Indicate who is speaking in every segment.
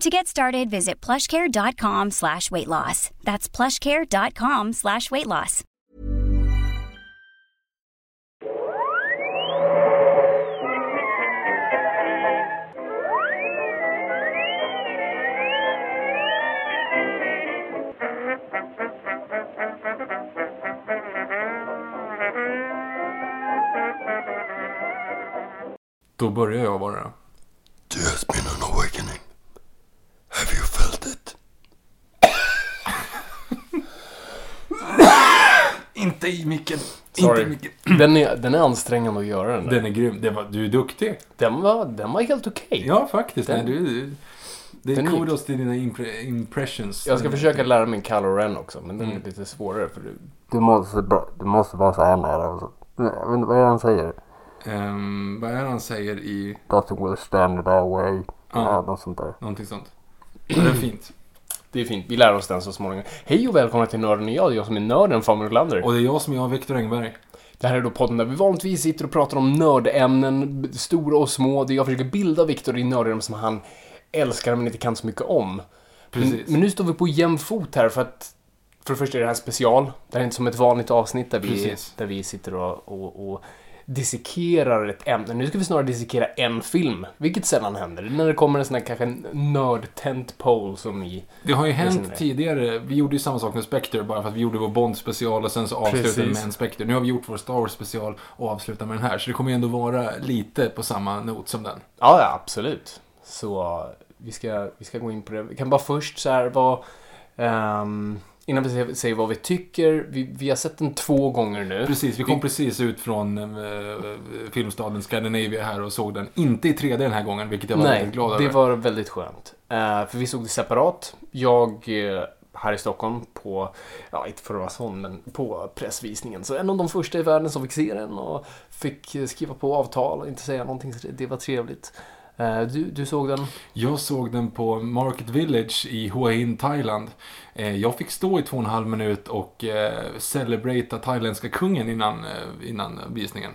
Speaker 1: To get started, visit plushcare.com slash weight loss. That's plushcare.com slash weight loss.
Speaker 2: Då börjar jag bara.
Speaker 3: There has been an awakening. Have you felt it?
Speaker 2: Inte i micken. Inte
Speaker 4: Sorry.
Speaker 2: i micken.
Speaker 4: Den är, den är ansträngande att göra den där.
Speaker 2: Den är grym. Det var, du är duktig.
Speaker 4: Den var, den var helt okej.
Speaker 2: Ja, faktiskt.
Speaker 4: Den-
Speaker 2: Nej, du, det är
Speaker 4: Den gick.
Speaker 2: kudos till dina impre, impressions.
Speaker 4: Jag ska försöka lära mig Kylo Ren också, men den är
Speaker 2: Mm.
Speaker 4: lite svårare för du...
Speaker 5: Du måste, bra- du måste vara så här nära. och så- Jag vet inte vad är det han säger.
Speaker 2: Ehm, vad är det han säger i
Speaker 5: Nothing will stand in our way.
Speaker 2: Ja.
Speaker 5: Ja, något sånt där.
Speaker 2: någonting sånt? Det är fint.
Speaker 4: Det är fint, vi lär oss den så småningom. Hej och välkomna till Nörden och jag, det är jag som är nörden, Fabian Nordlander.
Speaker 2: Och det är jag som är Viktor Engberg.
Speaker 4: Det här är då podden där vi vanligtvis sitter och pratar om nördämnen, stora och små, där jag försöker bilda Viktor i nördämnen som han älskar men inte kan så mycket om. Men,
Speaker 2: Precis.
Speaker 4: men nu står vi på jämn fot här för att för det första är det här special. Det här är inte som ett vanligt avsnitt där vi,
Speaker 2: Precis.
Speaker 4: där vi sitter och, och, och dissekerar ett ämne. Nu ska vi snarare dissekera en film, vilket sällan händer. När det kommer en sån här kanske nörd pole som i...
Speaker 2: Det har ju hänt tidigare. Vi gjorde ju samma sak med Spectre bara för att vi gjorde vår Bond-special och sen så avslutade vi med en Spectre. Nu har vi gjort vår Star Wars-special och avslutar med den här. Så det kommer ju ändå vara lite på samma not som den.
Speaker 4: Ja, ja, absolut. Så vi ska, vi ska gå in på det. Vi kan bara först så här vara... ehm, innan vi säger, vad vi tycker. Vi, vi har sett den två gånger nu.
Speaker 2: Precis, vi kom
Speaker 4: Vi-
Speaker 2: precis ut från eh, filmstaden Scandinavia här och såg den. Inte i 3D den här gången, vilket jag var
Speaker 4: Nej,
Speaker 2: väldigt glad
Speaker 4: det
Speaker 2: över.
Speaker 4: var väldigt skönt. Eh, för vi såg det separat. Jag eh, här i Stockholm på, ja inte för att vara sån, men på pressvisningen. Så en av de första i världen som fick se den och fick skriva på avtal och inte säga någonting. Så det, det var trevligt. Eh, du, du såg den?
Speaker 2: Jag såg den på Market Village i Hua Hin, Thailand. Eh, jag fick stå i två och en halv minut och eh, celebrata thailändska kungen innan, innan visningen.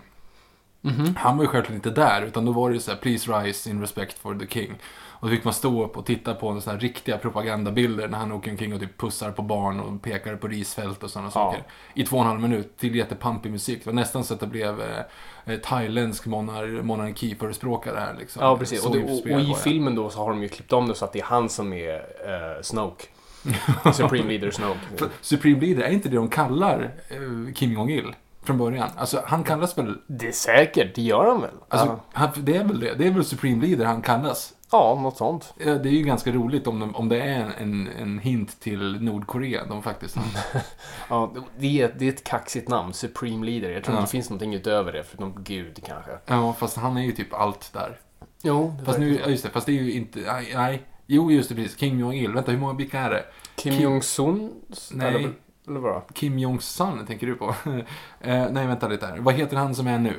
Speaker 4: Mhm.
Speaker 2: Han var ju självklart inte där, utan då var det ju så här, please rise in respect for the king. Och då fick man stå upp och titta på så här riktiga propagandabilder när han åker omkring och typ pussar på barn och pekar på risfält och sådana saker. I två och en halv minut till jättepampig musik. Det var nästan så att det blev eh, eh, thailändsk monar monarkiförespråkare här liksom.
Speaker 4: Ja, precis. Och, det, och, och i filmen då så har de ju klippt om det så att det är han som är eh, Snoke. Supreme Leader Snoke.
Speaker 2: Supreme Leader, är inte det de kallar eh, Kim Jong-Il? Från början. Alltså, han kallas väl...
Speaker 4: Det är säkert, det gör han väl?
Speaker 2: Alltså,
Speaker 4: ja.
Speaker 2: han, det är väl det. Det är väl Supreme Leader han kallas.
Speaker 4: ja, något sånt.
Speaker 2: Det är ju ganska roligt om, de, om det är en, en hint till Nordkorea. De faktiskt
Speaker 4: Ja, det, är, det är ett kaxigt namn, Supreme Leader. Jag tror
Speaker 2: Ja.
Speaker 4: inte det finns någonting utöver det, förutom Gud kanske.
Speaker 2: Ja, fast han är ju typ allt där.
Speaker 4: Jo, det
Speaker 2: Fast nu, just det, fast det är ju inte... Nej, nej. Jo, just det, precis. Kim Jong-Il. Vänta, hur många vilka är det?
Speaker 4: Kim,
Speaker 2: Kim-
Speaker 4: Jong-Sun?
Speaker 2: Nej.
Speaker 4: Eller, eller vad?
Speaker 2: Kim Jong-Sun tänker du på? eh, nej, vänta lite här. Vad heter han som är nu?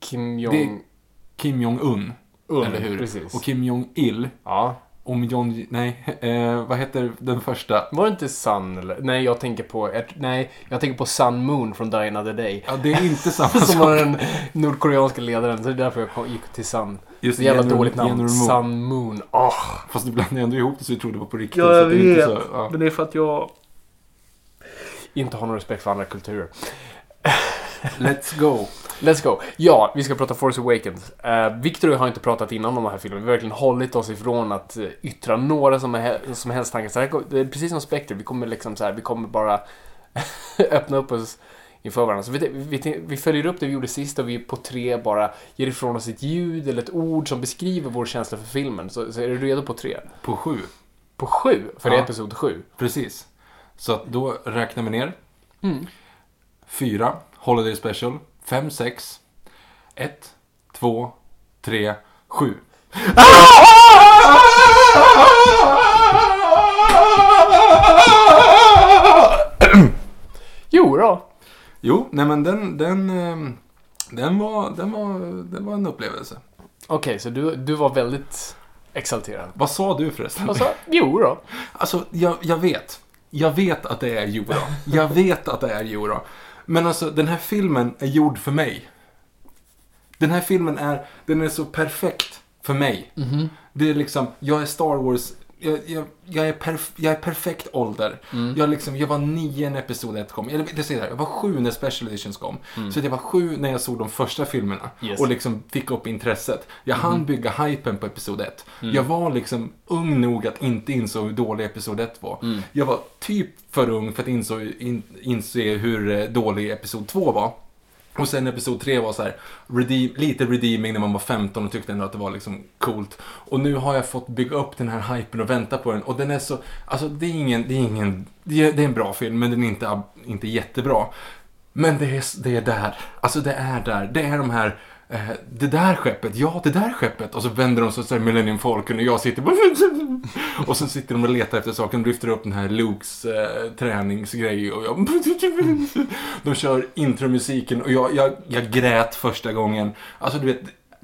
Speaker 4: Kim Jong...
Speaker 2: Kim Jong-Un.
Speaker 4: Un,
Speaker 2: eller hur?
Speaker 4: Precis.
Speaker 2: Och Kim Jong-Il.
Speaker 4: Ja.
Speaker 2: Om John... Nej, eh, vad heter den första?
Speaker 4: Var det inte Sun eller? Nej, jag tänker på... Nej, jag tänker på Sun Moon från Die Another Day.
Speaker 2: Ja, det är inte samma
Speaker 4: Som
Speaker 2: sak.
Speaker 4: var den nordkoreanska ledaren, så det är därför jag gick till Sun.
Speaker 2: Just
Speaker 4: Så jävla
Speaker 2: General-
Speaker 4: dåligt namn.
Speaker 2: General Moon.
Speaker 4: Sun Moon. Åh!
Speaker 2: Fast du blandade ändå ihop det så vi trodde det var på riktigt.
Speaker 4: Ja,
Speaker 2: så
Speaker 4: jag
Speaker 2: det är
Speaker 4: vet.
Speaker 2: Så, ja.
Speaker 4: Men det är för att jag... Inte har någon respekt för andra kulturer.
Speaker 2: Let's go.
Speaker 4: Let's go. Ja, vi ska prata Force Awakens. Uh, Victor och jag har inte pratat innan om den här filmen. Vi har verkligen hållit oss ifrån att eh, yttra några som, är, som helst tankar. Så här, det är precis som Spectre, vi kommer liksom så här, vi kommer bara öppna upp oss inför varandra. Så vi, vi, vi följer upp det vi gjorde sist och vi på tre bara ger ifrån oss ett ljud eller ett ord som beskriver vår känsla för filmen. Så, så är du redo på tre?
Speaker 2: På sju.
Speaker 4: På sju? För det är
Speaker 2: Ja.
Speaker 4: episod sju.
Speaker 2: Precis. Så att då räknar vi ner.
Speaker 4: Mm.
Speaker 2: Fyra, Holiday Special. Fem, sex. Ett, två, tre, sju.
Speaker 4: Jo då.
Speaker 2: Jo, nej men den, den, ehm, den, var, den, var, den var en upplevelse.
Speaker 4: Okej, så du, du var väldigt exalterad.
Speaker 2: Vad sa du förresten?
Speaker 4: Och så, jo då.
Speaker 2: Alltså, jag, jag vet. Jag vet att det är Euro. Jag vet att det är Euro. Men alltså, den här filmen är gjord för mig. Den här filmen är, den är så perfekt för mig. Det är liksom, jag är Star Wars, jag, jag, jag, är, perf, jag är perfekt ålder. Jag, liksom, jag var nio när Episod 1 kom. Eller, det säger jag, jag var sju när Special Editions kom. Så jag var sju när jag såg de första filmerna.
Speaker 4: Yes.
Speaker 2: Och liksom fick upp intresset. Jag hann bygga hypen på Episod 1. Jag var liksom ung nog att inte inse hur dålig Episod 1 var. Jag var typ för ung för att inse, in, inse hur eh, dålig Episod 2 var. Och sen episod 3 var så här, redeem, lite redeeming när man var 15 och tyckte ändå att det var liksom coolt. Och nu har jag fått bygga upp den här hypen och vänta på den. Och den är så, alltså det är ingen, det är ingen, det är, det är en bra film men den är inte, inte jättebra. Men det är, det är där, alltså det är där, det är de här eh, det där skeppet, ja det där skeppet. Och så vänder de sig till Millennium Falcon och jag sitter bara... Och så sitter de och letar efter saken och lyfter upp den här Lukes eh, träningsgrej och jag... De kör intromusiken och jag, jag, jag grät första gången. Alltså du vet,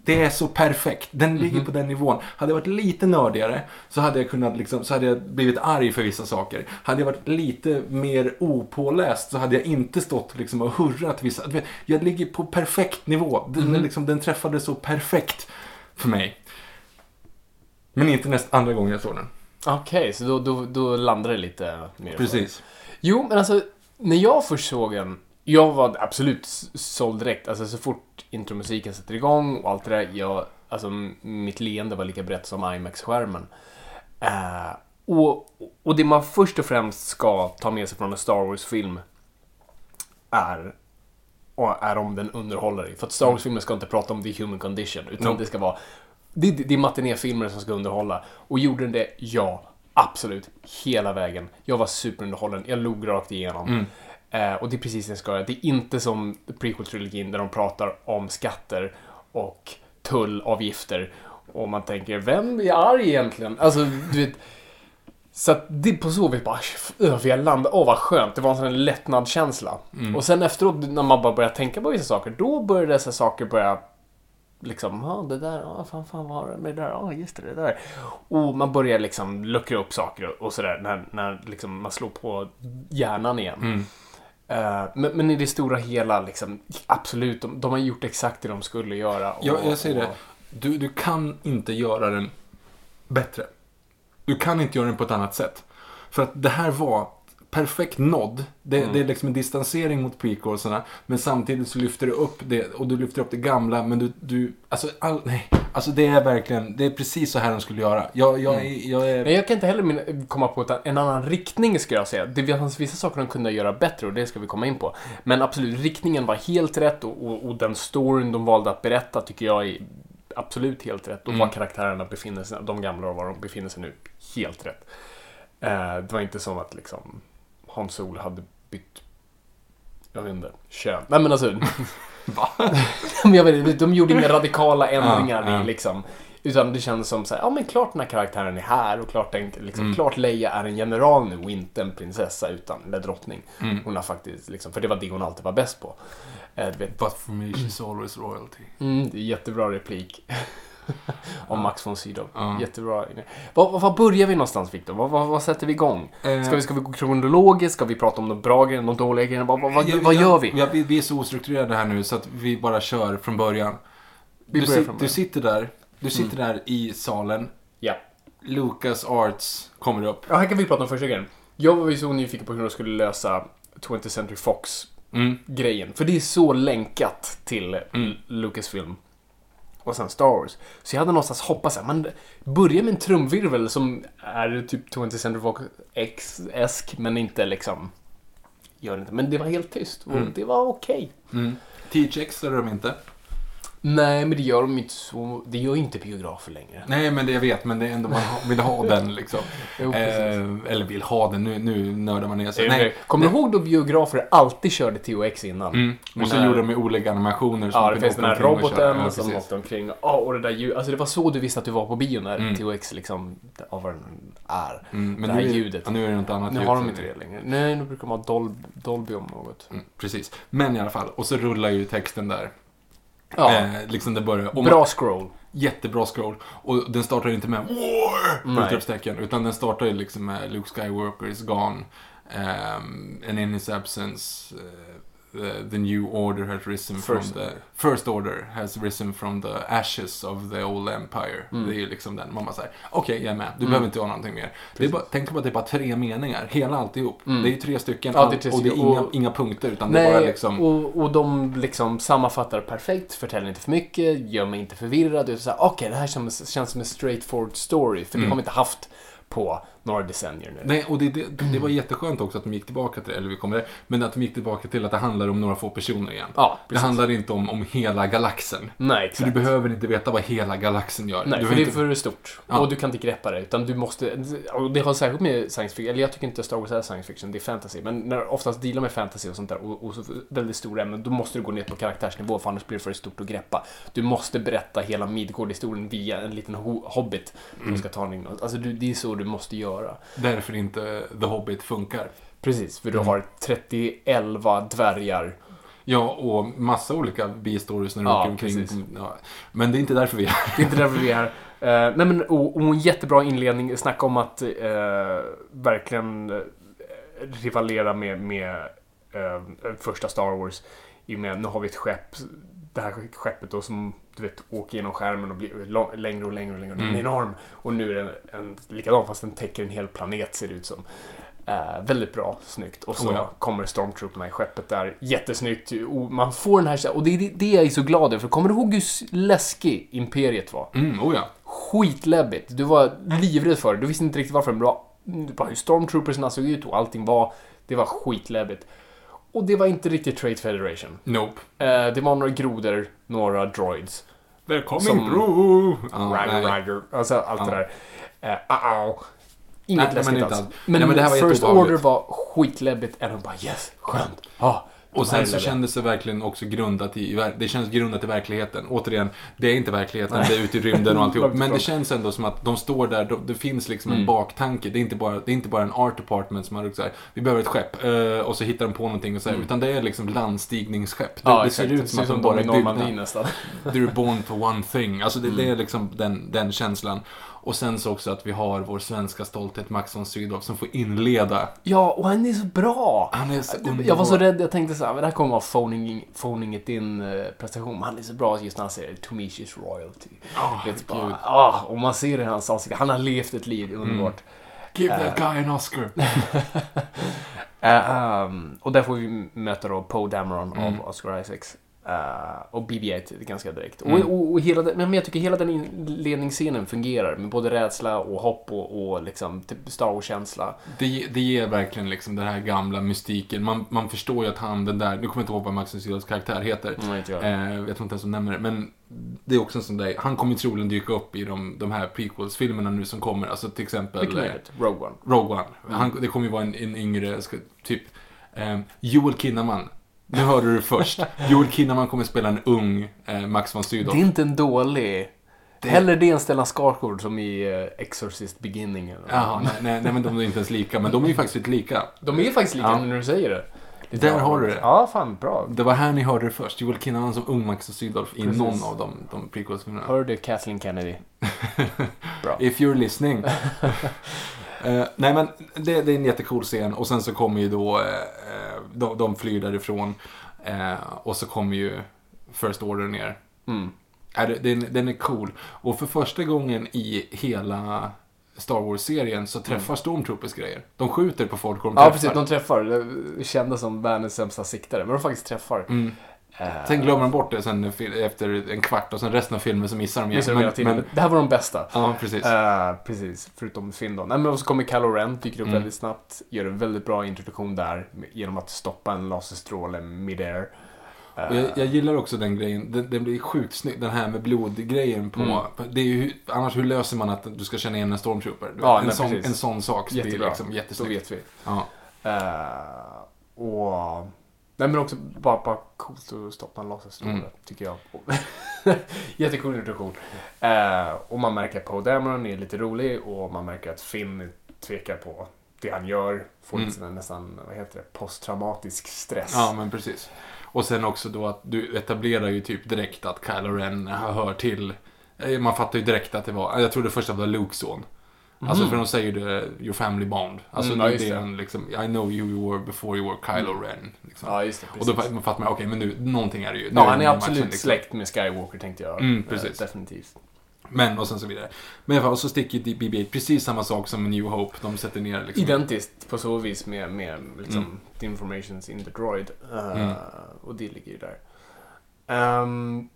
Speaker 2: det är så perfekt. Den ligger på den nivån. Hade jag varit lite nördigare så hade jag kunnat liksom, så hade jag blivit arg för vissa saker. Hade jag varit lite mer opåläst så hade jag inte stått liksom och hurrat vissa. Jag ligger på perfekt nivå. Den, är liksom, den träffade så perfekt för mig. Men inte nästa andra gången jag såg den.
Speaker 4: Okej, så då, då, då landade det lite mer.
Speaker 2: Precis.
Speaker 4: Jo, men alltså, när jag först såg den, jag var absolut såld direkt. Alltså så fort intromusiken sätter igång och allt det där, jag, alltså mitt leende var lika brett som IMAX-skärmen. Eh, och, och det man först och främst ska ta med sig från en Star Wars-film är, är om den underhåller dig. För att Star Wars-filmer ska inte prata om the human condition, utan
Speaker 2: Nope.
Speaker 4: det ska vara det, det, är matinéfilmer som ska underhålla. Och gjorde den det? Ja. Absolut. Hela vägen. Jag var superunderhållen. Jag log rakt igenom. Eh, och det är precis det jag ska göra. Det är inte som prequel-trilogin där de pratar om skatter och tullavgifter. Och man tänker, vem är arg egentligen? Alltså, du vet. Så att det på så vis bara, vi har landat, åh vad skönt, det var en sån lättnadskänsla. Och sen efteråt när man bara börjar tänka på vissa saker, då börjar dessa saker börja liksom, ja det där, ja fan fan vad har det med det där, ja just det, det där. Och man börjar liksom luckra upp saker och sådär när, när liksom man slår på hjärnan igen. Eh, men, men i det stora hela, liksom, absolut, de, de har gjort exakt det de skulle göra. Och,
Speaker 2: Jag, jag säger det.
Speaker 4: och-
Speaker 2: Du, du kan inte göra den bättre. Du kan inte göra den på ett annat sätt. För att det här var perfekt nådd. Det,
Speaker 4: Mm.
Speaker 2: det är liksom en distansering mot prequelsarna. Men samtidigt så lyfter du upp det och du lyfter upp det gamla. Men du, du alltså, all, nej. Alltså det är verkligen, det är precis så här de skulle göra. Jag, jag,
Speaker 4: Mm.
Speaker 2: jag är,
Speaker 4: Nej, jag kan inte heller komma på ett- en annan riktning ska jag säga. Det fanns vissa saker de kunde göra bättre och det ska vi komma in på. Men absolut, riktningen var helt rätt och, och, och den storyn de valde att berätta tycker jag är absolut helt rätt. Och var karaktärerna befinner sig, de gamla och var de befinner sig nu, helt rätt. Eh, det var inte som att liksom Hans Solo hade bytt jag vet inte, kön. Nej men alltså.
Speaker 2: Va?
Speaker 4: men jag vet, inte, de gjorde inga radikala ändringar
Speaker 2: Ja, ja.
Speaker 4: liksom. Utan det kändes som så här, ja men klart den här karaktären är här och klart, den, liksom,
Speaker 2: Mm.
Speaker 4: klart Leia är en general nu och inte en prinsessa utan, eller drottning.
Speaker 2: Mm.
Speaker 4: Hon har faktiskt, liksom, för det var det hon alltid var bäst på. Vet,
Speaker 2: But for me she's always royalty.
Speaker 4: mm, det är jättebra replik. Om Max von Sydow.
Speaker 2: Ja.
Speaker 4: Jättebra. Var, var, var börjar vi någonstans Viktor? Vad, vad, vad sätter vi igång?
Speaker 2: Eh,
Speaker 4: Ska vi, ska vi gå kronologiskt? Ska vi prata om de bra grejerna, de dåliga grejerna? Vad, vad, vad,
Speaker 2: Ja,
Speaker 4: vad gör vi?
Speaker 2: Ja, vi, vi är så ostrukturerade här nu så att vi bara kör från början.
Speaker 4: Vi
Speaker 2: Du,
Speaker 4: från
Speaker 2: du
Speaker 4: början.
Speaker 2: sitter där, du sitter där i salen.
Speaker 4: Ja.
Speaker 2: Lucas Arts kommer upp.
Speaker 4: Ja, här kan vi prata om första grejen. Jag var ju så nyfiken på hur de skulle lösa 20th Century Fox-grejen.
Speaker 2: Mm.
Speaker 4: För det är så länkat till
Speaker 2: Mm.
Speaker 4: Lucasfilm. Och sen Star Wars. Så jag hade någonstans hoppats att man börjar med en trumvirvel som är typ 20th Century Fox X-esk, men inte liksom gör det inte. Men det var helt tyst och
Speaker 2: Mm.
Speaker 4: det var okej.
Speaker 2: Mm. THX är de inte.
Speaker 4: Nej, men det gör de inte så. Det gör ju inte biografer längre.
Speaker 2: Nej, men det jag vet, men det är ändå man vill ha den liksom.
Speaker 4: Jo,
Speaker 2: eh, eller vill ha den, nu, nu nördar man ner sig.
Speaker 4: Nej, Kommer du ihåg då biografer alltid körde THX innan?
Speaker 2: Mm. Och så
Speaker 4: här-
Speaker 2: gjorde de med olika animationer. som
Speaker 4: Ja,
Speaker 2: de
Speaker 4: det finns den här
Speaker 2: och
Speaker 4: roboten
Speaker 2: Ja,
Speaker 4: som åkte omkring. Ja, och det där ljudet. Alltså det var så du visste att du var på bio när
Speaker 2: Mm.
Speaker 4: THX liksom, av vad den är.
Speaker 2: Mm, men
Speaker 4: det här
Speaker 2: nu,
Speaker 4: ljudet.
Speaker 2: Ja, nu är det något annat
Speaker 4: Nu
Speaker 2: ljud
Speaker 4: har de inte det längre. Nej, nu brukar de ha Dol Dolby om något.
Speaker 2: Mm, precis. Men i alla fall, och så rullar ju texten där.
Speaker 4: Ja,
Speaker 2: Eh, liksom det börjar.
Speaker 4: Bra scroll.
Speaker 2: Jättebra scroll. Och den startar inte med War! Utropstecken. Utan den startar liksom med Luke Skywalker is gone. Um, and in his absence uh, the, the new order has risen
Speaker 4: First
Speaker 2: from the... First order has risen from the ashes of the old empire.
Speaker 4: Mm.
Speaker 2: Det är ju liksom den. Man bara säger, okej jag är med. Du behöver inte ha någonting mer. Det är bara, tänk på att det är bara tre meningar. Hela alltihop.
Speaker 4: Mm.
Speaker 2: Det är ju tre stycken.
Speaker 4: Ja, det tre
Speaker 2: och det är inga,
Speaker 4: Och-
Speaker 2: inga punkter. Utan det är bara
Speaker 4: Nej,
Speaker 2: liksom...
Speaker 4: och, och de liksom sammanfattar perfekt, förtäller inte för mycket, gör mig inte förvirrad. Det Okej, det här känns, känns som en straightforward story, för det
Speaker 2: Mm.
Speaker 4: har vi inte haft på några decennier nu.
Speaker 2: Nej, och det, det, det var jätteskönt också att de gick tillbaka till, eller vi kommer där, men att de gick tillbaka till att det handlar om några få personer igen.
Speaker 4: Ja,
Speaker 2: det handlar inte om, om hela galaxen.
Speaker 4: Nej,
Speaker 2: Så
Speaker 4: exakt.
Speaker 2: du behöver inte veta vad hela galaxen gör.
Speaker 4: Nej,
Speaker 2: du
Speaker 4: för det är
Speaker 2: inte...
Speaker 4: för stort.
Speaker 2: Ja.
Speaker 4: Och du kan inte greppa det. Utan du måste... Och det har särskilt med science fiction. Eller jag tycker inte Star Wars är science fiction, det är fantasy. Men när oftast dealar med fantasy och sånt där och, och så väldigt stora ämnen, då måste du gå ner på karaktärsnivå för annars blir det för stort att greppa. Du måste berätta hela Midgård-historien via en liten ho- hobbit
Speaker 2: Mm.
Speaker 4: som ska ta en Alltså du, det är så du måste göra.
Speaker 2: Därför inte The Hobbit funkar.
Speaker 4: Precis, för du
Speaker 2: Mm.
Speaker 4: har 30-11 dvärgar.
Speaker 2: Ja, och massa olika bistories när du
Speaker 4: Ja,
Speaker 2: åker omkring.
Speaker 4: precis.
Speaker 2: Ja. Men det är inte därför vi är här.
Speaker 4: Det är inte därför vi är här. Eh, nej men, och, och en jättebra inledning. Snacka om att eh, verkligen eh, rivalera med, med första Star Wars. I och med, nu har vi ett skepp. Det här skeppet då som du vet åker genom skärmen och blir lång, längre och längre och längre. Den är
Speaker 2: Mm.
Speaker 4: enorm. Och nu är den en, likadan fast den täcker en hel planet ser det ut som. Eh, väldigt bra, snyggt. Och så
Speaker 2: Oh ja.
Speaker 4: kommer Stormtrooperna i skeppet där. Jättesnyggt. Och man får den här... Och det är det, jag är så glad över. För kommer du ihåg hur läskig Imperiet var?
Speaker 2: Mm, oh ja.
Speaker 4: skitläbbigt. Du var livrädd för det. Du visste inte riktigt varför. Men det var, var hur stormtroopersna såg ut och allting var... Det var skitläbbigt. Och det var inte riktigt Trade Federation.
Speaker 2: Nope.
Speaker 4: Eh, det var några grodor, några droids.
Speaker 2: They're coming
Speaker 4: Som-
Speaker 2: through! Ja,
Speaker 4: Rider, rider. Alltså allt
Speaker 2: Ja.
Speaker 4: det där. Eh, uh-oh. Inget
Speaker 2: Nej, men
Speaker 4: läskigt
Speaker 2: inte
Speaker 4: alls. Men,
Speaker 2: Nej, men det här var
Speaker 4: First. Order var skitläbbigt. Och bara yes, skönt. De
Speaker 2: Och sen så kändes det verkligen också grundat i, det känns grundat i verkligheten. Återigen, det är inte verkligheten, det är ute i rymden och alltihop. Men det känns ändå som att de står där, de, det finns liksom en
Speaker 4: Mm.
Speaker 2: baktanke. Det är, inte bara, det är inte bara en art department som har så här, vi behöver ett skepp. eh, och så hittar de på någonting och så här, utan det är liksom landstigningsskepp. Det,
Speaker 4: Ja,
Speaker 2: det ser ut som att de
Speaker 4: bara
Speaker 2: är.
Speaker 4: Normandie nästan.
Speaker 2: They're born for one thing. Alltså det,
Speaker 4: Mm.
Speaker 2: det är liksom den, den känslan. Och sen så också att vi har vår svenska stolthet Max von Sydow som får inleda.
Speaker 4: Ja, och han är så bra!
Speaker 2: Han är så
Speaker 4: Jag var så rädd, jag tänkte så här, men det här kommer vara phoning, phoning it in eh, prestation. Men han är så bra just när han säger Tomishis royalty.
Speaker 2: Ah,
Speaker 4: Vet, bara, ah, och man ser det i hans ansikte, han har levt ett liv, underbart.
Speaker 2: Give that guy an Oscar.
Speaker 4: Eh, ehm, och där får vi möta då Poe Dameron
Speaker 2: Mm.
Speaker 4: av Oscar Isaacs. Eh, och BB-8 ganska direkt.
Speaker 2: Mm.
Speaker 4: Och, och, och hela men jag tycker hela den inledningsscenen fungerar med både rädsla och hopp och, och liksom typ Star Wars-känsla.
Speaker 2: Det, det ger verkligen liksom den här gamla mystiken. Man, man förstår ju att han, den där, nu kommer jag inte ihåg vad Max von Sydows karaktär heter.
Speaker 4: Mm, jag.
Speaker 2: Eh, jag tror inte ens de nämner det, men det är också en sån där, han kommer troligen dyka upp i de, de här prequels-filmerna nu som kommer. Alltså till exempel eh.
Speaker 4: Rogue One.
Speaker 2: Rogue One. Han, det kommer ju vara en, en yngre, typ, eh, Joel Kinnaman. Nu hörde du det först. Joel Kinnaman kommer spela en ung eh, Max von Sydow.
Speaker 4: Det är inte en dålig... Hellre det än Stellan Skarsgård som i eh, Exorcist Beginning. Eller
Speaker 2: Jaha, nej, nej, nej, men de är inte ens lika. Men de är ju faktiskt lite lika.
Speaker 4: De är faktiskt lika
Speaker 2: Ja.
Speaker 4: när du säger det. Lite
Speaker 2: Där har du det.
Speaker 4: Ja, fan bra.
Speaker 2: Det var här ni hörde det först. Joel Kinnaman som ung Max von Sydow i
Speaker 4: Precis.
Speaker 2: någon av de, de prequels-filmerna.
Speaker 4: Hör du Kathleen Kennedy? Bra.
Speaker 2: If you're listening. Eh, nej men det, det är en jättecool scen och sen så kommer ju då, eh, de, de flyr därifrån eh, och så kommer ju First Order ner.
Speaker 4: Mm.
Speaker 2: Det, den, den är cool. Och för första gången i hela Star Wars-serien så träffar Stormtroopers grejer. De skjuter på folk och de
Speaker 4: Ja,
Speaker 2: träffar.
Speaker 4: precis. De träffar. Kändes som världens sämsta siktare, men de faktiskt träffar.
Speaker 2: Mm.
Speaker 4: Eh,
Speaker 2: Sen glömmer de bort det sen efter en kvart och sen resten av filmen så missar de igen.
Speaker 4: missar de hela tiden. det här var de bästa.
Speaker 2: ja, precis.
Speaker 4: Eh, precis, förutom Finn då. Nej, men så kommer Kylo Ren, dyker upp
Speaker 2: Mm.
Speaker 4: väldigt snabbt, gör en väldigt bra introduktion där genom att stoppa en laserstråle mid-air.
Speaker 2: Och Jag, jag gillar också den grejen. Den, den blir sjukt snygg. Den här med blodgrejen på...
Speaker 4: Mm.
Speaker 2: Det är ju, annars hur löser man att du ska känna igen en stormtrooper?
Speaker 4: Ja,
Speaker 2: en,
Speaker 4: nej,
Speaker 2: sån, en sån sak blir
Speaker 4: Jättebra.
Speaker 2: liksom
Speaker 4: så
Speaker 2: jättesnyggt.
Speaker 4: vet vi.
Speaker 2: Ja.
Speaker 4: Eh, och... Nej men också bara, bara coolt att stoppa en laserstråle,
Speaker 2: Mm.
Speaker 4: tycker jag. Jättecool introduktion. Eh, och man märker att Poe Dameron är lite rolig och man märker att Finn tvekar på det han gör. Får
Speaker 2: Mm.
Speaker 4: här nästan, vad heter det, posttraumatisk stress.
Speaker 2: ja, men precis. Och sen också då att du etablerar ju typ direkt att Kylo Ren hör till... eh, Man fattar ju direkt att det var... Jag trodde först att det var Lukes son. Alltså för de säger det, your family bond. Alltså
Speaker 4: Mm,
Speaker 2: det är det han liksom, I know you you were before you were Kylo Ren. Liksom.
Speaker 4: Ja, just det.
Speaker 2: och då fa- fattar man, okej men nu, någonting är det ju. Nu
Speaker 4: Ja, han är
Speaker 2: matchen,
Speaker 4: absolut
Speaker 2: liksom.
Speaker 4: släkt med Skywalker tänkte jag.
Speaker 2: Mm,
Speaker 4: Eh,
Speaker 2: precis.
Speaker 4: definitivt.
Speaker 2: Men, och sen så vidare. Men i alla fall, så sticker BB-8 precis samma sak som New Hope. De sätter ner liksom.
Speaker 4: Identiskt på så vis med, med liksom,
Speaker 2: Mm.
Speaker 4: the informations in the droid. Eh,
Speaker 2: Mm.
Speaker 4: Och det ligger ju där. Um,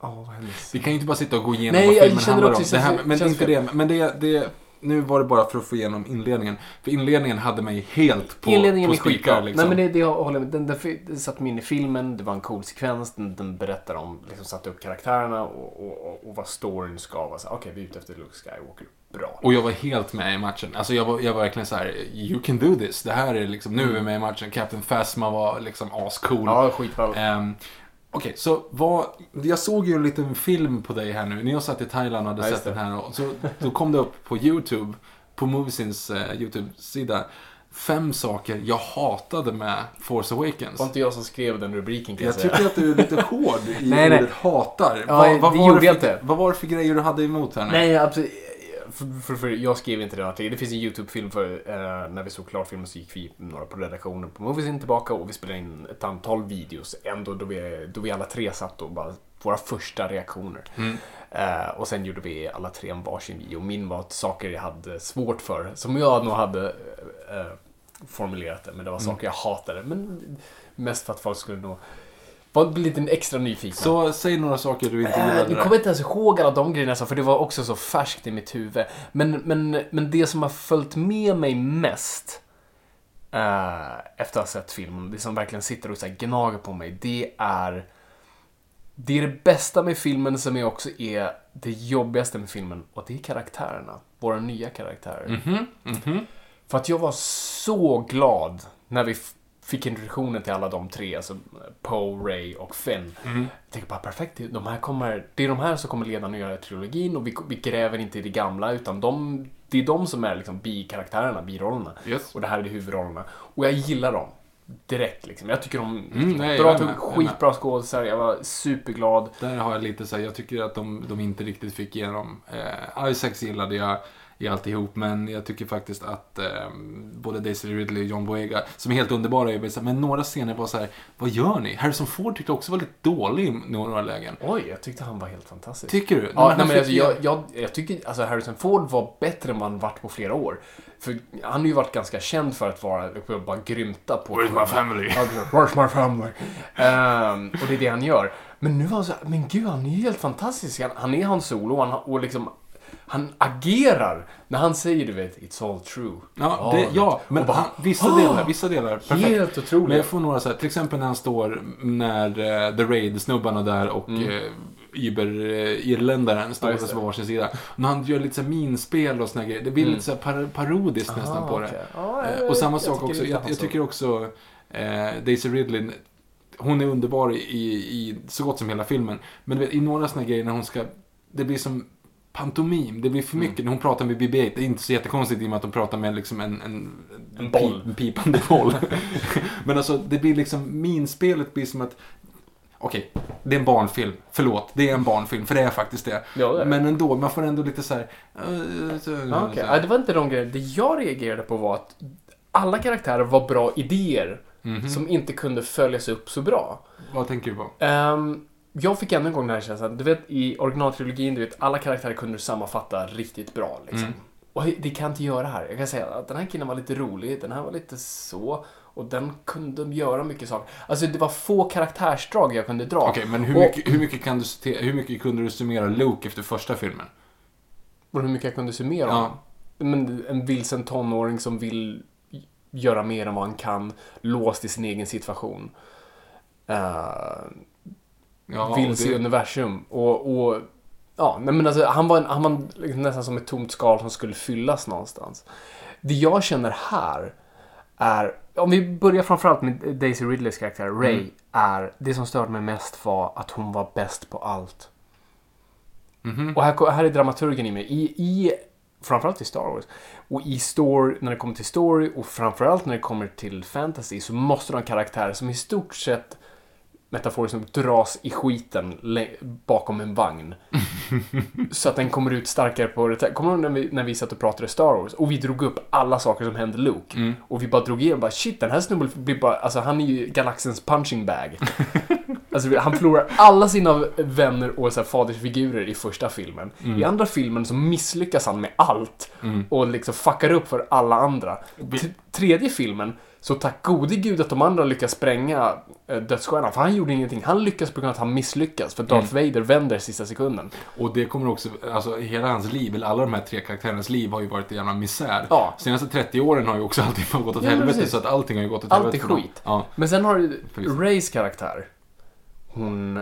Speaker 4: oh, vad
Speaker 2: Vi kan ju inte bara sitta och gå igenom
Speaker 4: Nej,
Speaker 2: vad
Speaker 4: jag
Speaker 2: filmen
Speaker 4: känner
Speaker 2: handlar om. Det här, men inte det. Men det, det, nu var det bara för att få igenom inledningen. För inledningen hade mig helt på,
Speaker 4: Inledningen
Speaker 2: på
Speaker 4: är skitbra.
Speaker 2: Liksom.
Speaker 4: Nej, men det, det jag håller med. Den, den, den satt mig in i filmen, det var en cool sekvens, den, den berättar om, liksom satte upp karaktärerna och, och, och, och vad storyn ska vara. Okej, vi är ute efter Luke Skywalker. Bra.
Speaker 2: Och jag var helt med i matchen. Alltså jag var, jag var verkligen så här: you can do this. Det här är liksom, nu är vi med i matchen. Captain Phasma var liksom ascool.
Speaker 4: Ja, skitbra.
Speaker 2: Ehm, Okej, så vad... Jag såg ju en liten film på dig här nu. När jag satt i Thailand och hade
Speaker 4: Ja, just
Speaker 2: sett den
Speaker 4: det.
Speaker 2: här. Och så, då kom det upp på YouTube, på Moviesins eh, YouTube-sida. Fem saker jag hatade med Force Awakens.
Speaker 4: var inte jag som skrev den rubriken kan jag,
Speaker 2: Jag
Speaker 4: säga.
Speaker 2: tycker att du är lite hård i
Speaker 4: Nej, nej.
Speaker 2: ordet hatar.
Speaker 4: Ja,
Speaker 2: vad,
Speaker 4: det gjorde jag
Speaker 2: för,
Speaker 4: inte.
Speaker 2: vad var det för grejer du hade emot här nu?
Speaker 4: Nej, absolut. För, för, för, jag skrev inte den artikeln. Det finns en YouTube-film för eh, när vi såg klart filmen så gick vi några på redaktionen på Moviesin tillbaka och vi spelade in ett antal videos. Ändå då vi, då vi alla tre satt och bara våra första reaktioner.
Speaker 2: Mm.
Speaker 4: Eh, och sen gjorde vi alla tre en varsin video. Min var saker jag hade svårt för. Som jag nog hade eh, formulerat det. Men det var
Speaker 2: Mm.
Speaker 4: saker jag hatade. Men mest för att folk skulle nog vara lite extra nyfikna.
Speaker 2: Så säg några saker du inte
Speaker 4: Äh,
Speaker 2: gillade.
Speaker 4: nu
Speaker 2: där.
Speaker 4: kommer inte ens ihåg alla de grejerna, för det var också så färskt i mitt huvud. Men, men, men det som har följt med mig mest eh, efter att ha sett filmen, det som verkligen sitter och så gnager på mig, det är det är det bästa med filmen som är också är det jobbigaste med filmen och det är karaktärerna. Våra nya karaktärer.
Speaker 2: Mhm, mhm.
Speaker 4: För att jag var så glad när vi fick introduktionen till alla de tre, alltså Poe, Ray och Finn.
Speaker 2: Mm.
Speaker 4: Jag tänkte bara perfekt, de här kommer, det är de här som kommer leda nya trilogin och vi, vi gräver inte i det gamla utan de, det är de som är liksom bikaraktärerna, birollerna.
Speaker 2: Yes.
Speaker 4: Och det här är huvudrollerna. Och jag gillar dem. Direkt liksom. Jag tycker de
Speaker 2: Mm, nej,
Speaker 4: bra
Speaker 2: med.
Speaker 4: skitbra skådisar, jag var superglad.
Speaker 2: Där har jag lite så här, jag tycker att de, de inte riktigt fick igenom. Eh, Isaacs gillade jag i alltihop, men jag tycker faktiskt att eh, både Daisy Ridley och John Boyega, som är helt underbara, är men några scener var så här, vad gör ni? Harrison Ford tyckte också var lite dålig i några lägen.
Speaker 4: Oj, jag tyckte han var helt fantastisk.
Speaker 2: Tycker du?
Speaker 4: Ja, nej, men alltså, jag, jag, jag tycker alltså Harrison Ford var bättre än vad han varit på flera år. För han har ju varit ganska känd för att vara, bara grymta på...
Speaker 2: Where's my family?
Speaker 4: Where's my family? Ehm, och det är det han gör. Men nu var han så här, men gud han är ju helt fantastisk. Han, han är hans solo och, han, och liksom, han agerar när han säger du vet, it's all true.
Speaker 2: Ja, det, ja men
Speaker 4: bara,
Speaker 2: han, vissa
Speaker 4: "Ah!"
Speaker 2: delar, vissa delar, perfekt.
Speaker 4: Helt otroligt.
Speaker 2: Men jag får några så här, till exempel när han står när uh, The Raid-snubbarna där och mm. uh, Iber-irländaren står
Speaker 4: Ja,
Speaker 2: på
Speaker 4: just det.
Speaker 2: varsin sida. När han gör lite så här minspel och såna grejer. Det blir
Speaker 4: Mm.
Speaker 2: lite så par parodiskt nästan
Speaker 4: Ah,
Speaker 2: på det.
Speaker 4: okej. Ja,
Speaker 2: Eh,
Speaker 4: jag-
Speaker 2: och samma sak också, jag, jag tycker också eh, Daisy Ridley, hon är underbar i, i så gott som hela filmen. Men du vet, i några såna grejer när hon ska, det blir som pantomim. Det blir för
Speaker 4: Mm.
Speaker 2: mycket. När hon pratar med BB-8, det är inte så jättekonstigt i och med att de pratar med liksom en, en,
Speaker 4: En boll.
Speaker 2: Pi, en pipande boll. Men alltså, det blir liksom, minspelet blir som att Okej, det är en barnfilm. Förlåt, det är en barnfilm, för det är faktiskt det.
Speaker 4: Ja, det är.
Speaker 2: Men ändå, man får ändå lite så här... eh,
Speaker 4: Ah, okej.
Speaker 2: så
Speaker 4: Ja, det var inte de grejerna. Det jag reagerade på var att alla karaktärer var bra idéer
Speaker 2: Mhm.
Speaker 4: som inte kunde följas upp så bra.
Speaker 2: Vad tänker du på?
Speaker 4: Ehm, jag fick ännu en gång den här känslan. Du vet, i originaltrilogin, du vet, alla karaktärer kunde du sammanfatta riktigt bra. Liksom.
Speaker 2: Mm.
Speaker 4: Och det kan jag inte göra här. Jag kan säga att den här killen var lite rolig, den här var lite så. Och den kunde göra mycket saker. Alltså det var få karaktärsdrag jag kunde dra.
Speaker 2: Okej, men hur
Speaker 4: Och-
Speaker 2: mycket, hur, mycket kan du, hur mycket kunde du summera Luke efter första filmen?
Speaker 4: Och hur mycket jag kunde summera.
Speaker 2: Ja.
Speaker 4: Men en vilsen tonåring som vill göra mer än vad han kan, låst i sin egen situation. Uh,
Speaker 2: Ja,
Speaker 4: vill
Speaker 2: och
Speaker 4: se
Speaker 2: det-
Speaker 4: universum. Och, och ja, nej men alltså, han var, en, han var liksom nästan som ett tomt skal som skulle fyllas någonstans. Det jag känner här är, om vi börjar framförallt med Daisy Ridleys karaktär, Ray,
Speaker 2: Mm.
Speaker 4: är, det som störde mig mest var att hon var bäst på allt.
Speaker 2: Mhm.
Speaker 4: Och här, här är dramaturgen i mig. I, i, framförallt i Star Wars. Och i story, när det kommer till story och framförallt när det kommer till fantasy så måste du ha en karaktär som i stort sett metaforiskt nog dras i skiten bakom en vagn. så att den kommer ut starkare på det. Kommer du när vi, när vi satt och pratade Star Wars och vi drog upp alla saker som hände Luke? Och vi bara drog igenom bara shit den här snubben blir bara, alltså han är ju galaxens punching bag. Alltså, han förlorar alla sina vänner och så här, fadersfigurer i första filmen. I andra filmen så misslyckas han med allt och liksom fuckar upp för alla andra. T- tredje filmen så tack gode gud att de andra lyckas spränga äh, dödsstjärnan, för han gjorde ingenting. Han lyckas på grund av att han misslyckas, för Darth Vader vänder sista sekunden.
Speaker 2: Och det kommer också, alltså hela hans liv, eller alla de här tre karaktärernas liv har ju varit en jävla misär.
Speaker 4: Ja.
Speaker 2: Senaste 30 åren har ju också allting gått åt
Speaker 4: Ja,
Speaker 2: helvete, så att allting har ju gått åt
Speaker 4: Allt
Speaker 2: helvete
Speaker 4: är
Speaker 2: för dem.
Speaker 4: skit.
Speaker 2: Ja.
Speaker 4: Men sen har du. Rays karaktär. Hon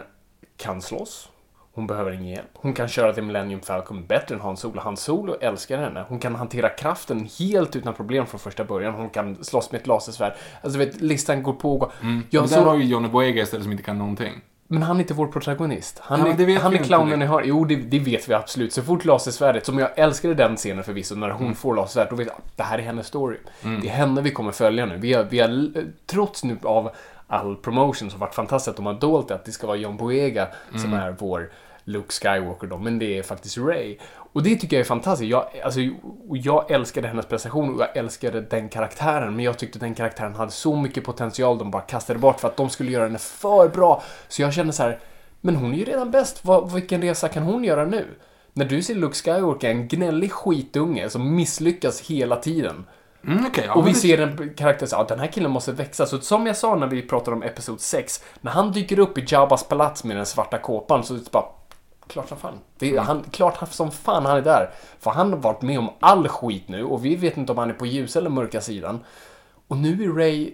Speaker 4: kan slåss. Hon behöver ingen hjälp. Hon kan köra till Millennium Falcon bättre än Han Solo. Han Solo älskar henne. Hon kan hantera kraften helt utan problem från första början. Hon kan slåss med ett lasersvärd. Alltså vet, listan går på och går. Jag
Speaker 2: Mm. Men
Speaker 4: såg-
Speaker 2: där har ju Johnny Boyega istället som inte kan någonting.
Speaker 4: Men han är inte vår protagonist. Han
Speaker 2: Ja, men
Speaker 4: är, han är clownen i hör. Jo, det, det vet vi absolut. Så fort lasersvärdet, som jag älskade den scenen förvisso, när hon
Speaker 2: Mm.
Speaker 4: får lasersvärd, då vet jag att det här är hennes story. Det är henne vi kommer följa nu. Vi har, vi har, trots nu av all promotion som varit fantastiskt att de har dolt det, att det ska vara John Boyega som
Speaker 2: Mm.
Speaker 4: är vår Luke Skywalker då, men det är faktiskt Ray. Och det tycker jag är fantastiskt. Jag, alltså, jag älskade hennes prestation och jag älskade den karaktären, men jag tyckte den karaktären hade så mycket potential de bara kastade bort för att de skulle göra henne för bra. Så jag kände så här, men hon är ju redan bäst. Vad, vilken resa kan hon göra nu? När du ser Luke Skywalker, en gnällig skitunge som misslyckas hela tiden.
Speaker 2: Mm, okej, ja,
Speaker 4: och vi
Speaker 2: det-
Speaker 4: ser en karaktär så ja, den här killen måste växa. Så som jag sa när vi pratade om Episod 6, när han dyker upp i Jabbas palats med den svarta kåpan så det bara, klart som fan. Det
Speaker 2: Mm.
Speaker 4: är, han, klart som fan han är där. För han har varit med om all skit nu och vi vet inte om han är på ljus eller mörka sidan. Och nu är Ray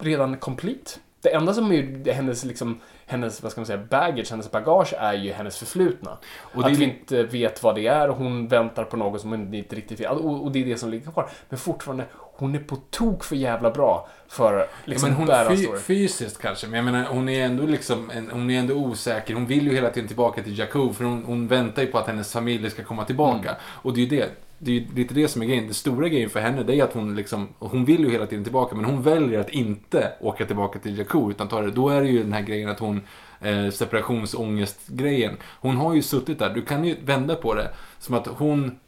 Speaker 4: redan complete. Det enda som är hennes, liksom, hennes, vad ska man säga, baggage, hennes bagage är ju hennes förflutna.
Speaker 2: Och
Speaker 4: att vi inte vet vad det är och hon väntar på något som hon inte riktigt vet. Och, och det är det som ligger kvar. Men fortfarande, hon är på tok för jävla bra för liksom,
Speaker 2: Ja, men hon
Speaker 4: bära
Speaker 2: fy, fysiskt kanske, men jag menar hon är ändå liksom, en, hon är ändå osäker. Hon vill ju hela tiden tillbaka till Jakub för hon, hon väntar ju på att hennes familj ska komma tillbaka.
Speaker 4: Mm.
Speaker 2: Och det är ju det. Det är lite det som är grejen. Det stora grejen för henne det är att hon liksom, hon vill ju hela tiden tillbaka men hon väljer att inte åka tillbaka till Jakub utan tar det. Då är det ju den här grejen att hon, eh, separationsångest-grejen. Hon har ju suttit där, du kan ju vända på det. Som att hon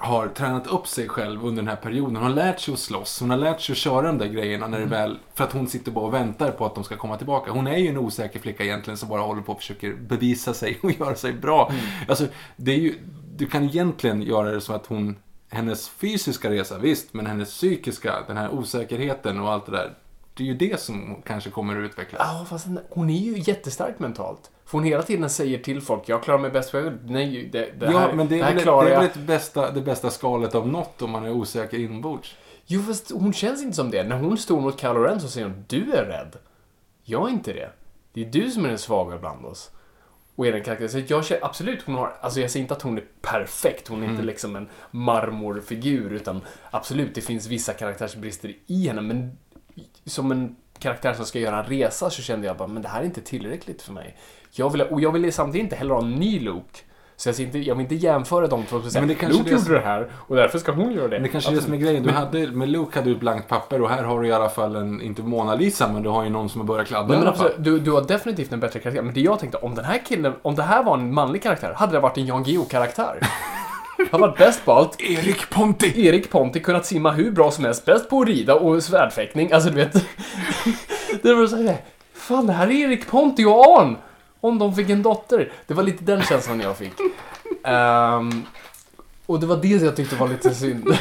Speaker 2: har tränat upp sig själv under den här perioden. Hon har lärt sig att slåss. Hon har lärt sig att köra de där grejerna när det väl... För att hon sitter bara och väntar på att de ska komma tillbaka. Hon är ju en osäker flicka egentligen som bara håller på och försöker bevisa sig och göra sig bra. Alltså, det är ju... Du kan egentligen göra det så att hon... Hennes fysiska resa, visst, men hennes psykiska, den här osäkerheten och allt det där. Det är ju det som kanske kommer att utvecklas.
Speaker 4: Ja, fast hon är ju jättestark mentalt. För hon hela tiden säger till folk, jag klarar mig bäst själv. Nej, det, det här,
Speaker 2: ja, men det
Speaker 4: det
Speaker 2: är,
Speaker 4: här
Speaker 2: väl,
Speaker 4: klarar
Speaker 2: det är
Speaker 4: jag.
Speaker 2: väl ett bästa, det bästa skalet av något om man är osäker inombords.
Speaker 4: Jo, fast hon känns inte som det. När hon står mot Kylo Ren så säger hon, du är rädd. Jag är inte det. Det är du som är den svaga bland oss. Och är den karaktär. Så jag känner, absolut, hon har, alltså jag säger inte att hon är perfekt. Hon är inte liksom en marmorfigur, utan absolut, det finns vissa karaktärsbrister i henne, men som en karaktär som ska göra en resa så kände jag bara, men det här är inte tillräckligt för mig. Jag vill, och jag vill samtidigt inte heller ha en ny Luke. Så jag, ser inte, jag vill inte jämföra de två
Speaker 2: Men det kanske
Speaker 4: Luke
Speaker 2: det är
Speaker 4: gjorde
Speaker 2: som-
Speaker 4: det här och därför ska hon göra det.
Speaker 2: Men det kanske är det som är grejen. Du hade, med Luke hade du ett blankt papper och här har du i alla fall en, inte Mona Lisa, men du har ju någon som har börjat kladda
Speaker 4: Nej, men absolut, du, du har definitivt en bättre karaktär. Men det jag tänkte, om den här killen, om det här var en manlig karaktär, hade det varit en Jan Guillou-karaktär. Han var bäst på allt.
Speaker 2: Erik Ponti!
Speaker 4: Erik Ponti kunnat simma hur bra som helst, bäst på att rida och svärdfäktning. Alltså du vet. det var så här, fan det här är Erik Ponti och Arn! Om de fick en dotter. Det var lite den känslan jag fick. Ehm, och det var det jag tyckte var lite synd.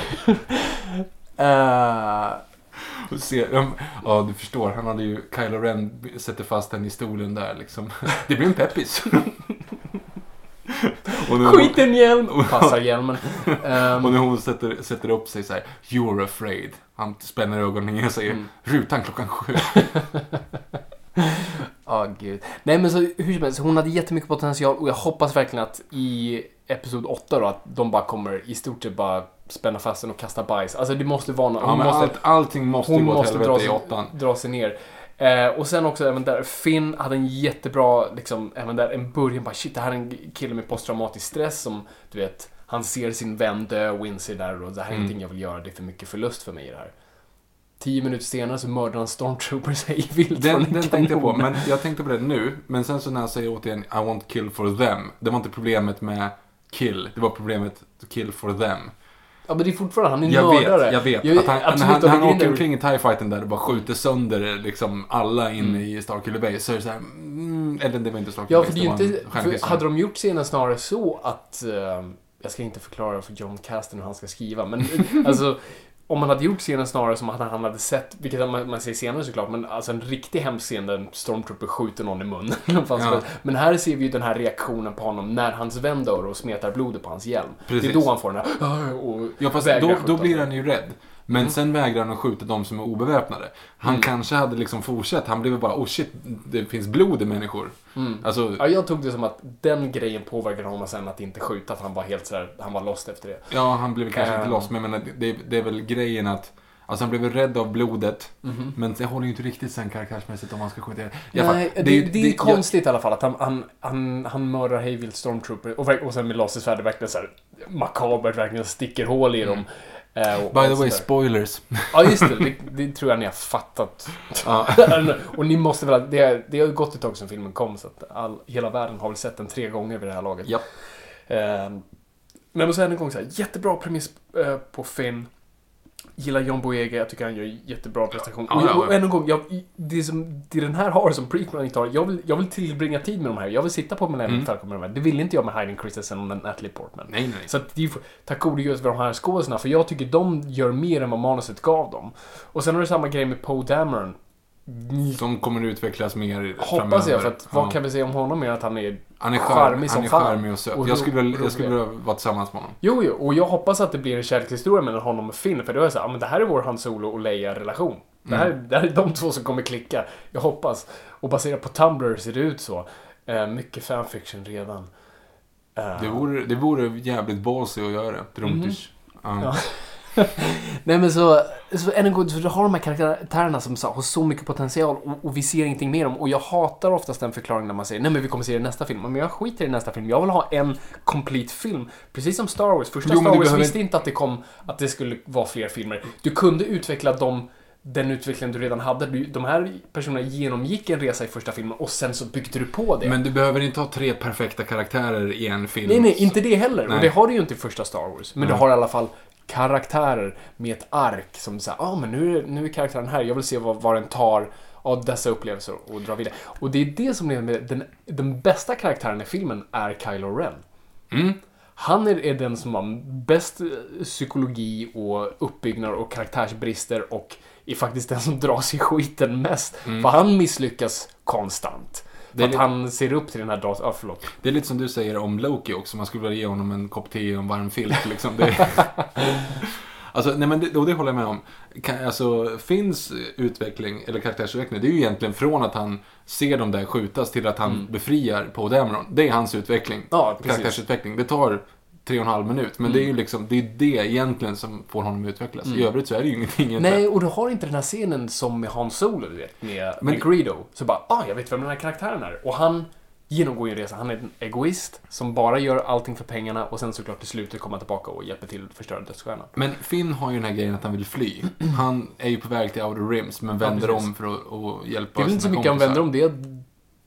Speaker 2: Ser, de, ja, du förstår. Han hade ju... Kylo Ren sätter fast henne i stolen där liksom. Det blir en peppis. och när,
Speaker 4: Skit i en hjälm! Passar hjälmen. Ehm,
Speaker 2: och när hon sätter, sätter upp sig så här, You're afraid. Han spänner ögonen och säger
Speaker 4: Mm.
Speaker 2: rutan klockan sju.
Speaker 4: Ja, gud. Nej, men så hur som helst, hon hade jättemycket potential och jag hoppas verkligen att i Episod 8 då, att de bara kommer i stort sett bara spänna fast den och kasta bajs. Alltså det måste vara något.
Speaker 2: Ja,
Speaker 4: måste,
Speaker 2: allt, allting måste
Speaker 4: hon
Speaker 2: gå åt
Speaker 4: måste dra
Speaker 2: helvete i
Speaker 4: sig,
Speaker 2: åttan.
Speaker 4: dra sig ner. Eh, och sen också även där, Finn hade en jättebra, liksom, även där en början bara shit, det här är en kille med posttraumatisk stress som, du vet, han ser sin vän dö och inser där och det här är
Speaker 2: Mm.
Speaker 4: ingenting jag vill göra, det är för mycket förlust för mig i det här. Tio minuter senare så mördar han stormtroopers hej vilt
Speaker 2: Den, den tänkte jag på, men jag tänkte på det nu. Men sen så när jag säger återigen I want kill for them. Det var inte problemet med kill. Det var problemet kill for them.
Speaker 4: Ja men det är fortfarande, han är
Speaker 2: Jag
Speaker 4: mördare.
Speaker 2: vet, jag vet.
Speaker 4: Jag-
Speaker 2: att han, han, han
Speaker 4: det
Speaker 2: åker omkring i TIE fighten där och bara skjuter sönder liksom alla inne
Speaker 4: Mm.
Speaker 2: i Starkiller Bay så är det så här, mm, eller det var inte Starkiller
Speaker 4: Ja,
Speaker 2: Bay,
Speaker 4: för det ju
Speaker 2: var
Speaker 4: inte... För hade de gjort scenen snarare så att... eh, jag ska inte förklara för John Caston hur han ska skriva, men alltså... Om man hade gjort scenen snarare som att han hade sett, vilket man, man ser senare såklart, men alltså en riktig hemsk scen där en stormtrooper skjuter någon i munnen.
Speaker 2: Ja.
Speaker 4: Men här ser vi ju den här reaktionen på honom när hans vän dör och smetar blodet på hans hjälm. Det
Speaker 2: Precis.
Speaker 4: är då han får den här... Och
Speaker 2: Ja, fast då, då blir han ju rädd. Men sen vägrar han att skjuta de som är obeväpnade. Han
Speaker 4: Mm.
Speaker 2: kanske hade liksom fortsatt. Han blev bara, oh shit, det finns blod i människor.
Speaker 4: Mm.
Speaker 2: Alltså,
Speaker 4: Ja, jag tog det som att den grejen påverkade honom sen att inte skjuta, att han var helt sådär, han var lost efter det.
Speaker 2: ja, han blev kanske inte
Speaker 4: Ehm.
Speaker 2: loss, men jag menar, det, det är väl grejen att Alltså han blev väl rädd av blodet,
Speaker 4: Mhm.
Speaker 2: men det håller ju inte riktigt sen karaktärsmässigt om man ska skjuta. I alla fall,
Speaker 4: Nej, det, det, är konstigt i alla fall att han, han, han, han mördar hejvilt stormtrooper och, och sen med lasersvärd verkligen såhär makabert, verkligen sticker hål i dem.
Speaker 2: Mm. By the way, spoilers.
Speaker 4: Ja, just det, det. Det tror jag ni har fattat.
Speaker 2: ja.
Speaker 4: och ni måste väl, det, det har ju gått ett tag sedan filmen kom så att all, hela världen har väl sett den tre gånger vid det här laget.
Speaker 2: Japp.
Speaker 4: Eh, men och sen en gång så här, jättebra premiss eh, på Finn. Gillar John Boyega, jag tycker han gör jättebra prestation.
Speaker 2: Ja,
Speaker 4: och,
Speaker 2: ja, ja.
Speaker 4: och än en gång, jag, det, som, det den här har som prequel inte har, jag vill, jag vill tillbringa tid med de här. Jag vill sitta på Millennium
Speaker 2: Mm.
Speaker 4: Falcon med de här. Det vill inte jag med Hayden Christensen och Natalie Portman.
Speaker 2: Nej, nej.
Speaker 4: Så att tack gode gud för de här skådespelarna, för jag tycker de gör mer än vad manuset gav dem. Och sen har du samma grej med Poe Dameron.
Speaker 2: Som kommer utvecklas mer
Speaker 4: Hoppas
Speaker 2: framöver.
Speaker 4: jag, för att vad kan vi säga om honom mer att han är
Speaker 2: Han är
Speaker 4: charmig som
Speaker 2: han är
Speaker 4: fan.
Speaker 2: charmig och söt.
Speaker 4: Och
Speaker 2: jag skulle, vilja- jag skulle vilja vara tillsammans med honom.
Speaker 4: Jo, jo, och jag hoppas att det blir en kärlekshistoria mellan honom och Finn, för då är det så här, ja, men det här är vår Han Solo och Leia-relation. Det, här,
Speaker 2: Mm.
Speaker 4: det här är de två som kommer klicka. Jag hoppas. Och baserat på Tumblr ser det ut så. Eh, mycket fanfiction redan. Eh,
Speaker 2: Det vore, det vore jävligt ballsy att göra. Drumtish.
Speaker 4: Mhm. Ja. Nej men så, så än en gång, du har de här karaktärerna som så, har så mycket potential och, och vi ser ingenting mer om. Och jag hatar oftast den förklaringen när man säger nej men vi kommer se det i nästa film. Men jag skiter i nästa film. Jag vill ha en complete film. Precis som Star Wars. Första
Speaker 2: Jo,
Speaker 4: Star Wars
Speaker 2: behöver-
Speaker 4: visste inte att det kom, att det skulle vara fler filmer. Du kunde utveckla dem den utveckling du redan hade. Du- De här personerna genomgick en resa i första filmen och sen så byggde du på det.
Speaker 2: Men du behöver inte ha tre perfekta karaktärer i en film.
Speaker 4: Nej, nej, inte det heller.
Speaker 2: Nej.
Speaker 4: Och det har du ju inte i första Star Wars. Men
Speaker 2: Nej.
Speaker 4: du har i alla fall karaktärer med ett ark som säger, ah men nu är, nu är karaktären här, jag vill se vad, vad den tar av dessa upplevelser och dra vidare. Och det är det som är med den, den bästa karaktären i filmen är Kylo Ren.
Speaker 2: Mm.
Speaker 4: Han är, är den som har bäst eh, psykologi och uppbyggnad och karaktärsbrister och är faktiskt den som dras i skiten mest. För han misslyckas konstant. För att han ser upp till den här datorn. Ja, förlåt.
Speaker 2: Det är lite som du säger om Loki också. Man skulle vilja ge honom en kopp te och en varm filt. Liksom. Det... alltså, nej, men det, och det håller jag med om. Kan, alltså, Finns utveckling, eller karaktärsutveckling, det är ju egentligen från att han ser dem där skjutas till att han befriar Poe Dameron. Det är hans utveckling.
Speaker 4: Ja, precis.
Speaker 2: Karaktärsutveckling. Det tar tre och en halv minut. Men det är ju liksom, det är det egentligen som får honom att utvecklas. I övrigt så är det ju ingenting egentligen.
Speaker 4: Nej, och du har inte den här scenen som med Han Solo, du vet, med,
Speaker 2: Men-
Speaker 4: med Greedo. Så bara, ah, jag vet vem den här karaktären är. Och han genomgår ju en resa. Han är en egoist som bara gör allting för pengarna och sen såklart till slutet kommer tillbaka och hjälper till att förstöra dödsstjärnan.
Speaker 2: Men Finn har ju den här grejen att han vill fly. Han är ju på väg till Outer Rims, men vänder
Speaker 4: precis.
Speaker 2: om för att, hjälpa
Speaker 4: Det är väl inte så mycket han
Speaker 2: kompisar.
Speaker 4: vänder om det.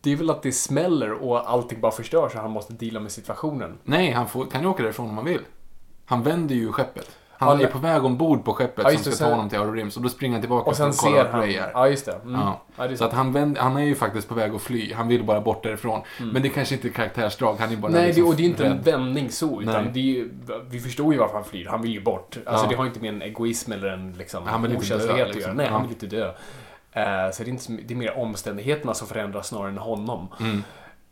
Speaker 4: Det är väl att det smäller och allting bara förstörs och han måste deala med situationen.
Speaker 2: Nej, han får, kan ju åka därifrån om han vill. Han vänder ju skeppet. Han
Speaker 4: Ja,
Speaker 2: är på väg ombord på skeppet
Speaker 4: Ja,
Speaker 2: som ska ta
Speaker 4: sen-
Speaker 2: honom till Rims och då springer han tillbaka
Speaker 4: Och sen
Speaker 2: för att kolla
Speaker 4: han...
Speaker 2: Är.
Speaker 4: Ja, just det. Mm.
Speaker 2: Ja.
Speaker 4: Ja, det är
Speaker 2: Så att han, vänd, han är ju faktiskt på väg att fly. Han vill bara bort därifrån. Men det kanske inte är karaktärsdrag. Han är bara
Speaker 4: Mm. Nej, det,
Speaker 2: liksom
Speaker 4: och det är inte en
Speaker 2: rädd.
Speaker 4: vändning så, utan
Speaker 2: Nej.
Speaker 4: det är vi förstår ju varför han flyr. Han vill ju bort. Alltså det har inte med en egoism eller en liksom,
Speaker 2: Han vill
Speaker 4: okänslighet att
Speaker 2: liksom.
Speaker 4: göra. Nej, han vill inte dö. Eh, så det är, inte, det är mer omständigheterna som förändras snarare än honom.
Speaker 2: Mm.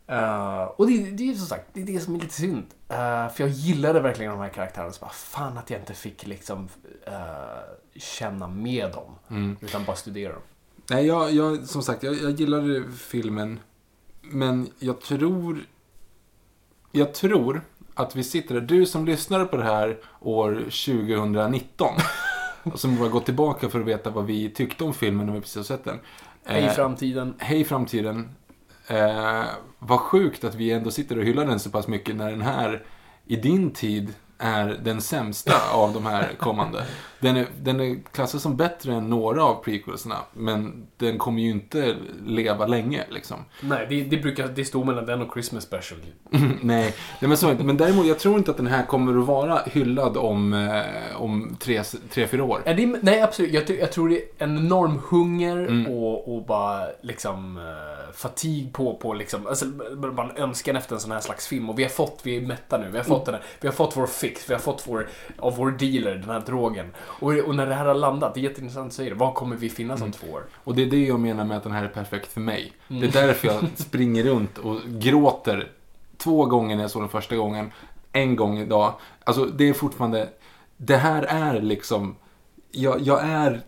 Speaker 4: Eh, och det, det är ju som sagt, det är det som är lite synd. Eh, för jag gillade verkligen de här karaktärerna. Så bara, fan att jag inte fick liksom eh, känna med dem.
Speaker 2: Mm.
Speaker 4: Utan bara studera dem.
Speaker 2: Nej, jag, jag, som sagt, jag, jag gillade filmen. Men jag tror... Jag tror att vi sitter där, du som lyssnar på det här år 2019. och som har gått tillbaka för att veta vad vi tyckte om filmen när vi precis har sett den.
Speaker 4: Hej
Speaker 2: Eh,
Speaker 4: framtiden.
Speaker 2: Hej framtiden. Eh, vad sjukt att vi ändå sitter och hyllar den så pass mycket när den här i din tid är den sämsta av de här kommande. Den är, den är klassad som bättre än några av prequelsarna, men den kommer ju inte leva länge liksom.
Speaker 4: Nej, det, det brukar, det står mellan den och Christmas special.
Speaker 2: nej, nej, men så inte. Men däremot, jag tror inte att den här kommer att vara hyllad om, eh, om tre, tre, fyra år.
Speaker 4: Det, nej, absolut. Jag, jag tror det är en enorm hunger
Speaker 2: Mm.
Speaker 4: och, och bara liksom uh, fatig på, på liksom, alltså, bara en önskan efter en sån här slags film. Och vi har fått, vi är mätta nu, vi har fått den här, vi har fått vår fix, vi har fått vår, av vår dealer, den här drogen. Och, och när det här har landat, det är jätteintressant att säga det, var kommer vi finnas
Speaker 2: Mm.
Speaker 4: om två år?
Speaker 2: Och det är det jag menar med att den här är perfekt för mig.
Speaker 4: Mm.
Speaker 2: Det är därför jag springer runt och gråter två gånger när jag såg den första gången. En gång idag. Alltså det är fortfarande... Det här är liksom... Jag, jag är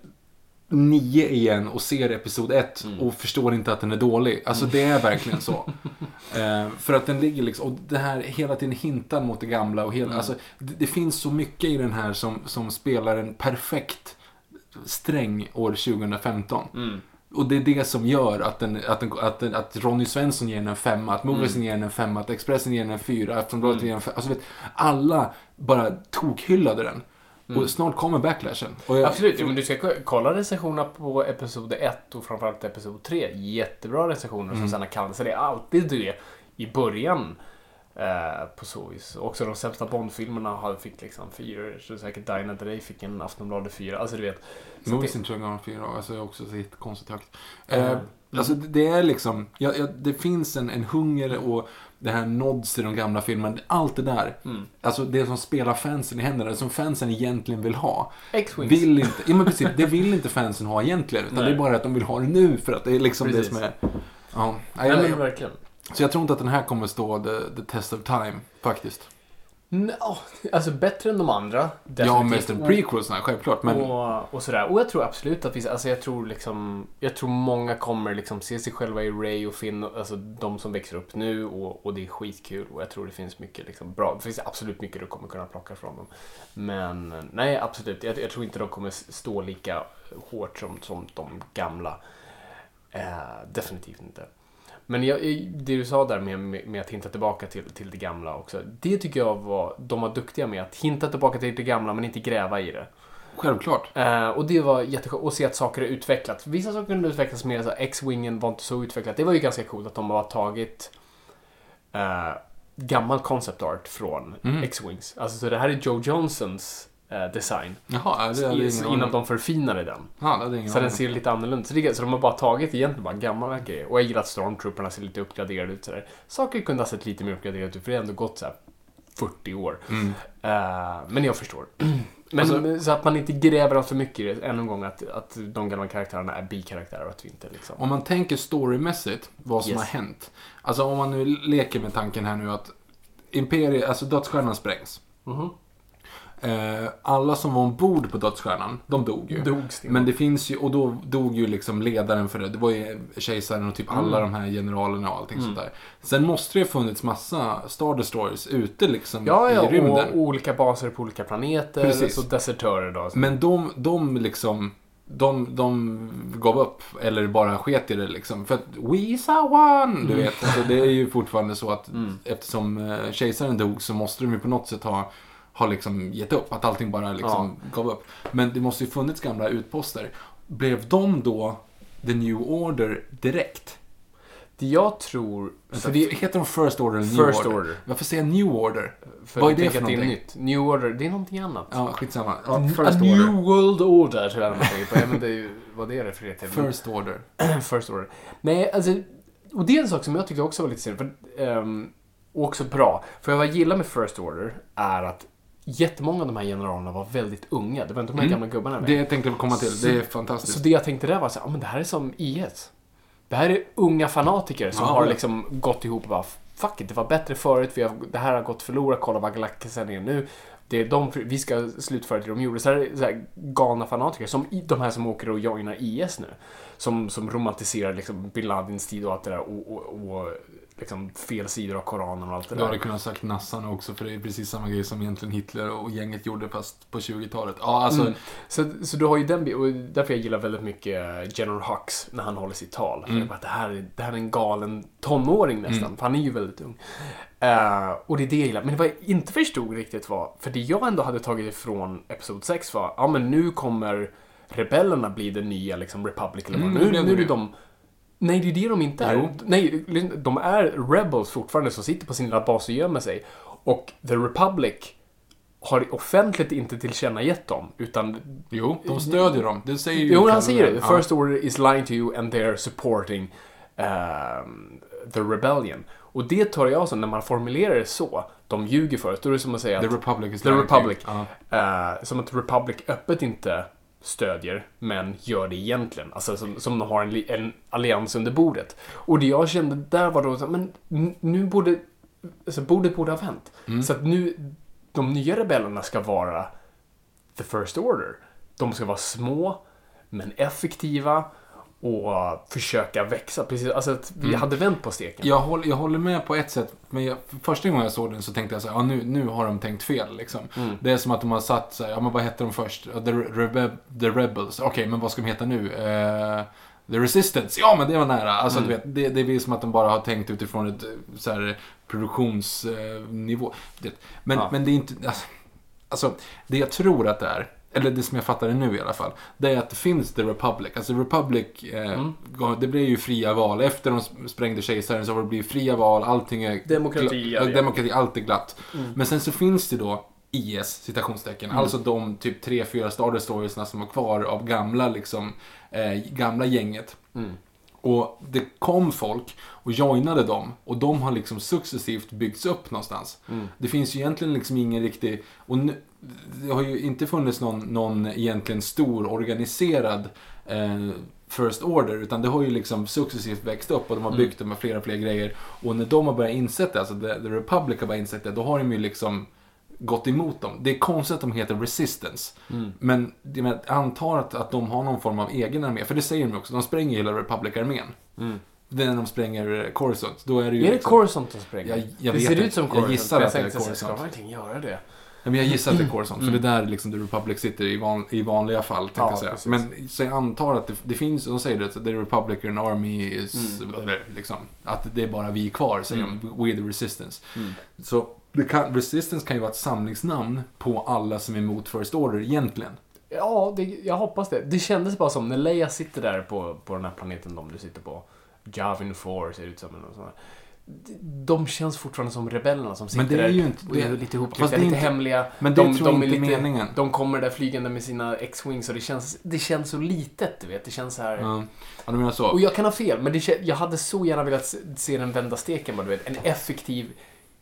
Speaker 2: nio igen och ser episod ett
Speaker 4: Mm.
Speaker 2: och förstår inte att den är dålig. Alltså det är verkligen så. eh, för att den ligger liksom, och det här hela tiden hintar mot det gamla och hela,
Speaker 4: Mm.
Speaker 2: alltså det, det finns så mycket i den här som, som spelar en perfekt sträng år 2015.
Speaker 4: Mm.
Speaker 2: Och det är det som gör att, den, att, den, att, den, att Ronny Svensson ger den en femma, att Moviesen
Speaker 4: Mm.
Speaker 2: ger den en femma, att Expressen ger den en fyra, Aftonbladet ger den en femma. Alltså vet, alla bara tokhyllade den. Och snart kommer backlashen. Jag,
Speaker 4: Mm. Absolut, men du ska ko- kolla recensionerna på episod 1 och framförallt episod 3. Jättebra recensioner
Speaker 2: Mm.
Speaker 4: som sen har kallats. Så det är alltid det i början. Eh, på så vis. Också de sämsta Bond-filmerna har- fick liksom fyra. Så säkert Dine Day fick en Aftonbladet fyra. Alltså du vet. Så
Speaker 2: Moviesen tror jag gav fyra, alltså också sett konstigt högt.
Speaker 4: Mm.
Speaker 2: Eh, alltså det det är liksom, ja, ja, det finns en, en hunger och det här nods i de gamla filmerna, allt det där.
Speaker 4: Mm.
Speaker 2: Alltså det som spelar fansen i händerna, det som fansen egentligen vill ha.
Speaker 4: X-Wings.
Speaker 2: Vill inte, ja men precis, det vill inte fansen ha egentligen. Utan
Speaker 4: Nej.
Speaker 2: det är bara att de vill ha det nu för att det är liksom
Speaker 4: Precis.
Speaker 2: det som är... Ja, nej,
Speaker 4: men verkligen.
Speaker 2: så jag tror inte att den här kommer stå the, the test of time, faktiskt.
Speaker 4: No, alltså bättre än de andra.
Speaker 2: Ja,
Speaker 4: definitivt.
Speaker 2: mest en prequelsna, självklart. Men
Speaker 4: Och, och sådär. Och jag tror absolut att vi, alltså jag tror liksom, jag tror många kommer liksom se sig själva i Ray och Finn, alltså de som växer upp nu och, och det är skitkul och jag tror det finns mycket liksom bra, det finns absolut mycket du kommer kunna plocka från dem. Men nej, absolut, jag, jag tror inte de kommer stå lika hårt som, som de gamla. Eh, definitivt inte. Men jag, det du sa där med, med, att hinta tillbaka till, till det gamla också. Det tycker jag var, de var duktiga med. Att hinta tillbaka till det gamla men inte gräva i det.
Speaker 2: självklart.
Speaker 4: Eh, och det var jätteskönt att se att saker har utvecklats. Vissa saker kunde utvecklas mer, så X-Wingen var inte så utvecklat. Det var ju ganska coolt att de har tagit eh, gammal concept art från
Speaker 2: Mm.
Speaker 4: X-Wings. Alltså så det här är Joe Johnsons design.
Speaker 2: Jaha, det hade ingen
Speaker 4: innan de förfinade den.
Speaker 2: Ja, det hade ingen
Speaker 4: Så den ser lite annorlunda så, det, så de har bara tagit egentligen bara gamla grejer. Och jag gillar att Stormtrooperna ser lite uppgraderade ut. Sådär. Saker kunde ha sett lite mer uppgraderade ut för det har ändå gått så här 40 år.
Speaker 2: Mm.
Speaker 4: Eh, men jag förstår. Men
Speaker 2: Alltså-
Speaker 4: så att man inte gräver allt för mycket. Än en gång att, att de gamla karaktärerna är bikaraktärer och att vi inte liksom...
Speaker 2: Om man tänker storymässigt, vad som
Speaker 4: Yes.
Speaker 2: har hänt. Alltså om man nu leker med tanken här nu att Imperiet, alltså dödsstjärnan sprängs.
Speaker 4: Mhm.
Speaker 2: Eh, alla som var ombord på dödsstjärnan, de dog ju.
Speaker 4: Dog Sten.
Speaker 2: Men det finns ju, och då dog ju liksom ledaren för det. Det var ju kejsaren och typ alla de här generalerna och allting sånt där. Sen måste det ha funnits massa Star Destroyers ute liksom
Speaker 4: Ja, ja,
Speaker 2: i rymden.
Speaker 4: och olika baser på olika planeter.
Speaker 2: Precis.
Speaker 4: Så desertörer då. Så.
Speaker 2: Men de, de liksom, de, de gav upp, eller bara sket i det liksom. För att we saw one! Du vet, alltså, det är ju fortfarande så att eftersom eh, kejsaren dog så måste de ju på något sätt ha, ha liksom gett upp. Att allting bara liksom gav upp. Men det måste ju funnits gamla utposter. Blev de då the new order direkt?
Speaker 4: Det jag tror... För det,
Speaker 2: Heter de First Order eller New
Speaker 4: First
Speaker 2: Order?
Speaker 4: Order.
Speaker 2: Varför säger jag New Order?
Speaker 4: för
Speaker 2: Vad är det för
Speaker 4: att det är
Speaker 2: någonting?
Speaker 4: nytt. New Order, det är någonting annat.
Speaker 2: Ja, skitsamma. Ja,
Speaker 4: A
Speaker 2: First Order.
Speaker 4: New World Order tror jag man tänker på. Jag vet inte vad det refererar till.
Speaker 2: First Order.
Speaker 4: First Order. Nej, alltså... Och det är en sak som jag tyckte också var lite synd. För, ehm, och också bra. För vad jag gillar med First Order är att jättemånga av de här generalerna var väldigt unga. Det var inte de här gamla gubbarna med.
Speaker 2: Det jag tänkte komma till. Det är
Speaker 4: Så
Speaker 2: fantastiskt.
Speaker 4: det jag tänkte där var så här, men det här är som IS. Det här är unga fanatiker som
Speaker 2: Ja.
Speaker 4: har liksom gått ihop och bara Fuck it, det var bättre förut, vi har, det här har gått förlorat, kolla vad Galactusen är nu. Det är de, vi ska slutföra det de gjorde. Så här, är så här galna fanatiker, som de här som åker och joinar IS nu. Som, som romantiserar liksom bin Ladins tid och allt det där och, och, och liksom fel sidor av Koranen och allt det
Speaker 2: Du
Speaker 4: där.
Speaker 2: hade kunnat sagt Nassa nu också, för det är precis samma grej som egentligen Hitler och gänget gjorde fast på 20-talet. Ja, alltså,
Speaker 4: Mm. Så, så du har ju den och därför jag gillar väldigt mycket General Hux när han håller sitt tal. För
Speaker 2: Mm.
Speaker 4: bara, det, här, är- det här är en galen tonåring nästan, för han är ju väldigt ung. Eh, och det är det jag gillar. Men vad jag inte förstod riktigt var, för det jag ändå hade tagit ifrån Episod 6 var, ja men nu kommer rebellerna bli den nya liksom Republic eller vad.
Speaker 2: Mm,
Speaker 4: nu,
Speaker 2: blev
Speaker 4: nu är
Speaker 2: det
Speaker 4: de Nej, det är det de inte är.
Speaker 2: Jo.
Speaker 4: Nej, de är rebels fortfarande som sitter på sin lilla bas och gömmer sig. Och The Republic har offentligt inte tillkännagett dem, utan...
Speaker 2: jo, de stödjer dem. Det säger ju
Speaker 4: Jo, han säger det. First order is lying to you and they're supporting um, the rebellion. Och det tar jag som, när man formulerar det så, de ljuger för oss, då är det som att säga
Speaker 2: The
Speaker 4: att...
Speaker 2: Republic is
Speaker 4: The
Speaker 2: lying to you.
Speaker 4: Republic. Eh, som att Republic öppet inte stödjer, men gör det egentligen. Alltså som, som har en, en allians under bordet. Och det jag kände där var då men nu borde... Alltså bordet borde ha vänt.
Speaker 2: Mm.
Speaker 4: Så att nu, de nya rebellerna ska vara the first order. De ska vara små, men effektiva och försöka växa. Precis, alltså att vi hade vänt på steken.
Speaker 2: Jag, håller, jag håller med på ett sätt, men jag, första gången jag såg den så tänkte jag så här, ja nu, nu har de tänkt fel liksom.
Speaker 4: Mm.
Speaker 2: Det är som att de har satt så här, ja men vad hette de först? The, Rebe the Rebels. Okej, men vad ska de heta nu? Eh, The Resistance. Ja, men det var nära. Alltså,
Speaker 4: Mm.
Speaker 2: du vet, det, det blir som att de bara har tänkt utifrån ett eh, så här, produktionsnivå. Men,
Speaker 4: Ja.
Speaker 2: men det är inte... Alltså, alltså, det jag tror att det är, eller det som jag fattar det nu i alla fall, det är att det finns The Republic. Alltså Republic, eh,
Speaker 4: Mm.
Speaker 2: det blev ju fria val. Efter de sprängde kejsaren så har det blivit fria val, allting är...
Speaker 4: Demokrati, ja.
Speaker 2: demokrati, allt är glatt.
Speaker 4: Mm.
Speaker 2: Men sen så finns det då IS, citationstecken, alltså de typ tre, fyra Star Destroyersna som var kvar av gamla liksom, eh, gamla gänget.
Speaker 4: Mm.
Speaker 2: Och det kom folk och joinade dem och de har liksom successivt byggts upp någonstans.
Speaker 4: Mm.
Speaker 2: Det finns ju egentligen liksom ingen riktig... Och nu, det har ju inte funnits någon, någon egentligen stor organiserad eh, First Order utan det har ju liksom successivt växt upp och de har
Speaker 4: Mm.
Speaker 2: byggt det med flera fler grejer. Och när de har börjat insett det, alltså The, The Republic har börjat insett det, då har de ju liksom gått emot dem. Det är konstigt att de heter Resistance.
Speaker 4: Mm.
Speaker 2: Men jag jag antar att, att de har någon form av egen armé. För det säger de också, de spränger hela Republic-armén.
Speaker 4: Mm.
Speaker 2: Det är när de spränger eh, Coruscant. Då är det ju
Speaker 4: Är det
Speaker 2: liksom-
Speaker 4: Coruscant som spränger?
Speaker 2: Jag- jag
Speaker 4: det
Speaker 2: vet
Speaker 4: ser ut som
Speaker 2: Jag
Speaker 4: Coruscant.
Speaker 2: gissar
Speaker 4: men
Speaker 2: att det är Coruscant.
Speaker 4: Ska verkligen göra det?
Speaker 2: Men jag gissar att det är
Speaker 4: Mm.
Speaker 2: för det är där liksom The Republic sitter i, van, i vanliga fall,
Speaker 4: Ja,
Speaker 2: jag säga.
Speaker 4: precis.
Speaker 2: Men så jag antar att det, det finns, de säger det, The Republican Army is, eller, liksom, att det är bara vi kvar, säger
Speaker 4: Mm.
Speaker 2: de. We the Resistance.
Speaker 4: Mm.
Speaker 2: Så kan, Resistance kan ju vara ett samlingsnamn på alla som är emot First Order egentligen.
Speaker 4: Ja, det, jag hoppas det. Det kändes bara som när Leia sitter där på, på den här planeten de du sitter på. Javin 4 ser det ut som. Eller något sånt där. De- De känns fortfarande som rebellerna som sitter
Speaker 2: Men det är
Speaker 4: där
Speaker 2: ju inte-
Speaker 4: och är
Speaker 2: det-
Speaker 4: lite
Speaker 2: det är
Speaker 4: lite
Speaker 2: inte-
Speaker 4: hemliga.
Speaker 2: Men det
Speaker 4: de,
Speaker 2: tror
Speaker 4: de är
Speaker 2: inte
Speaker 4: lite,
Speaker 2: meningen.
Speaker 4: De kommer där flygande med sina X-Wings och det känns, det känns så litet, du vet. Det känns så här...
Speaker 2: Ja, ja du menar så?
Speaker 4: Och jag kan ha fel, men det, jag hade så gärna velat se- den vända steken, du vet. En effektiv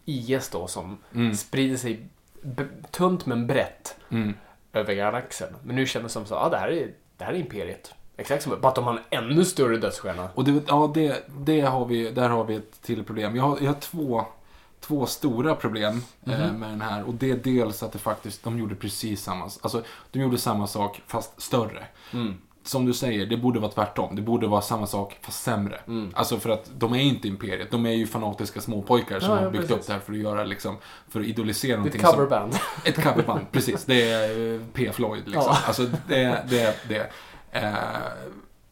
Speaker 4: IS då som
Speaker 2: Mm.
Speaker 4: sprider sig tunt men brett
Speaker 2: Mm.
Speaker 4: över galaxen. Men nu känns det som så, ja det här är, det här är Imperiet. Exakt som, bara att de har en ännu större dödsstjärna.
Speaker 2: Och det, ja, det, det har vi, där har vi ett till problem. Jag har, jag har två, två stora problem eh,
Speaker 4: Mhm.
Speaker 2: med den här. Och det är dels att det faktiskt, de gjorde precis samma, alltså de gjorde samma sak fast större.
Speaker 4: Mm.
Speaker 2: Som du säger, det borde vara tvärtom. Det borde vara samma sak fast sämre.
Speaker 4: Mm.
Speaker 2: Alltså för att de är inte imperiet, de är ju fanatiska småpojkar som
Speaker 4: Ja,
Speaker 2: har
Speaker 4: ja,
Speaker 2: byggt
Speaker 4: precis.
Speaker 2: upp det här för att göra liksom, för att idolisera någonting
Speaker 4: ett
Speaker 2: som-
Speaker 4: coverband.
Speaker 2: ett coverband, precis. Det är eh, P. Floyd liksom.
Speaker 4: Ja.
Speaker 2: Alltså det, det, det. Eh,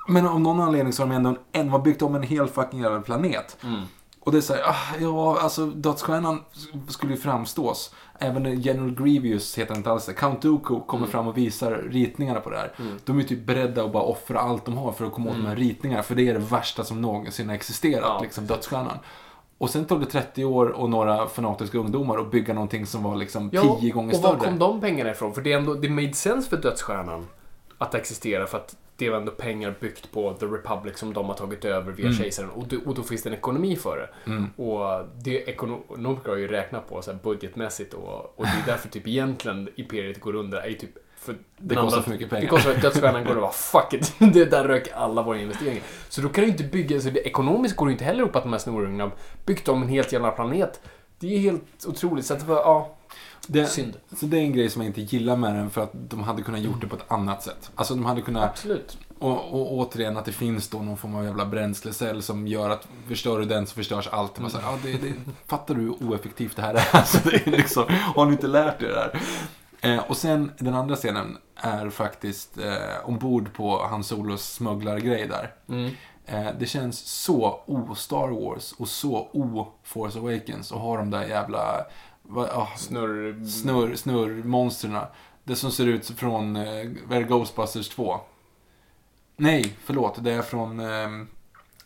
Speaker 2: men av någon anledning så har de ändå en, har byggt om en hel fucking jävla planet.
Speaker 4: Mm.
Speaker 2: Och Och det är så här, ah, ja, alltså dödsstjärnan skulle ju framstås. Även General Grievous heter inte alls det. Count Dooku kommer fram och visar ritningarna på det här. De är typ beredda att bara offra allt de har för att komma åt de här ritningarna. För det är det värsta som någonsin har existerat,
Speaker 4: Ja.
Speaker 2: liksom dödsstjärnan. Och sen tog det 30 år och några fanatiska ungdomar att bygga någonting som var liksom 10 gånger
Speaker 4: och var
Speaker 2: större.
Speaker 4: kom de pengarna ifrån? För det, är ändå, det made sense för Dödsstjärnan att existera för att det var ändå pengar byggt på The Republic som de har tagit över via
Speaker 2: Mm.
Speaker 4: kejsaren och, och då finns det en ekonomi för det. Och det ekonomiker har ju räknat på så här budgetmässigt och, och det är därför typ egentligen Imperiet går under är typ för
Speaker 2: Det kostar för mycket pengar.
Speaker 4: Det kostar att Dödsstjärnan går och bara fuck it, det där rök alla våra investeringar. Så då kan du inte bygga, så det, ekonomiskt går det inte heller upp att de här snorungarna byggt om en helt jävla planet. Det är helt otroligt. Så att ja,
Speaker 2: Det,
Speaker 4: Synd.
Speaker 2: Så det är en grej som jag inte gillar med den för att de hade kunnat gjort det på ett annat sätt. Alltså de hade kunnat,
Speaker 4: absolut.
Speaker 2: och, och återigen att det finns då någon form av jävla bränslecell som gör att förstör du den så förstörs allt. Man säger, ja, det, det, fattar du hur oeffektivt det här är? Alltså, det är liksom, har ni inte lärt er det här? Eh, och sen den andra scenen är faktiskt eh, ombord på Han Solos smugglargrej där.
Speaker 4: Mm.
Speaker 2: Eh, det känns så o-Star Wars och så o-Force Awakens och ha de där jävla vad, ah,
Speaker 4: Snurr...
Speaker 2: snurr, snurrmonsterna. Det som ser ut från eh, Ghostbusters 2. Nej, förlåt. Det är från... ehm,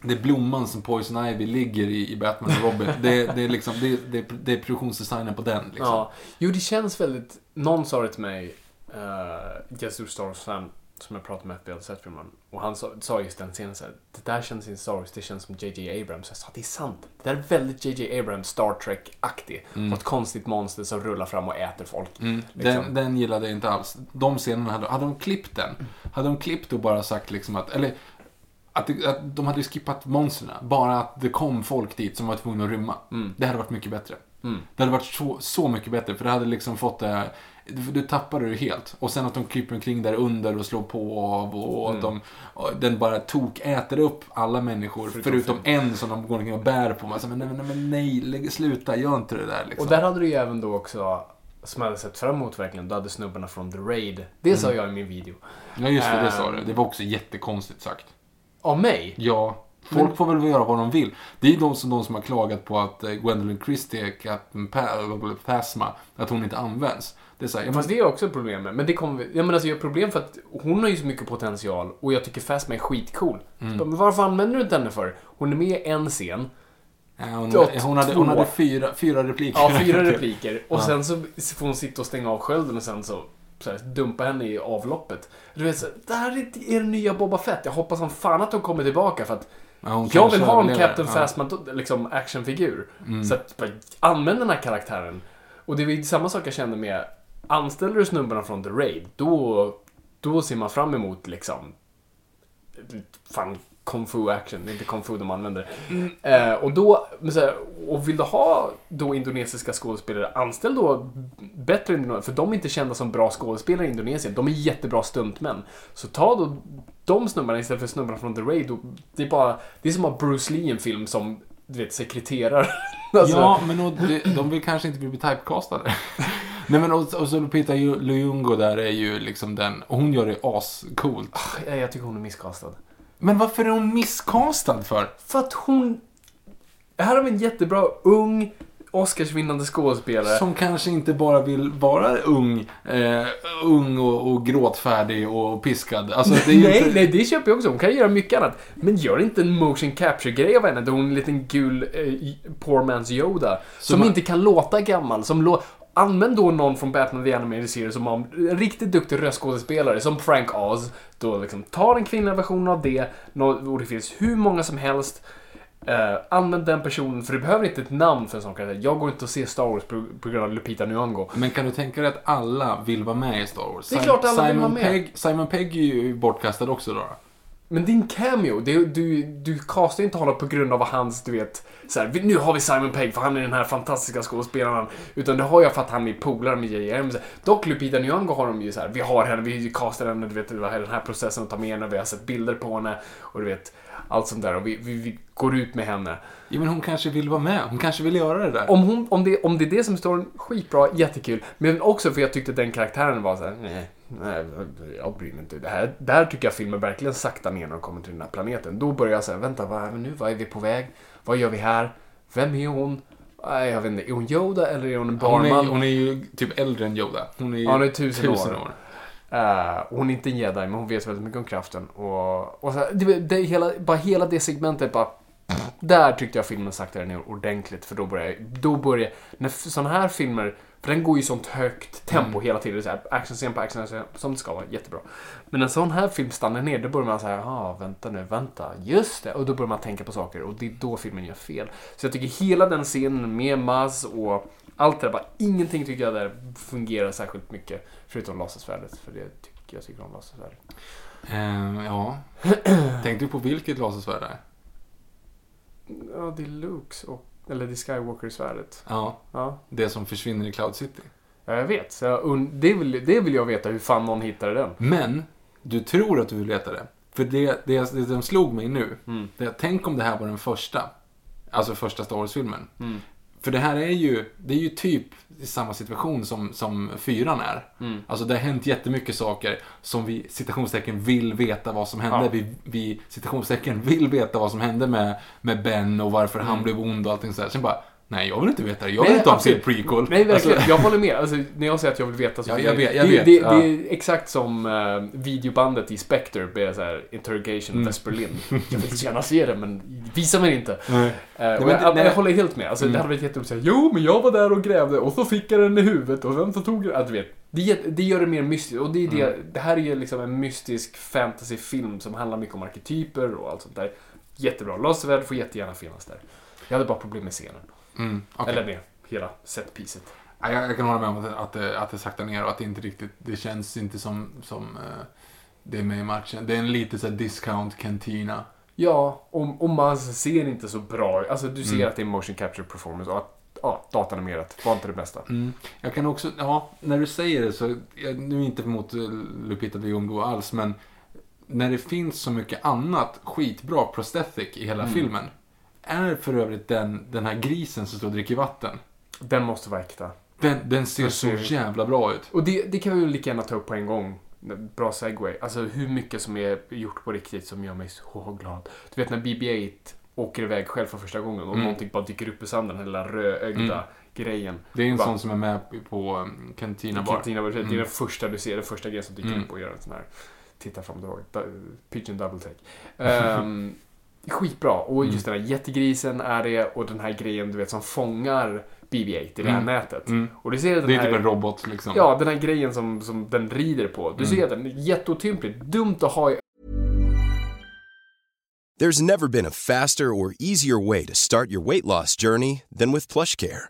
Speaker 2: det är blomman som Poison Ivy ligger i, i Batman och Robin. Det, det, är liksom, det, det, det är produktionsdesignen på den. Liksom.
Speaker 4: Ja. Jo, det känns väldigt... Någon sa det till mig, uh, Star Wars-fan, som jag pratade med efter jag hade sett filmen. Och han sa, sa just den scenen så här, det där känns inte Star Wars, det känns som JJ Abrams. Jag sa, det är sant. Det där är väldigt JJ Abrams, Star Trek-aktig. Och ett konstigt monster som rullar fram och äter folk.
Speaker 2: Mm,
Speaker 4: Liksom.
Speaker 2: den, den gillade jag inte alls. De scenerna, hade, hade de klippt den, hade de klippt och bara sagt liksom att, eller att, det, att de hade skippat monstren, bara att det kom folk dit som var tvungna att rymma. Det hade varit mycket bättre.
Speaker 4: Mm.
Speaker 2: Det hade varit så, så mycket bättre, för det hade liksom fått det, du, du tappade det helt. Och sen att de kryper omkring där under och slår på och av och
Speaker 4: Mm.
Speaker 2: att de, och den bara tok äter upp alla människor, förutom, en som de går omkring och bär på. Man säger, men, nej, men, nej, lägg, sluta, gör inte det där liksom.
Speaker 4: Och där hade du ju även då också, som jag hade sett fram emot verkligen, då hade snubbarna från The Raid. Det sa jag i min video.
Speaker 2: Ja, just det, det sa
Speaker 4: Ehm.
Speaker 2: du. Det var också jättekonstigt sagt.
Speaker 4: Av mig?
Speaker 2: Ja, folk får väl göra vad de vill. Det är ju de som, de som har klagat på att eh, Gwendolyn Christie, Captain Pa- Phasma, att hon inte används. Det är så här, ja,
Speaker 4: Fast det är också ett problem med. Men det kommer vi... Jag menar alltså, jag har problem för att hon har ju så mycket potential och jag tycker Phasma är skitcool.
Speaker 2: Mm.
Speaker 4: Bara, Men varför använder du inte henne för? Hon är med i en scen.
Speaker 2: ja, hon, hon, hade, hon hade fyra, fyra repliker.
Speaker 4: Ja, fyra repliker. Och
Speaker 2: Ja.
Speaker 4: sen så får hon sitta och stänga av skölden och sen så, så här, dumpa henne i avloppet. Du vet, så, det här är er nya Boba Fett. Jag hoppas som fan att hon kommer tillbaka för att
Speaker 2: Ja,
Speaker 4: jag vill ha en. Captain
Speaker 2: Ja. Mm.
Speaker 4: Liksom actionfigur. Så att, använd den här karaktären. Och det är samma sak jag kände med, anställer du snubbarna från The Raid, då, då ser man fram emot liksom, fan, kung fu action, det är inte kung fu de använder. Eh, och då, men så här, och vill du ha då indonesiska skådespelare, anställ då bättre indonesier, för de är inte kända som bra skådespelare i Indonesien, de är jättebra stuntmän. Så ta då de snubbarna istället för snubbarna från The Raid, och det är bara, det är som att Bruce Lee i en film som, du vet, sekreterar. Alltså,
Speaker 2: Ja, men och, de, de vill kanske inte bli typecastade. Nej men och, och så Lupita Nyong'o där är ju liksom den, och hon gör det ascoolt.
Speaker 4: jag, jag tycker hon är misscastad.
Speaker 2: Men varför är hon misscastad för?
Speaker 4: För att hon... Här har vi en jättebra ung Oscarsvinnande skådespelare.
Speaker 2: Som kanske inte bara vill vara ung, eh, ung och, och gråtfärdig och piskad. Alltså, det är ju
Speaker 4: nej,
Speaker 2: inte...
Speaker 4: nej, det köper jag också. Hon kan göra mycket annat. Men gör inte en motion capture-grej av henne där hon är en liten gul eh, poor man's Yoda. Som
Speaker 2: man-
Speaker 4: inte kan låta gammal. Som lå- Använd då någon från Batman The Animated Series som har en riktigt duktig röstskådespelare, som Frank Oz. Då liksom, ta den kvinnliga versionen av det, och det finns hur många som helst. Eh, använd den personen, för du behöver inte ett namn för en sån karaktär. Jag går inte och ser Star Wars på, på grund av Lupita Nyong'o.
Speaker 2: Men kan du tänka dig att alla vill vara med i Star Wars?
Speaker 4: Det är klart alla vill
Speaker 2: Simon
Speaker 4: vara med.
Speaker 2: Pegg, Simon Pegg är ju bortkastad också då.
Speaker 4: Men din cameo, det, du, du castar inte honom på grund av hans, du vet, så här, "Vi- nu har vi Simon Pegg för han är den här fantastiska skådespelaren. Utan det har jag för att han är polare med. Abrams. Dock Lupita Nyong'o har de ju så här, vi har henne, vi castar henne, du vet, den här processen att ta med henne, vi har sett bilder på henne och du vet, allt sånt där och vi, vi, vi går ut med henne.
Speaker 2: Ja, men hon kanske vill vara med. Hon kanske vill göra det där.
Speaker 4: Om, hon, om, det, om det är det som står skitbra, jättekul. Men också för jag tyckte den karaktären var så här, nej, nej, jag bryr mig inte. Det här, där tycker jag filmen verkligen saktar ner när de kommer till den här planeten. Då börjar jag säga, vänta, vad är vi nu? Vad är vi på väg? Vad gör vi här? Vem är hon? Nej, jag vet inte. Är hon Yoda eller är hon en
Speaker 2: Hon är,
Speaker 4: barnman?
Speaker 2: hon är ju typ äldre än Yoda. Hon är, ju
Speaker 4: Ja, hon är tusen år.
Speaker 2: år.
Speaker 4: Eh, hon är inte en jedi, men hon vet väldigt mycket om kraften. Och, och så, här, det, det, hela, bara hela det segmentet bara... Där tyckte jag filmen saktade ner ordentligt, för då börjar då börjar när sådana här filmer, för den går ju i sånt högt tempo hela tiden, så här, actionscen på actionscen, som det ska vara, jättebra. Men en sån här film stannar ner, då börjar man säga, ah, vänta nu, vänta, just det, och då börjar man tänka på saker, och det är då filmen gör fel. Så jag tycker hela den scenen med Maz och allt det där, bara ingenting tycker jag där fungerar särskilt mycket, förutom lasersvärdet, för det tycker jag tycker om lasersvärdet.
Speaker 2: Eh, ja. Tänkte du på vilket lasersvärd det är?
Speaker 4: Ja, det är Lukes och, eller är Skywalker-svärdet.
Speaker 2: Ja,
Speaker 4: Ja.
Speaker 2: det som försvinner i Cloud City.
Speaker 4: Ja, jag vet. Så jag und- det, vill, det vill jag veta hur fan någon hittade den.
Speaker 2: Men, du tror att du vill veta det. För det, det, det som slog mig nu,
Speaker 4: Mm.
Speaker 2: det tänk om det här var den första. Alltså första Star Wars-filmen.
Speaker 4: Mm.
Speaker 2: För det här är ju, det är ju typ i samma situation som, som fyran är.
Speaker 4: Mm.
Speaker 2: Alltså det har hänt jättemycket saker som vi citationstecken vill veta vad som hände.
Speaker 4: Ja.
Speaker 2: Vi, vi citationstecken vill veta vad som hände med, med Ben och varför han blev ond och allting sådär. Sen bara, nej jag vill inte veta det. Jag vill.
Speaker 4: Nej,
Speaker 2: inte ha en
Speaker 4: absolut.
Speaker 2: prequel.
Speaker 4: Nej, verkligen.
Speaker 2: Alltså,
Speaker 4: Jag håller med. Alltså, när jag säger att jag vill veta så
Speaker 2: Ja, jag vet, jag
Speaker 4: det,
Speaker 2: vet,
Speaker 4: Det,
Speaker 2: ja.
Speaker 4: det är exakt som uh, videobandet i Spectre med så här, interrogation
Speaker 2: Mm.
Speaker 4: Vesper Lind. Jag vill så gärna se det, men visa mig inte.
Speaker 2: nej.
Speaker 4: Eh, och
Speaker 2: men
Speaker 4: jag,
Speaker 2: nej.
Speaker 4: jag håller helt med. Alltså,
Speaker 2: Mm.
Speaker 4: Det hade varit jätteroligt att säga Jo, men jag var där och grävde och så fick jag den i huvudet och sen så tog jag... Ja, du vet. Det, det gör det mer mystiskt. Och det, är det,
Speaker 2: Mm.
Speaker 4: det här är ju liksom en mystisk fantasyfilm som handlar mycket om arketyper och allt sånt där. Jättebra. Laservärld får jättegärna finnas där. Jag hade bara problem med scenen.
Speaker 2: Mm, okej.
Speaker 4: Eller med hela setpieset.
Speaker 2: Ja, Jag, jag kan hålla med om att, att, det- att det saktar ner och att det inte riktigt, det känns inte som, som eh, det är med i matchen. Det är en lite så här discount cantina.
Speaker 4: Ja, och, och man ser inte så bra. Alltså du ser
Speaker 2: Mm.
Speaker 4: att det är motion capture performance och att ja, datanimerat var inte det bästa.
Speaker 2: Mm. Jag kan också, ja, när du säger det så, jag, nu är inte emot eh, Lupita Nyong'o alls, men när det finns så mycket annat skitbra prosthetic i hela
Speaker 4: Mm.
Speaker 2: filmen, är för övrigt den, den här grisen som står och dricker vatten,
Speaker 4: Den måste vara äkta.
Speaker 2: den, den ser
Speaker 4: Den
Speaker 2: så
Speaker 4: ser-
Speaker 2: jävla bra ut.
Speaker 4: Och det, det kan vi lika gärna ta upp på en gång. Bra segway. Alltså hur mycket som är gjort på riktigt som gör mig så glad. Du vet när BB-8 åker iväg själv för första gången och
Speaker 2: Mm.
Speaker 4: någonting bara dyker upp i sanden, den lilla rödögda
Speaker 2: Mm.
Speaker 4: grejen.
Speaker 2: Det är en
Speaker 4: Va?
Speaker 2: sån som är med på um, Cantina Bar.
Speaker 4: Cantina, Det är
Speaker 2: Mm.
Speaker 4: den första du ser, den första grejen som dyker
Speaker 2: Mm.
Speaker 4: upp och gör en sån här titta fram och tillbaka. Pigeon double take. Um, skitbra. Och just den här jättegrisen är det och den här grejen du vet som fångar BB-8 i det här
Speaker 2: Mm.
Speaker 4: nätet.
Speaker 2: Mm.
Speaker 4: Och du ser den
Speaker 2: Det är
Speaker 4: här...
Speaker 2: typ en robot liksom.
Speaker 4: Ja, den här grejen som, som den rider på. Du
Speaker 2: Mm.
Speaker 4: ser den, jätteotympligt. Dumt att ha i
Speaker 6: There's never been a faster or easier way to start your weight loss journey than with PlushCare.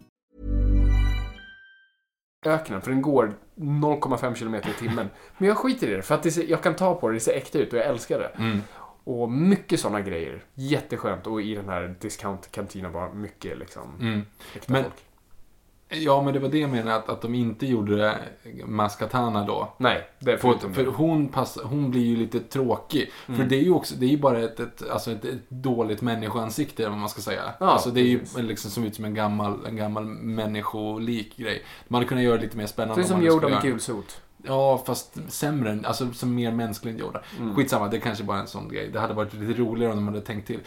Speaker 4: Öknen, för den går 0,5 km i timmen. Men jag skiter i det, för att det ser, jag kan ta på det, det ser äkta ut och jag älskar det.
Speaker 2: Mm.
Speaker 4: Och mycket sådana grejer. Jätteskönt. Och i den här discount kantina bara mycket liksom
Speaker 2: Mm. Men-
Speaker 4: folk.
Speaker 2: Ja, men det var det jag menade, att, att de inte gjorde Maskatana då.
Speaker 4: Nej, det
Speaker 2: För, för
Speaker 4: det.
Speaker 2: hon, pass, hon blir ju lite tråkig.
Speaker 4: Mm.
Speaker 2: För det är ju också, det är ju bara ett, ett, alltså ett, ett dåligt människoansikte, vad man ska säga.
Speaker 4: Ja,
Speaker 2: alltså det är ju
Speaker 4: precis.
Speaker 2: liksom som ut som en gammal, en gammal människolik grej. Man hade kunnat göra det lite mer spännande.
Speaker 4: Det är som Yoda med
Speaker 2: göra-
Speaker 4: gulsot.
Speaker 2: Ja, fast sämre. Alltså som mer mänskligt Yoda.
Speaker 4: Mm.
Speaker 2: Skitsamma, det kanske bara är en sån grej. Det hade varit lite roligare om de hade tänkt till.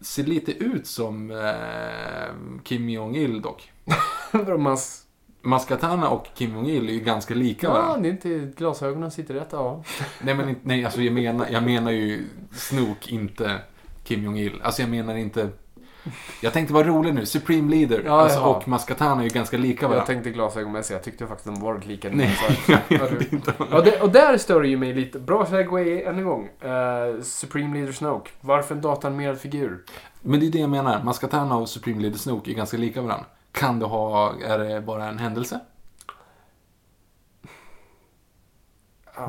Speaker 2: Ser lite ut som eh, Kim Jong-Il dock.
Speaker 4: Mas...
Speaker 2: Maskatana och Kim Jong-Il är ju ganska lika
Speaker 4: Ja,
Speaker 2: varandra.
Speaker 4: det är inte glasögonen sitter rätt, ja.
Speaker 2: Nej, men nej, alltså jag menar, jag menar ju Snook, inte Kim Jong-Il. Alltså jag menar inte... Jag tänkte vara rolig nu. Supreme Leader
Speaker 4: Ja,
Speaker 2: alltså,
Speaker 4: ja.
Speaker 2: och Maskatana är ju ganska lika
Speaker 4: Jag
Speaker 2: varandra.
Speaker 4: tänkte glasögonmässigt, jag tyckte faktiskt de var lika.
Speaker 2: Nej, jag
Speaker 4: Ja, du-
Speaker 2: inte.
Speaker 4: Ja, det, och där stör ju mig lite. Bra segway än en gång. Eh, Supreme Leader Snoke. Varför en datanimerad figur?
Speaker 2: Men det är det jag menar. Maskatana och Supreme Leader Snook är ganska lika varandra. Kan det ha... Är det bara en händelse?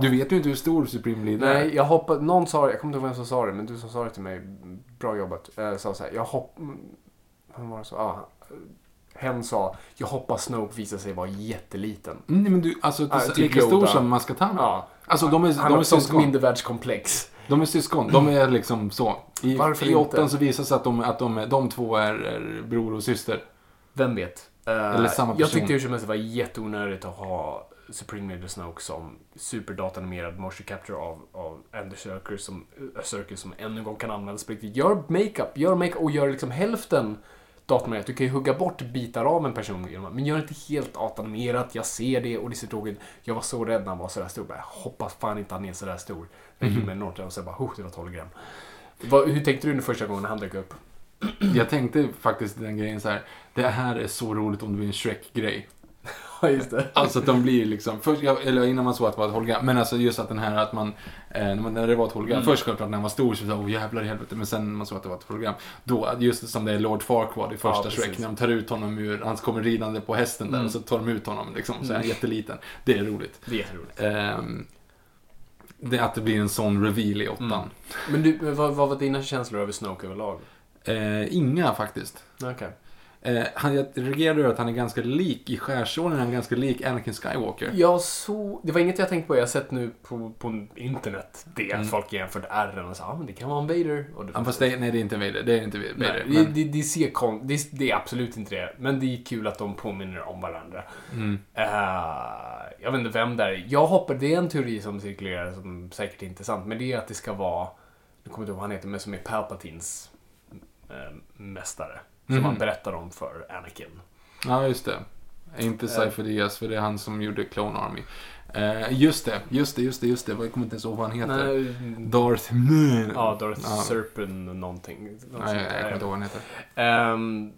Speaker 2: Du vet ju inte hur stor Supreme Leader är.
Speaker 4: Nej, jag hoppade... Någon sa det, jag kommer inte ihåg vem som sa det, men du som sa det till mig. Bra jobbat. Eh, sa så här, jag hopp... Vem var det så? Ah, hen sa, jag hoppas Snoke visar sig vara jätteliten.
Speaker 2: Mm, men du, alltså
Speaker 4: Ja,
Speaker 2: typ lika stor som Maskatana.
Speaker 4: Ja.
Speaker 2: Alltså de är, de är
Speaker 4: sånt
Speaker 2: syskon.
Speaker 4: mindervärldskomplex.
Speaker 2: De är syskon. De är liksom så. I,
Speaker 4: Varför
Speaker 2: i åttan så visar sig att de, att de, de två är, är bror och syster.
Speaker 4: Vem vet? Eh,
Speaker 2: Eller samma
Speaker 4: Jag
Speaker 2: person.
Speaker 4: tyckte hur som helst det var jätteonödigt att ha Supreme Leader Snoke som superdatanimerad motion capture av, av Andy Serkis som, Serkis som ännu en gång kan användas på riktigt. Gör makeup, gör makeup och gör liksom hälften datanimerat. Du kan ju hugga bort bitar av en person genom men gör inte helt datanimerat. Jag ser det och det ser tråkigt. Jag var så rädd när han var sådär stor. Jag hoppas fan inte han är sådär stor. Jag gick med Norton och så bara, oh, det var 12 gram. Vad, hur tänkte du nu första gången han dök upp?
Speaker 2: Jag tänkte faktiskt den grejen så här. Det här är så roligt om det blir en Shrek-grej.
Speaker 4: Ja, just det.
Speaker 2: Alltså att de blir liksom, först, eller innan man såg att det var ett hologram, men alltså just att den här att man, eh, när det var ett hologram,
Speaker 4: Mm.
Speaker 2: först självklart när han var stor så det åh jävlar i helvete, men sen när man såg att det var ett hologram, då, just som det är Lord Farquaad i första
Speaker 4: Ja,
Speaker 2: Shrek, när de tar ut honom ur, han kommer ridande på hästen där
Speaker 4: Mm.
Speaker 2: och så tar de ut honom liksom, så är han
Speaker 4: Mm.
Speaker 2: jätteliten. Det är roligt.
Speaker 4: Det är jätteroligt.
Speaker 2: Ehm, det, att det blir en sån reveal i åttan.
Speaker 4: Mm. Men du, vad, vad var dina känslor över Snoke överlag?
Speaker 2: Eh, inga faktiskt.
Speaker 4: Okej.
Speaker 2: Eh, han, jag reagerade över att han är ganska lik, i skärsåren är han ganska lik Anakin Skywalker.
Speaker 4: Jag så, det var inget jag tänkte på. Jag har sett nu på, på internet det.
Speaker 2: Mm.
Speaker 4: Att folk jämfört ärren och sa ah, men det kan vara en Vader. Och det,
Speaker 2: Ja, fast det, nej, det är inte Vader. Det är inte Vader.
Speaker 4: Nej,
Speaker 2: men,
Speaker 4: det, det, det, ser kon, det, det är absolut inte det. Men det är kul att de påminner om varandra.
Speaker 2: mm.
Speaker 4: Eh, jag vet inte vem det är. Jag hoppar, det är en teori som cirkulerar som säkert är intressant. Men det är att det ska vara, nu kommer jag inte ihåg vad han heter, men som är Palpatines eh, mästare. Som
Speaker 2: Mhm.
Speaker 4: han berättar om för Anakin.
Speaker 2: Ja, just det. Inte Cypher Diaz, för det är han som gjorde Clone Army. Eh, just det, just det, just det, just det. Jag kommer inte ens ihåg vad han heter.
Speaker 4: Nej,
Speaker 2: Darth Maul.
Speaker 4: Ja, Darth
Speaker 2: Ja.
Speaker 4: Serpent någonting.
Speaker 2: Nej, jag, jag kommer inte ihåg vad han heter.
Speaker 4: Ehm,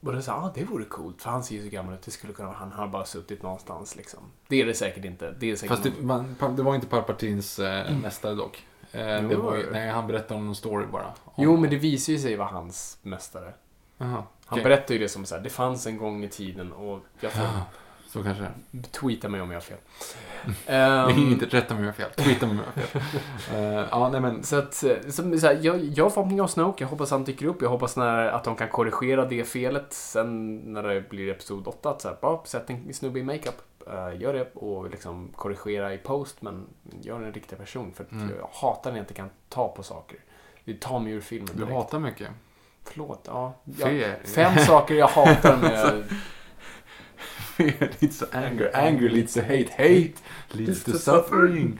Speaker 4: och då sa ah, det vore coolt, för han ser ju så gammal ut. Det skulle kunna vara han. Han har bara suttit någonstans liksom. Det är det säkert inte. Det är säkert
Speaker 2: Fast det, man, det var inte Palpatines eh, mästare dock. Eh, det var, ju- nej, han berättade om någon story bara. Om-
Speaker 4: Jo, men det visar ju sig vara hans mästare.
Speaker 2: Jaha,
Speaker 4: Han
Speaker 2: okej.
Speaker 4: berättar ju det som så här, det fanns en gång i tiden och jag tror,
Speaker 2: Ja, så kanske
Speaker 4: tweeta mig om jag har fel. Ehm,
Speaker 2: inte rätta mig om jag har fel. Tweeta mig om jag har fel. Eh, ja, nej men.
Speaker 4: Så att, eh, så, så här, jag, jag har förhoppningar om Snoke. Jag hoppas han dyker upp. Jag hoppas när, att de kan korrigera det felet sen när det blir Episod 8. Att så här, bara sätt en snubbe i makeup. Uh, gör det och liksom korrigera i post, men gör en riktig person. För
Speaker 2: Mm.
Speaker 4: jag hatar när jag inte kan ta på saker. Det tar mig ur filmen
Speaker 2: Du
Speaker 4: direkt.
Speaker 2: hatar mycket.
Speaker 4: Förlåt, ja.
Speaker 2: Fear.
Speaker 4: ja. Fem saker jag hatar med...
Speaker 2: Fear leads to anger, anger leads to hate, hate leads to suffering.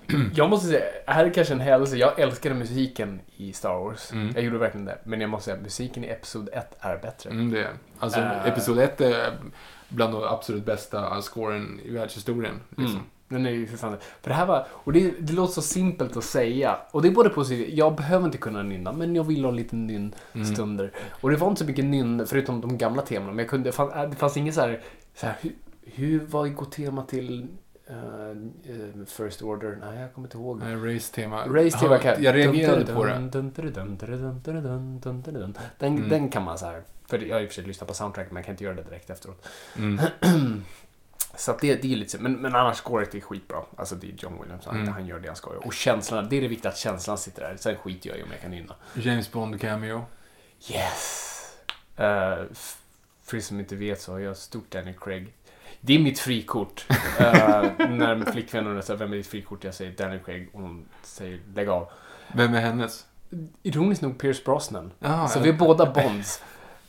Speaker 4: Jag måste säga, här är kanske en händelse. Jag älskade musiken i Star Wars.
Speaker 2: Mm.
Speaker 4: Jag gjorde verkligen det. Men jag måste säga, musiken i Episod 1 är bättre.
Speaker 2: Mm, det är. Alltså,
Speaker 4: Eh.
Speaker 2: episod 1 är bland de absolut bästa scoren i världshistorien. Liksom.
Speaker 4: Mm. Den är ju för fan... För det här var... Och det, det låter så simpelt att säga. Och det är både positivt. Jag behöver inte kunna nynna, men jag vill ha lite nynnstunder. Och det var inte så mycket nynn, förutom de gamla temana. Men jag kunde... Det fanns, det fanns inget så här... Så här hur, hur vad går tema till eh, eh, First Order? Nej, jag kommer inte ihåg.
Speaker 2: Nej, Race-tema.
Speaker 4: Race-tema
Speaker 2: Ja. Jag reagerade på det.
Speaker 4: Den,
Speaker 2: Mm.
Speaker 4: den kan man så här... För jag har och för sig lyssnat på soundtrack, men jag kan inte göra det direkt efteråt.
Speaker 2: Mm.
Speaker 4: Så att det, det är lite men, men annars scoret är skitbra. Alltså det är John Williams, han,
Speaker 2: Mm.
Speaker 4: han gör det han ska göra. Och känslan, det är det viktiga att känslan sitter där. Sen skiter jag i om jag kan nynna.
Speaker 2: James Bond cameo.
Speaker 4: Yes! Eh, f- för er som inte vet så har jag stort Daniel Craig. Det är mitt frikort. Eh, när min flickvän undrar så här, vem är ditt frikort? Jag säger Daniel Craig och hon säger lägg av.
Speaker 2: Vem är hennes?
Speaker 4: Ironiskt nog Pierce Brosnan.
Speaker 2: Ah,
Speaker 4: så vi är båda Bonds.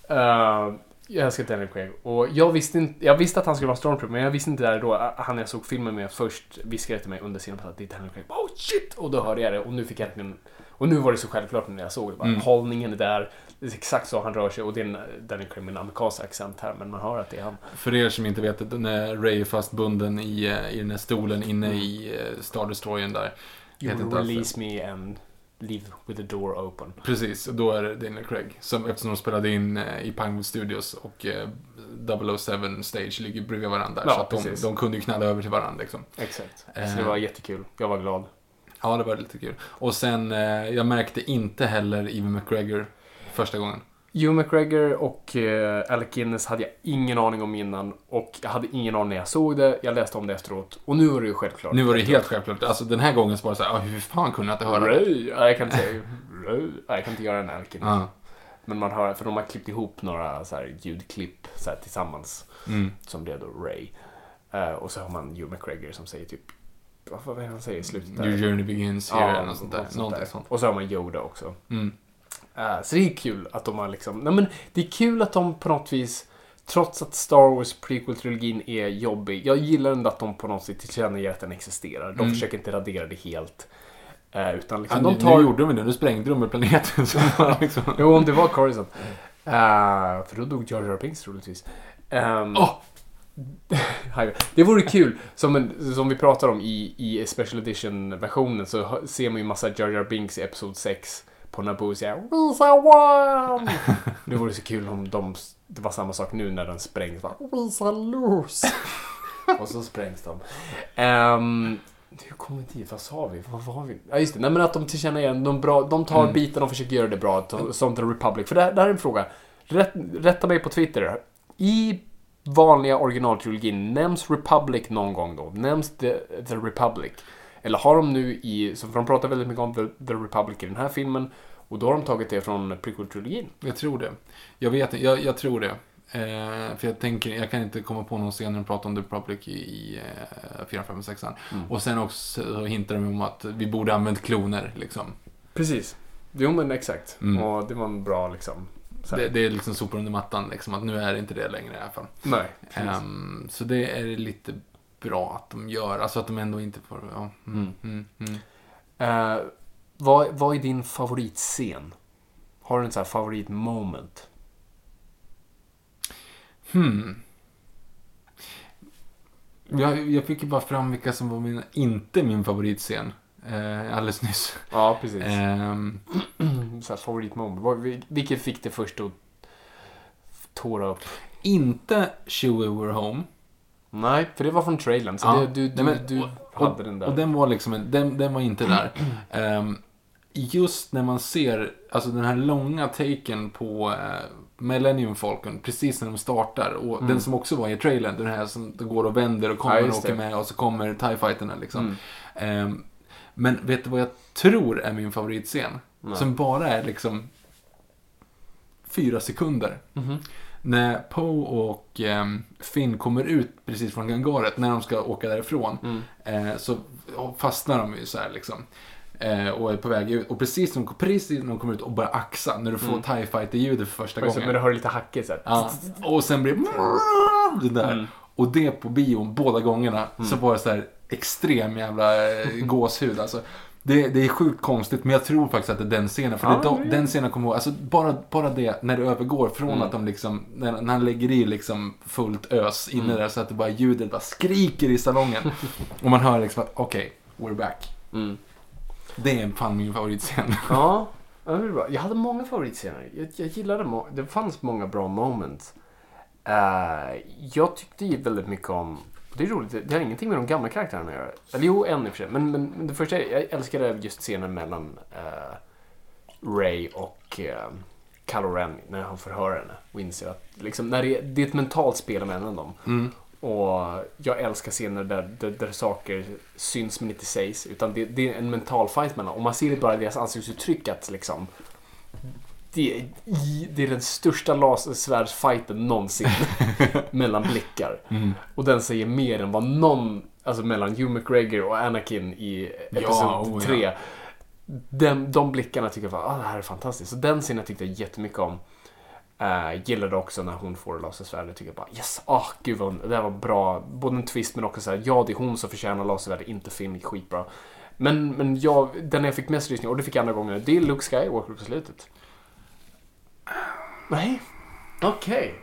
Speaker 4: Eh, jag älskar Daniel Craig. Och jag visste, inte, jag visste att han skulle vara Stormtrooper, men jag visste inte där då. Han jag såg filmen med först viskade till mig under scenen att det är Daniel Craig. Oh shit! Och då hörde jag det och nu fick jag äntligen... Och nu var det så självklart när jag såg det. Bara,
Speaker 2: Mm.
Speaker 4: Hållningen är där. Det är exakt så han rör sig. Och det är en Craig med en amerikansk accent här, men man hör att det är han.
Speaker 2: För er som inte vet, när Ray är fastbunden i, eh, i den här stolen inne i eh, Star Destroyern där.
Speaker 4: You will release me and leave with the door open.
Speaker 2: Precis, och då är det Daniel Craig. Som, eftersom de spelade in eh, i Pinewood Studios och eh, 007 Stage ligger bredvid varandra.
Speaker 4: Ja,
Speaker 2: så att de,
Speaker 4: precis.
Speaker 2: de kunde ju knalla över till varandra liksom.
Speaker 4: Exakt.
Speaker 2: Eh.
Speaker 4: Så det var jättekul. Jag var glad.
Speaker 2: Ja, det var lite kul. Och sen, jag märkte inte heller Ewan McGregor första gången.
Speaker 4: Hugh McGregor och eh, Alec Guinness hade jag ingen aning om innan och jag hade ingen aning när jag såg det. Jag läste om det efteråt och nu var det ju självklart.
Speaker 2: Nu var det helt självklart. Alltså den här gången så var det såhär, ah, hur fan kunde jag inte höra det?
Speaker 4: Ray. Ja, jag kan inte säga. Ja, Jag kan inte göra en Alec Guinness.
Speaker 2: Ja.
Speaker 4: Men man hör, för de har klippt ihop några så här, ljudklipp så här, tillsammans.
Speaker 2: Mm.
Speaker 4: Som blev då Ray. Eh, och så har man Hugh McGregor som säger typ, vad är det han säger i slutet? där?
Speaker 2: Your journey begins here, eller något sånt där. Någonting
Speaker 4: där.
Speaker 2: sånt.
Speaker 4: Och så har man Yoda också.
Speaker 2: Mm.
Speaker 4: Eh, så det är kul att de har liksom, nej men det är kul att de på något vis, trots att Star Wars prequel-trilogin är jobbig, jag gillar ändå att de på något sätt tillkännager att den existerar. De
Speaker 2: Mm.
Speaker 4: försöker inte radera det helt. Eh, utan
Speaker 2: Ja,
Speaker 4: liksom,
Speaker 2: nu,
Speaker 4: de tar...
Speaker 2: nu gjorde de det, nu sprängde de planeten. Liksom...
Speaker 4: Jo, om det var Coruscant. Eh, för då dog Jar Jar Binks troligtvis. Um,
Speaker 2: Åh!
Speaker 4: det vore kul, som, en, som vi pratar om i, i Special Edition-versionen så ser man ju massa Jar Jar Binks i Episod 6 på Naboo och säger Visa one! det vore så kul om de, det var samma sak nu när den sprängs. Bara, Visa loose! och så sprängs de. Um, hur kom vi dit? Vad sa vi? Vad var vi? Ja, just det. Nej, men att de tillkännager, de, bra, de tar
Speaker 2: Mm.
Speaker 4: bitar, de försöker göra det bra. Som The Republic. För det det här är en fråga. Rätt, rätta mig på Twitter. I vanliga originaltrilogin, nämns Republic någon gång då? Nämns The, The Republic? Eller har de nu i, så för de pratar väldigt mycket om The, The Republic i den här filmen. Och då har de tagit det från prequel-trilogin.
Speaker 2: Jag tror det. Jag vet inte, jag, jag tror det. Eh, för jag tänker, jag kan inte komma på någon scen när de pratar om The Republic i, i eh, 4, 5 och 6
Speaker 4: Mm.
Speaker 2: Och sen också så hintar de om att vi borde använt kloner liksom.
Speaker 4: Precis. Jo men exakt.
Speaker 2: Mm.
Speaker 4: Och det var en bra liksom...
Speaker 2: Det, det är liksom sopor under mattan liksom, att nu är det inte det längre i alla fall.
Speaker 4: Nej.
Speaker 2: Ehm, så det är lite bra att de gör, alltså att de ändå inte får, ja. Mm,
Speaker 4: Mm.
Speaker 2: mm.
Speaker 4: Eh, vad, vad är din favoritscen? Har du en sån här favoritmoment?
Speaker 2: Hmm. Jag, jag fick ju bara fram vilka som var min, inte min favoritscen. Eh, alldeles nyss.
Speaker 4: Ja, precis.
Speaker 2: Ehm,
Speaker 4: så här favoritmoment. Vilket fick det först att tåra upp?
Speaker 2: inte Chewie We're Home.
Speaker 4: Nej, för det var från trailern. Så
Speaker 2: Ja.
Speaker 4: det, du, du,
Speaker 2: Nej, men-
Speaker 4: du
Speaker 2: och-
Speaker 4: hade den där.
Speaker 2: Och den var liksom, en- den, den var inte där. Ehm, just när man ser, alltså den här långa taken på eh, Millennium Falcon, precis när de startar. Och
Speaker 4: Mm.
Speaker 2: den som också var i trailern, den här som går och vänder och kommer
Speaker 4: Ja,
Speaker 2: och åker med och så kommer TIE Fighterna liksom.
Speaker 4: Mm.
Speaker 2: Ehm, men vet du vad jag tror är min favoritscen?
Speaker 4: Nej.
Speaker 2: Som bara är liksom fyra sekunder.
Speaker 4: Mhm.
Speaker 2: När Poe och ehm, Finn kommer ut precis från gangaret, när de ska åka därifrån,
Speaker 4: Mm.
Speaker 2: eh, så fastnar de ju så här liksom. Eh, och är på väg ut. Och precis när de, precis när de kommer ut och börjar axa, när du får
Speaker 4: Mm.
Speaker 2: TIE Fighter-ljudet för första gången.
Speaker 4: Men det har lite hackigt så här.
Speaker 2: Ja, och sen blir det där.
Speaker 4: Mm.
Speaker 2: Och det på bion båda gångerna. Så var det så här extrem jävla eh, gåshud. Alltså, det, det är sjukt konstigt, men jag tror faktiskt att det är den scenen. För
Speaker 4: Ja,
Speaker 2: det, är- den scenen kommer jag ihåg. Alltså, bara, bara det, när det övergår från
Speaker 4: Mm.
Speaker 2: att de liksom, när, när han lägger i liksom fullt ös inne
Speaker 4: Mm.
Speaker 2: där så att det bara ljudet bara skriker i salongen. och man hör liksom att okej, we're back.
Speaker 4: Mm.
Speaker 2: Det är fan min favoritscen.
Speaker 4: Ja, ja, det är bra. Jag hade många favoritscener. Jag, jag gillade må- Det fanns många bra moments. Eh, jag tyckte väldigt mycket om... Det är roligt, det- har ingenting med de gamla karaktärerna att göra. Eller jo, en i och för sig. Men, men, men det första, jag älskade just scenen mellan uh, Ray och uh, Kylo Ren när han förhör henne och inser att liksom, när det, det är ett mentalt spel mellan dem.
Speaker 2: Mm.
Speaker 4: Och jag älskar scener där, där, där saker syns men inte sägs. Utan det, det är en mental fight mellan Och man ser det bara i deras ansiktsuttryck att liksom... det, det är den största lasersvärdsfighten någonsin mellan blickar.
Speaker 2: Mm.
Speaker 4: Och den säger mer än vad någon, alltså mellan Hugh McGregor och Anakin i episod
Speaker 2: oh ja.
Speaker 4: 3. Den, de blickarna tycker jag var, ah, det här är fantastiskt. Så den scenen tyckte jag jättemycket om. Uh, gillade också när hon får lasersvärdet. Tycker jag bara yes, ah gud vad det här var bra. Både en twist men också så här, ja det är hon som förtjänar lasersvärdet, inte Finn. Skitbra. Men, men jag, den jag fick mest lysning, och det fick jag andra gången, det är Luke Skywalker på slutet. Nej, okej.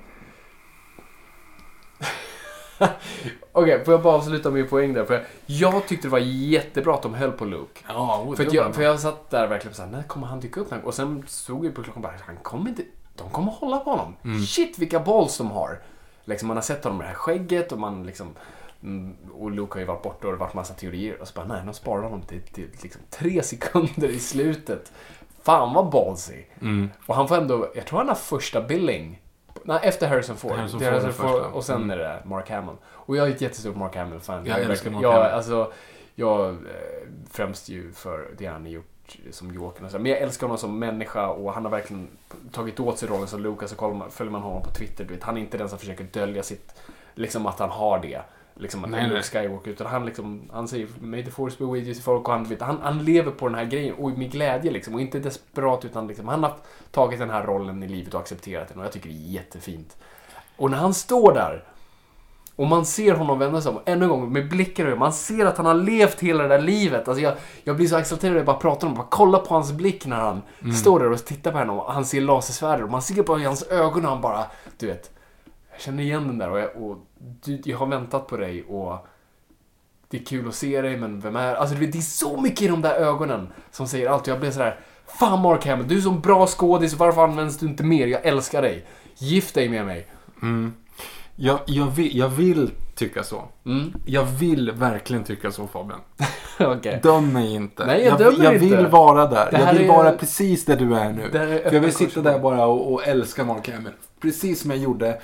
Speaker 4: Okej, får jag bara avsluta min poäng där? För jag, jag tyckte det var jättebra att de höll på Luke.
Speaker 2: Ja, oh,
Speaker 4: För, att jag, för jag satt där verkligen såhär, när kommer han dyka upp? Och sen såg jag på klockan bara, han kommer inte, de kommer hålla på honom. Shit vilka balls de har. Liksom, man har sett honom med det här skägget och man liksom, mm, och Luke har ju varit borta och det har varit massa teorier. Och så bara, nej, de sparar honom till, till liksom tre sekunder i slutet. Fan vad ballsy. Och han får ändå, jag tror han har första billing. Nej, efter Harrison Ford.
Speaker 2: Harrison Ford
Speaker 4: Harrison Ford och sen
Speaker 2: Mm.
Speaker 4: är det Mark Hamill. Och jag är ett jättestort Mark Hamill-fan.
Speaker 2: Jag
Speaker 4: är
Speaker 2: älskar Mark
Speaker 4: jag,
Speaker 2: Hamill.
Speaker 4: Alltså, jag eh, främst ju för det han har gjort som så. Men jag älskar honom som människa och han har verkligen tagit åt sig rollen som Lucas och kollar man, följer man honom på Twitter, du vet, han är inte den som försöker dölja sitt, liksom att han har det. Liksom att
Speaker 2: Nej.
Speaker 4: Luke Skywalker. Utan han liksom, han säger May the force be with you till folk och han, vet, han, han lever på den här grejen och med glädje liksom. Och inte desperat utan liksom, han har tagit den här rollen i livet och accepterat den och jag tycker det är jättefint. Och när han står där och man ser honom vända sig om, ännu en gång med blickar över. Man ser att han har levt hela det där livet. Alltså jag, jag blir så exalterad när jag bara pratar om det. Kolla på hans blick när han står där och tittar på henne och han ser lasersvärdet. Och man ser i hans ögon och han bara, du vet. Jag känner igen den där och, jag, och du, jag har väntat på dig och det är kul att se dig men vem är... Alltså det är så mycket i de där ögonen som säger allt. Jag blir sådär, fan Mark Hamill, du är så bra skådis, varför används du inte mer? Jag älskar dig. Gift dig med mig.
Speaker 2: Jag, jag, vill, jag vill tycka så.
Speaker 4: Mm.
Speaker 2: Jag vill verkligen tycka så Fabian.
Speaker 4: Okej.
Speaker 2: Döm mig inte.
Speaker 4: Nej, jag
Speaker 2: jag, jag
Speaker 4: inte.
Speaker 2: vill vara där. Jag vill
Speaker 4: är-
Speaker 2: vara precis där du är nu.
Speaker 4: Är
Speaker 2: jag vill sitta där bara och, och älska Mark Hamill. Precis som jag gjorde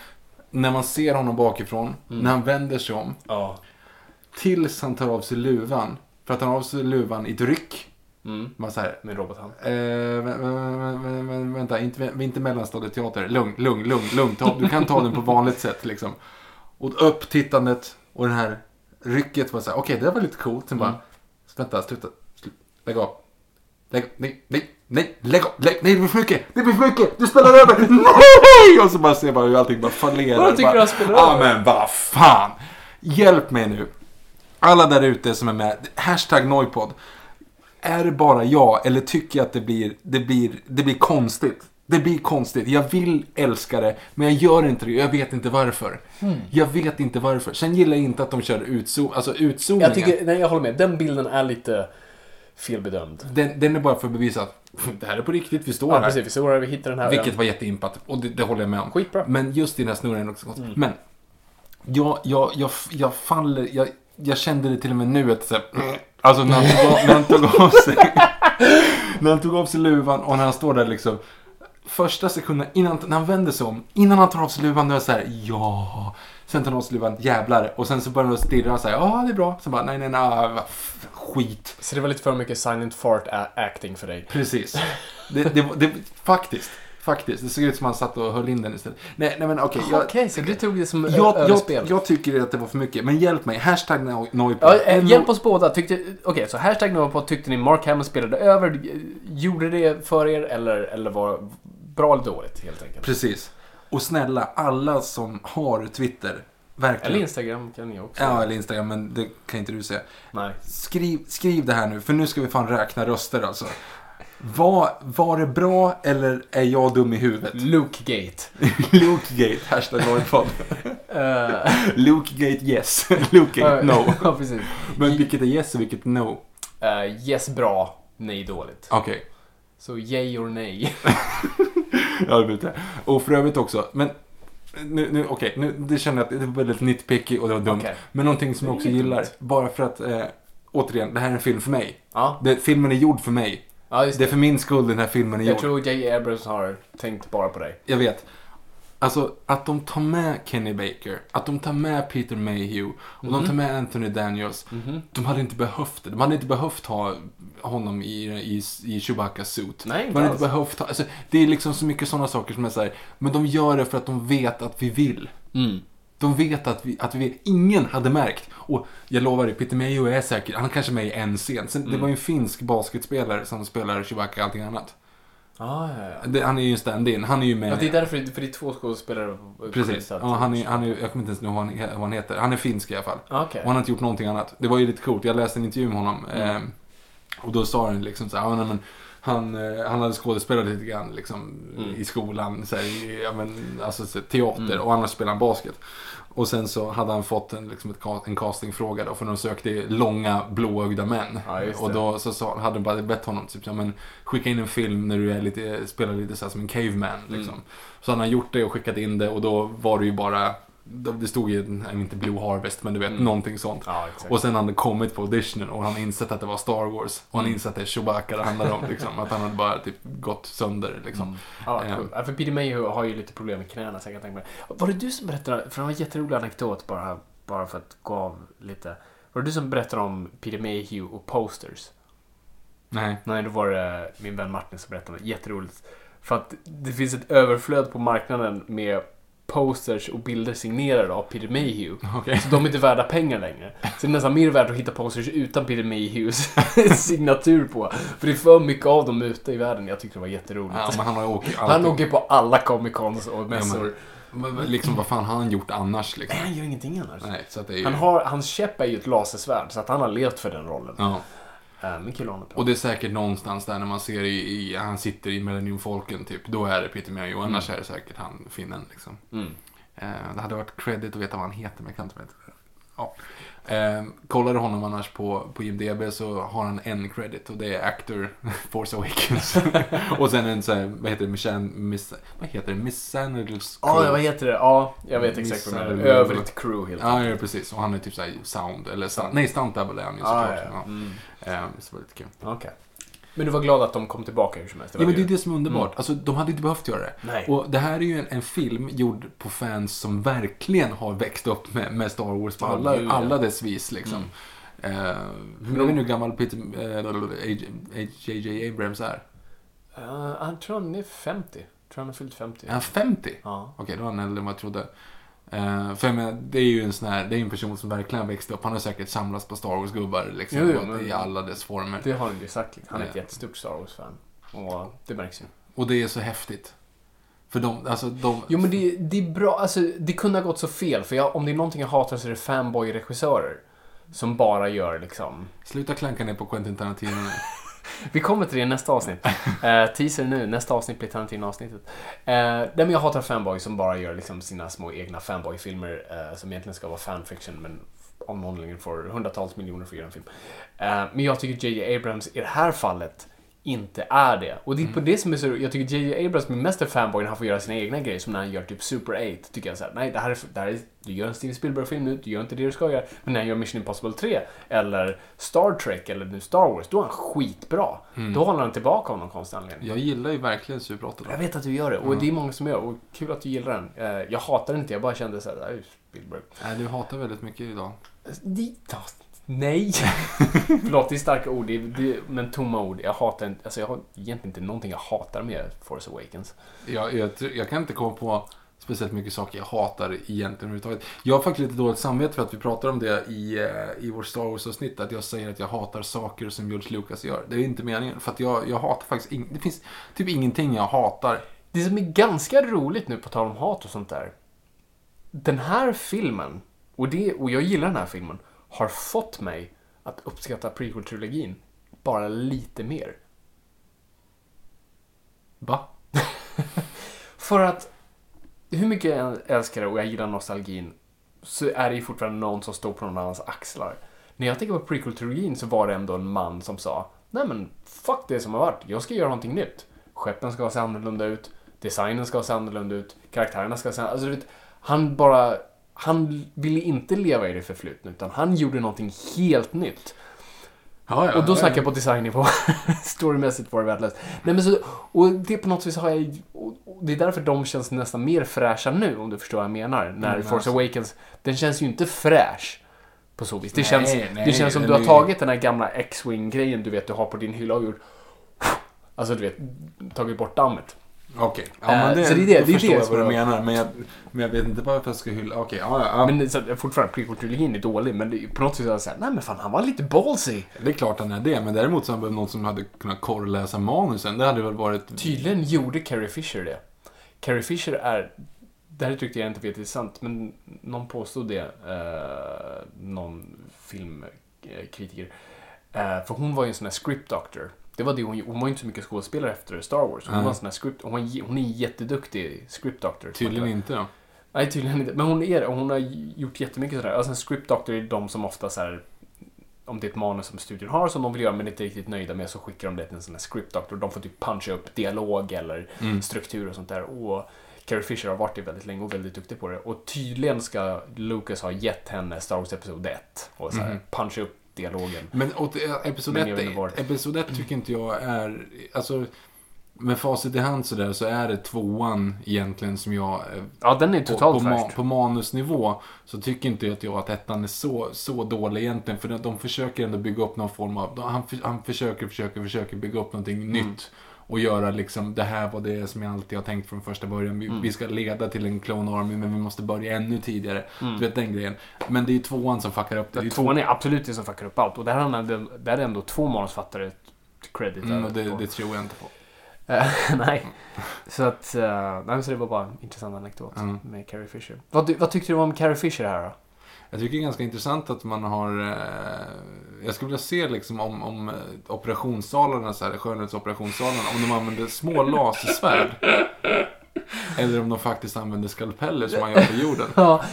Speaker 2: när man ser honom bakifrån.
Speaker 4: Mm.
Speaker 2: När han vänder sig om.
Speaker 4: Ja.
Speaker 2: Tills han tar av sig luvan. För att han tar av sig luvan i ett ryck.
Speaker 4: Mm.
Speaker 2: Man så här,
Speaker 4: Med robothand.
Speaker 2: Eh, vä- vä- vä- vä- vä- vänta, inte, inte mellanstadieteater. Lugn, lugn, lugn, lugn. Ta, du kan ta den på vanligt sätt liksom. Och upp tittandet och den här rycket var så här, okej det där var lite coolt. Sen bara, vänta, sluta, slu, lägg av. Lägg, nej, nej, nej, lägg av, lägg, nej det blir för mycket, det blir för mycket, du spelar över, nej! Och så bara ser man hur allting bara fallerar.
Speaker 4: Vadå, tycker du han spelar
Speaker 2: Ja
Speaker 4: över?
Speaker 2: men vad fan. Hjälp mig nu. Alla där ute som är med, hashtag Noipod. Är det bara jag eller tycker jag att det blir, det blir, det blir konstigt? Det blir konstigt. Jag vill älska det, men jag gör inte det. Jag vet inte varför.
Speaker 4: Hmm.
Speaker 2: Jag vet inte varför. Sen gillar jag inte att de kör utzoom, alltså utzoomningen.
Speaker 4: Jag tycker, nej jag håller med. Den bilden är lite felbedömd.
Speaker 2: Den, den är bara för att bevisa att det här är på riktigt, vi står
Speaker 4: Ja,
Speaker 2: här.
Speaker 4: precis. Vi såg det, vi hittade den här.
Speaker 2: Vilket var jätteimpat. Och det, det håller jag med om.
Speaker 4: Skitbra. Mm.
Speaker 2: Men just i den här snurren är också konstigt. Men jag, jag, jag, jag faller, jag, jag kände det till och med nu att så här, Alltså när han, tog av, när han tog av sig När han tog av sig luvan och när han står där liksom Första sekunden innan när han vänder sig om Innan han tar av sig luvan då är jag så här, ja Sen tar luvan, jävlar Och sen så börjar han stirra och säga, ja det är bra Sen bara, nej nej nej, f- skit
Speaker 4: Så det var lite för mycket silent fart acting för dig.
Speaker 2: Precis. Det, det, det, faktiskt. Faktiskt. Det såg ut som han satt och höll in den istället. Nej, nej men okej. jag-
Speaker 4: Okej, så du tog det som
Speaker 2: jag, jag,
Speaker 4: överspel?
Speaker 2: jag tycker att det var för mycket. Men hjälp mig. Hashtag no- Noipod.
Speaker 4: Ja, eh, hjälp oss båda. Okej, så hashtag på tyckte ni Mark Hamill spelade över? Gjorde det för er eller, eller var bra eller dåligt helt enkelt?
Speaker 2: Precis. Och snälla, alla som har Twitter. Verkligen.
Speaker 4: Eller Instagram kan ni också.
Speaker 2: Ja, eller Instagram, men det kan inte du säga.
Speaker 4: Nej.
Speaker 2: Skriv, skriv det här nu, för nu ska vi fan räkna röster alltså. Var, var det bra eller är jag dum i huvudet?
Speaker 4: Luke Gate.
Speaker 2: Lukegate, hashtag Noipod.
Speaker 4: Uh,
Speaker 2: Lukegate yes, Lukegate no.
Speaker 4: ja, precis.
Speaker 2: Men vilket är yes och vilket no?
Speaker 4: Uh, yes, bra. Nej, dåligt.
Speaker 2: Okej.
Speaker 4: Så yay or nej.
Speaker 2: Ja, det vet jag. Och för övrigt också, men nu, nu, okej, nu, det känner jag att det var väldigt nitpicky och det var dumt.
Speaker 4: Okej.
Speaker 2: Men någonting som jag också
Speaker 4: Det
Speaker 2: gillar, bara för att, eh, återigen, det här är en film för mig.
Speaker 4: Ja,
Speaker 2: Det, filmen är gjord för mig.
Speaker 4: ja just
Speaker 2: Det är
Speaker 4: det.
Speaker 2: för min skull den här filmen är
Speaker 4: Jag
Speaker 2: gjord.
Speaker 4: tror J. Abrams har tänkt bara på dig.
Speaker 2: Jag vet. Alltså att de tar med Kenny Baker, att de tar med Peter Mayhew och
Speaker 4: Mhm.
Speaker 2: de tar med Anthony Daniels. De hade inte behövt det. De hade inte behövt ha honom i, i, i Chewbacca suit.
Speaker 4: Nej,
Speaker 2: de
Speaker 4: inte
Speaker 2: hade
Speaker 4: alls.
Speaker 2: inte behövt ha, alltså, det är liksom så mycket sådana saker som är så här, men de gör det för att de vet att vi vill.
Speaker 4: Mm.
Speaker 2: De vet att vi, att vi. Ingen hade märkt. Och jag lovar dig, Peter Mayhew är säkert, han är kanske med i en scen. Sen,
Speaker 4: Mm.
Speaker 2: Det var ju en finsk basketspelare som spelar Chewbacca och allting annat.
Speaker 4: Ah, ja, ja.
Speaker 2: Det, han är ju en stand-in. Han är ju med.
Speaker 4: Ja, det är därför, för det är två skådespelare.
Speaker 2: Precis. Ja, han är, han är, jag kommer inte ens ihåg vad han, vad han heter. Han är finsk i alla fall.
Speaker 4: Ah, Okej.
Speaker 2: Och han har inte gjort någonting annat. Det var ju lite coolt. Jag läste en intervju med honom.
Speaker 4: Mm.
Speaker 2: Eh, och då sa han liksom så här, men, men, han, eh, han hade skådespelat lite grann liksom,
Speaker 4: Mm.
Speaker 2: i skolan. Så här, i, ja, men, alltså, så, teater. Och annars spelade han basket. Och sen så hade han fått en, liksom ett, en castingfråga då. För de sökte långa blåögda män.
Speaker 4: Ja,
Speaker 2: och då så sa, hade de bara bett honom typ, ja, men, skicka in en film när du är lite, spelar lite så som en caveman. Liksom.
Speaker 4: Mm.
Speaker 2: Så han har gjort det och skickat in det och då var det ju bara det stod ju, nej, inte Blue Harvest, men du vet, någonting sånt.
Speaker 4: Mm. Ja.
Speaker 2: Och sen hade han kommit på auditionen och han har insett att det var Star Wars. Och han
Speaker 4: Mm.
Speaker 2: insett att det är Chewbacca det handlar om. Liksom. Att han hade bara typ gått sönder. Liksom.
Speaker 4: Ja, cool. ja, för Peter Mayhew har ju lite problem med knäna så jag kan tänka mig. Var det du som berättade, för det var en jätterolig anekdot bara, bara för att gå av lite. Var det du som berättade om Peter Mayhew och posters?
Speaker 2: Nej.
Speaker 4: Nej, då var det min vän Martin som berättade. Jätteroligt. För att det finns ett överflöd på marknaden med posters och bilder signerade av Peter Mayhew.
Speaker 2: Okej.
Speaker 4: Så de är inte värda pengar längre. Så det är nästan mer värt att hitta posters utan Peter Mayhews signatur på. För det är för mycket av dem ute i världen. Jag tyckte det var jätteroligt.
Speaker 2: Ja, han åkt
Speaker 4: Han åker på alla Comic Cons och mässor.
Speaker 2: Men, men, liksom vad fan har han gjort annars liksom?
Speaker 4: Nej, han gör ingenting annars.
Speaker 2: Nej, ju...
Speaker 4: Han har, hans käpp är ju ett lasersvärd, så att han har levt för den rollen.
Speaker 2: Ja.
Speaker 4: Men kul att honom
Speaker 2: Och det är säkert någonstans där när man ser i, i han sitter i Millennium Falcon typ. Då är det Peter Mayhew. Annars är det säkert han, finnen liksom.
Speaker 4: Mm.
Speaker 2: Eh, det hade varit credit att veta vad han heter, men jag kan inte veta. Ja. Eh, kollar du honom annars på, på IMDB så har han en credit och det är Actor Force Awakens. och sen en sån vad heter det, Missan, miss, vad heter det, Missanagles
Speaker 4: Ja, vad heter det? Ja, jag vet exakt vad menar.
Speaker 2: Missade-
Speaker 4: Övrigt crew helt
Speaker 2: Ja, ja, precis. Och han är typ såhär sound, eller sound, nej, stunt double är han ju såklart.
Speaker 4: ja, ja. Mm.
Speaker 2: Eh, så det var lite kul.
Speaker 4: Okej. Men du var glad att de kom tillbaka hur som helst?
Speaker 2: Ja, men det är det som är underbart.
Speaker 4: Mm.
Speaker 2: Alltså, de hade inte behövt göra det.
Speaker 4: Nej.
Speaker 2: Och det här är ju en, en film gjord på fans som verkligen har växt upp med, med Star Wars på alla,
Speaker 4: ja.
Speaker 2: alla dess vis. Liksom. Eh, hur vet vi nu gammal Peter, eh, J.J. Abrams är?
Speaker 4: Uh, han tror han är 50. Tror han har fyllt 50.
Speaker 2: Är han 50?
Speaker 4: Ja.
Speaker 2: Okej, då är han äldre än vad jag trodde. Eh, för menar, det är ju en sån här, det är en person som verkligen har växt upp. Han har säkert samlats på Star Wars-gubbar liksom,
Speaker 4: Jo, jo,
Speaker 2: i alla dess former.
Speaker 4: Det har han ju sagt. Han är ett
Speaker 2: Ja.
Speaker 4: jättestort Star Wars-fan. Och det märks ju.
Speaker 2: Och det är så häftigt. För de, alltså de...
Speaker 4: Jo men det, det är bra, alltså det kunde ha gått så fel. För jag, om det är någonting jag hatar så är det fanboy-regissörer. Som bara gör liksom...
Speaker 2: Sluta klanka ner på Quentin Tarantino nu.
Speaker 4: Vi kommer till det i nästa avsnitt. Eh, teaser nu, nästa avsnitt blir Tarantino-avsnittet. Eh, nej men jag hatar fanboys som bara gör liksom sina små egna fanboy-filmer eh, som egentligen ska vara fanfiction men om någon får hundratals miljoner för att göra en film. Eh, men jag tycker J.J. Abrams i det här fallet inte är det. Och det är på det som är så Jag tycker J.J. Abrams blir mest en fanboy när han får göra sina egna grejer. Som när han gör typ Super 8. Tycker jag såhär, nej det här är, det här är, du gör en Steven Spielberg-film nu, du gör inte det du ska göra. Men när han gör Mission Impossible 3, eller Star Trek, eller nu Star Wars, då är han skitbra. Då håller han tillbaka av någon konstig anledning.
Speaker 2: Jag gillar ju verkligen Super 8 då.
Speaker 4: Jag vet att du gör det, och det är många som gör, och kul att du gillar den. Eh, Jag hatar den inte, jag bara kände såhär, det här är Spielberg.
Speaker 2: Nej, du hatar väldigt mycket idag.
Speaker 4: Dit, nej! Förlåt, det är starka ord, det är, det men tomma ord. Jag hatar inte, alltså jag har egentligen inte någonting jag hatar med Force Awakens.
Speaker 2: Jag, jag, jag kan inte komma på speciellt mycket saker jag hatar egentligen överhuvudtaget. Jag har faktiskt lite dåligt samvete för att vi pratar om det i, eh, i vår Star Wars-avsnitt. Att jag säger att jag hatar saker som George Lucas gör. Det är inte meningen. För att jag, jag hatar faktiskt ing- Det finns typ ingenting jag hatar.
Speaker 4: Det som är ganska roligt nu på tal om hat och sånt där. Den här filmen, och, det, och jag gillar den här filmen, har fått mig att uppskatta prequel-trilogin bara lite mer.
Speaker 2: Va?
Speaker 4: För att hur mycket jag än älskar det och jag gillar nostalgin så är det ju fortfarande någon som står på någon annans axlar. När jag tänker på prequel-trilogin så var det ändå en man som sa Nej men fuck det som har varit, jag ska göra någonting nytt. Skeppen ska se annorlunda ut, designen ska se annorlunda ut, karaktärerna ska se Alltså, du vet, han bara... Han ville inte leva i det förflutna utan han gjorde någonting helt nytt.
Speaker 2: Ja, ja,
Speaker 4: Och då
Speaker 2: ja,
Speaker 4: snackar jag på designnivå. Storymässigt var det värdelöst. Nej men så, och det på något vis har jag, det är därför de känns nästan mer fräscha nu, om du förstår vad jag menar. När
Speaker 2: Mm,
Speaker 4: Force
Speaker 2: alltså.
Speaker 4: Awakens, den känns ju inte fräsch. På så vis. Det
Speaker 2: Nej,
Speaker 4: känns,
Speaker 2: nej,
Speaker 4: det känns som du har tagit den här gamla X-Wing-grejen du vet du har på din hylla och gjort... Alltså du vet, tagit bort dammet.
Speaker 2: Okej. Ja,
Speaker 4: Eh,
Speaker 2: men det,
Speaker 4: så det är det- det
Speaker 2: förstår
Speaker 4: det
Speaker 2: jag vad du menar. Men jag, men jag vet inte varför jag ska hylla... Okej, ja, ja, ja.
Speaker 4: Men så, att fortfarande, prequel-trilogin är dålig, men det, på något sätt är jag såhär, nej men fan han var lite ballsy.
Speaker 2: Det är klart han är det, men däremot så hade någon som hade kunnat korrläsa manusen. Det hade väl varit...
Speaker 4: Tydligen gjorde Carrie Fisher det. Carrie Fisher är, det här tyckte jag inte vet är sant, men någon påstod det, eh, någon filmkritiker. Eh, för hon var ju en sån här script doctor. Det var det hon Hon var inte så mycket skådespelare efter Star Wars. Hon
Speaker 2: Nej.
Speaker 4: var en sån här script, hon, var, hon är en jätteduktig script doctor.
Speaker 2: Tydligen inte då.
Speaker 4: Nej, tydligen inte. Men hon är och hon har gjort jättemycket sådär. Alltså en script doctor är de som ofta så här om det är ett manus som studion har som de vill göra men inte riktigt nöjda med så skickar de det till en sån här script doctor. De får typ puncha upp dialog eller
Speaker 2: Mm.
Speaker 4: struktur och sånt där. Och Carrie Fisher har varit det väldigt länge och väldigt duktig på det. Och tydligen ska Lucas ha gett henne Star Wars Episod 1 och så här,
Speaker 2: Mhm.
Speaker 4: puncha upp dialogen.
Speaker 2: Men eh, episod
Speaker 4: Men jag vet
Speaker 2: 1
Speaker 4: inte vart.
Speaker 2: episod ett tycker inte jag är... Alltså, med facit i hand sådär så är det tvåan egentligen som jag... eh,
Speaker 4: Ja, den är
Speaker 2: På,
Speaker 4: totalt
Speaker 2: på, ma-
Speaker 4: fräsch.
Speaker 2: på manusnivå så tycker inte jag att, jag att ettan är så, så dålig egentligen. För de, de försöker ändå bygga upp någon form av... de- Han, han försöker, försöker, försöker bygga upp någonting
Speaker 4: Mm.
Speaker 2: nytt. Och göra liksom, det här var det som jag alltid har tänkt från första början. Vi,
Speaker 4: Mm.
Speaker 2: vi ska leda till en Clone Army men vi måste börja ännu tidigare.
Speaker 4: Mm.
Speaker 2: Du vet den grejen. Men det är tvåan som fuckar upp det. det är ju
Speaker 4: Tvåan är absolut det som fuckar upp allt. Och där, har han, där är ändå två manusfattare credit.
Speaker 2: Mm, det, det tror jag inte på.
Speaker 4: Eh, nej. Så att, uh, nej, så det var bara en intressant anekdot
Speaker 2: Mm.
Speaker 4: med Carrie Fisher. Vad, vad tyckte du om Carrie Fisher här då?
Speaker 2: Jag tycker det är ganska intressant att man har... Eh, jag skulle vilja se liksom om, om eh, operationssalarna, så här, skönhetsoperationssalarna, om de använder små lasersvärd. eller om de faktiskt använder skalpeller som man gör på jorden.
Speaker 4: Ja,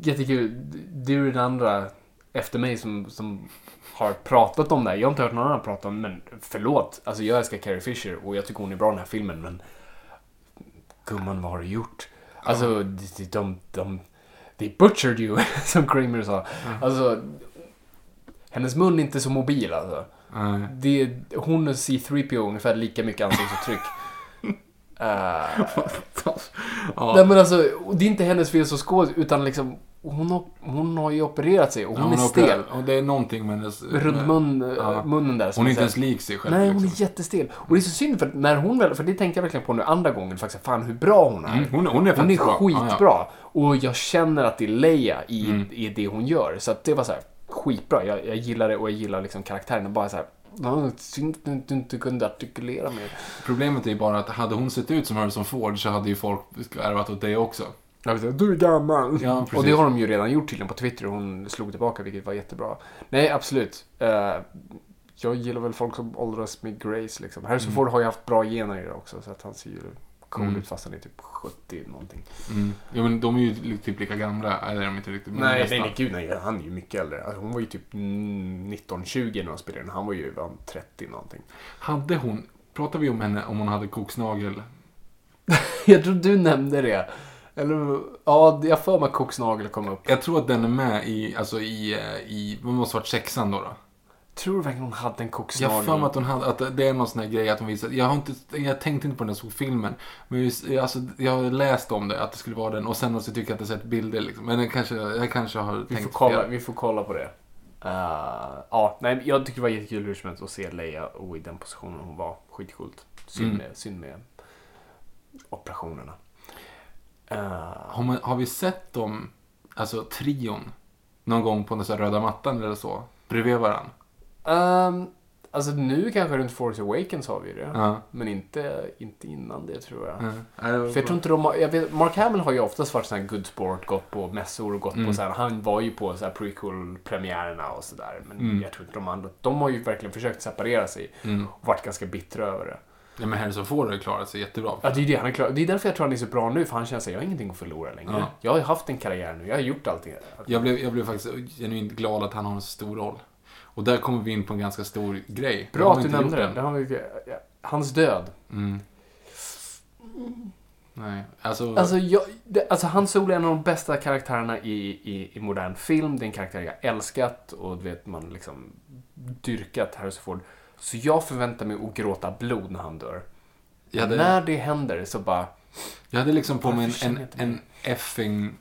Speaker 4: jättekul. Du är den andra efter mig som, som har pratat om det här. Jag har inte hört någon annan prata om det, men förlåt. Alltså jag älskar Carrie Fisher och jag tycker hon är bra i den här filmen, men gumman, vad har du gjort? Alltså, de, de, de they butchered you, som Kramer sa. Alltså, hennes mun är inte så mobil alltså.
Speaker 2: Nej.
Speaker 4: Det, hon och C3PO har ungefär lika mycket ansiktsuttryck. Uh,
Speaker 2: Ja.
Speaker 4: Nej men alltså, det är inte hennes fel som skådis, utan liksom hon har, hon har ju opererat sig och hon,
Speaker 2: Ja,
Speaker 4: är
Speaker 2: har
Speaker 4: stel.
Speaker 2: Och det är någonting med hennes...
Speaker 4: Runt mun,
Speaker 2: Ja.
Speaker 4: munnen där.
Speaker 2: Hon är
Speaker 4: är
Speaker 2: inte ens lik sig själv.
Speaker 4: Nej, hon
Speaker 2: liksom.
Speaker 4: är jättestel. Och det är så synd för när hon väl, för det tänkte jag verkligen på nu andra gången faktiskt, fan hur bra hon är.
Speaker 2: Mm, hon, är- hon är
Speaker 4: Hon är skitbra.
Speaker 2: Ja,
Speaker 4: Och jag känner att det är Leia i,
Speaker 2: Mm.
Speaker 4: i det hon gör. Så att det var så här skitbra. Jag, jag gillar det och jag gillar liksom karaktären. Bara så här, "Ja, synd att du inte kunde artikulera mer.
Speaker 2: Problemet är bara att hade hon sett ut som Harrison Ford så hade ju folk ärvat åt det också.
Speaker 4: Jag vet inte, du är gammal.
Speaker 2: Ja,
Speaker 4: och det har de ju redan gjort tydligen på Twitter och hon slog tillbaka vilket var jättebra. Nej, absolut. Eh, jag gillar väl folk som åldras med Grace liksom. Harrison Ford har ju haft bra gener i det också så att han ser ju cool
Speaker 2: Mm.
Speaker 4: ut fast han är typ 70 någonting.
Speaker 2: Mm. Ja, men de är ju typ lika gamla. Eller är de inte riktigt.
Speaker 4: Nej, nej, nej, gud nej. Han är ju mycket äldre. Alltså, hon var ju typ mm, 19-20 när de spelade den. Han var ju han 30 någonting.
Speaker 2: Hade hon... Pratar vi om henne om hon hade koksnagel?
Speaker 4: Jag tror du nämnde det. Eller, ja, jag för mig att koksnagel kom upp.
Speaker 2: Jag tror att den är med i, alltså i, eh, i, vad måste varit sexan då? då?
Speaker 4: Tror du verkligen hon hade en
Speaker 2: Jag
Speaker 4: koksnagel?
Speaker 2: har för mig att hon hade, att det är någon sån här grej att hon visar, jag har inte, jag tänkte inte på den när jag såg filmen. Men just, alltså, jag har läst om det, att det skulle vara den. Och sen så tycker jag att jag sett bilder liksom. Men jag kanske, jag kanske har
Speaker 4: Vi
Speaker 2: tänkt
Speaker 4: får, kolla,
Speaker 2: fel.
Speaker 4: vi får kolla på det. Uh, ja, nej, jag tycker det var jättekul hur som helst att se Leia och i den positionen hon var. Skitcoolt. Synd,
Speaker 2: Mm.
Speaker 4: med, synd med operationerna. Uh,
Speaker 2: Har, man, har vi sett dem, alltså trion, någon gång på den så röda mattan eller så? Bredvid varandra?
Speaker 4: um, alltså nu kanske runt Force Awakens har vi det.
Speaker 2: Ja.
Speaker 4: Men inte, inte innan det tror jag.
Speaker 2: Var
Speaker 4: För jag tror inte de har, jag vet, Mark Hamill har ju oftast varit sån här good sport, gått på mässor och gått
Speaker 2: Mm.
Speaker 4: på så här, han var ju på så här prequel-premiärerna och sådär. Men
Speaker 2: Mm.
Speaker 4: jag tror inte de andra, de har ju verkligen försökt separera sig
Speaker 2: Mm.
Speaker 4: och varit ganska bittra över det.
Speaker 2: Ja, men Harrison Ford har ju klarat sig jättebra.
Speaker 4: Ja, det är det han är klar. Det är därför jag tror han är så bra nu, för han känner sig jag har ingenting att förlora längre.
Speaker 2: Ja.
Speaker 4: Jag har haft en karriär nu, jag har gjort allting.
Speaker 2: Jag blev, jag blev faktiskt genuint glad att han har en så stor roll. Och där kommer vi in på en ganska stor grej.
Speaker 4: Bra att du nämnde har vi, ja, hans död.
Speaker 2: Mm. Nej, alltså...
Speaker 4: Alltså, jag, det, alltså Han Solo är en av de bästa karaktärerna i, i, i modern film. Det är en karaktär jag älskat och du vet man liksom dyrkat Harrison Ford. Så jag förväntar mig att gråta blod när han dör.
Speaker 2: Hade,
Speaker 4: När det händer så bara...
Speaker 2: jag hade liksom på mig en, en, en effing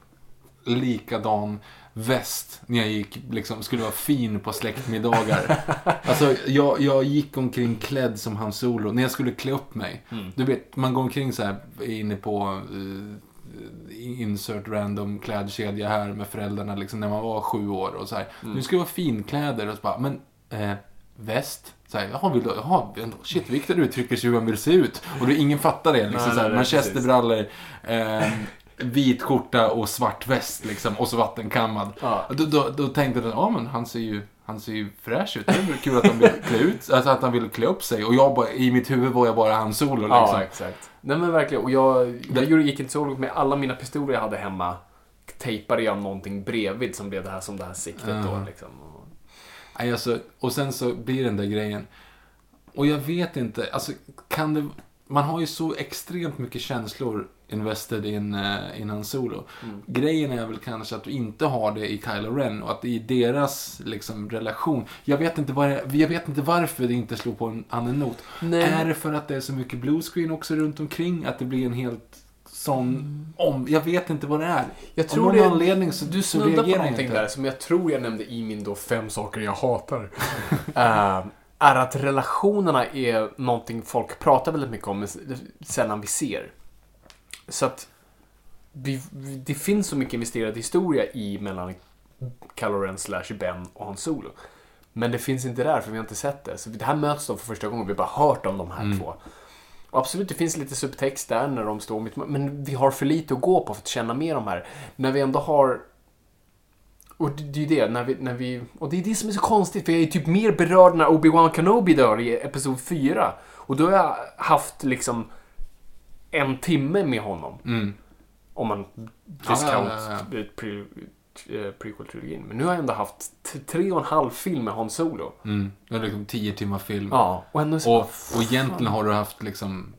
Speaker 2: likadan väst när jag gick, liksom, skulle vara fin på släktmiddagar. alltså, jag, jag gick omkring klädd som Han Solo. När jag skulle klä upp mig.
Speaker 4: Mm.
Speaker 2: Du vet, man går omkring så här inne på eh, insert random klädkedja här med föräldrarna liksom när man var sju år och så här.
Speaker 4: Mm.
Speaker 2: Nu ska det vara finkläder och så bara, men eh, väst? Så här, jaha, vill du, jaha, shit, Victor uttrycker hur han vill se ut. Och det, ingen fattar det. Liksom,
Speaker 4: Nej,
Speaker 2: manchesterbrallor, eh, vit skjorta och svart väst liksom, och så vattenkammad.
Speaker 4: Ja.
Speaker 2: Då, då, då tänkte jag, ja men han ser ju, han ser ju fräsch ut. Det är kul att han vill klä ut, alltså att han vill klä upp sig. Och jag bara, i mitt huvud var jag bara han solo liksom.
Speaker 4: Ja, exakt. Nej men verkligen. Och jag, jag gick inte så långt med alla mina pistoler jag hade hemma. Tejpade jag någonting bredvid som blev det här som det här siktet då.
Speaker 2: Ja.
Speaker 4: Liksom.
Speaker 2: Alltså, och sen så blir den där grejen. Och jag vet inte, alltså kan det... Man har ju så extremt mycket känslor invested in, uh, in Han Solo. Grejen är väl kanske att du inte har det i Kylo Ren och att i deras liksom, relation. Jag vet, inte det, jag vet inte varför det inte slog på en annan not.
Speaker 4: Nej.
Speaker 2: Är det för att det är så mycket bluescreen också runt omkring? Att det blir en helt sån om... Jag vet inte vad det är.
Speaker 4: Jag
Speaker 2: Av
Speaker 4: tror
Speaker 2: någon
Speaker 4: det,
Speaker 2: anledning så,
Speaker 4: du snuddar på någonting
Speaker 2: inte.
Speaker 4: där som jag tror jag nämnde i min då fem saker jag hatar. Eh, är att relationerna är någonting folk pratar väldigt mycket om men sällan vi ser. Så att vi, det finns så mycket investerad historia i mellan Kylo Ren slash Ben och Han Solo. Men det finns inte där för vi har inte sett det. Så det här möts de för första gången. Vi har bara hört om de här två. Absolut, det finns lite subtext där när de står mitt Men vi har för lite att gå på för att känna mer om här. När vi ändå har... Och det det är ju det, när vi, när vi... Och det är det som är så konstigt, för jag är typ mer berörd när Obi-Wan Kenobi dör i Episod 4. Och då har jag haft liksom en timme med honom.
Speaker 2: Mm.
Speaker 4: Om man
Speaker 2: Ja,
Speaker 4: discount
Speaker 2: ja, ja,
Speaker 4: pre, eh, prequel-trilogin. Men nu har jag ändå haft tre och en halv film med Han Solo.
Speaker 2: Mm. Det är liksom 10 timmar film.
Speaker 4: Ja, och ändå så...
Speaker 2: Och, och egentligen har du haft liksom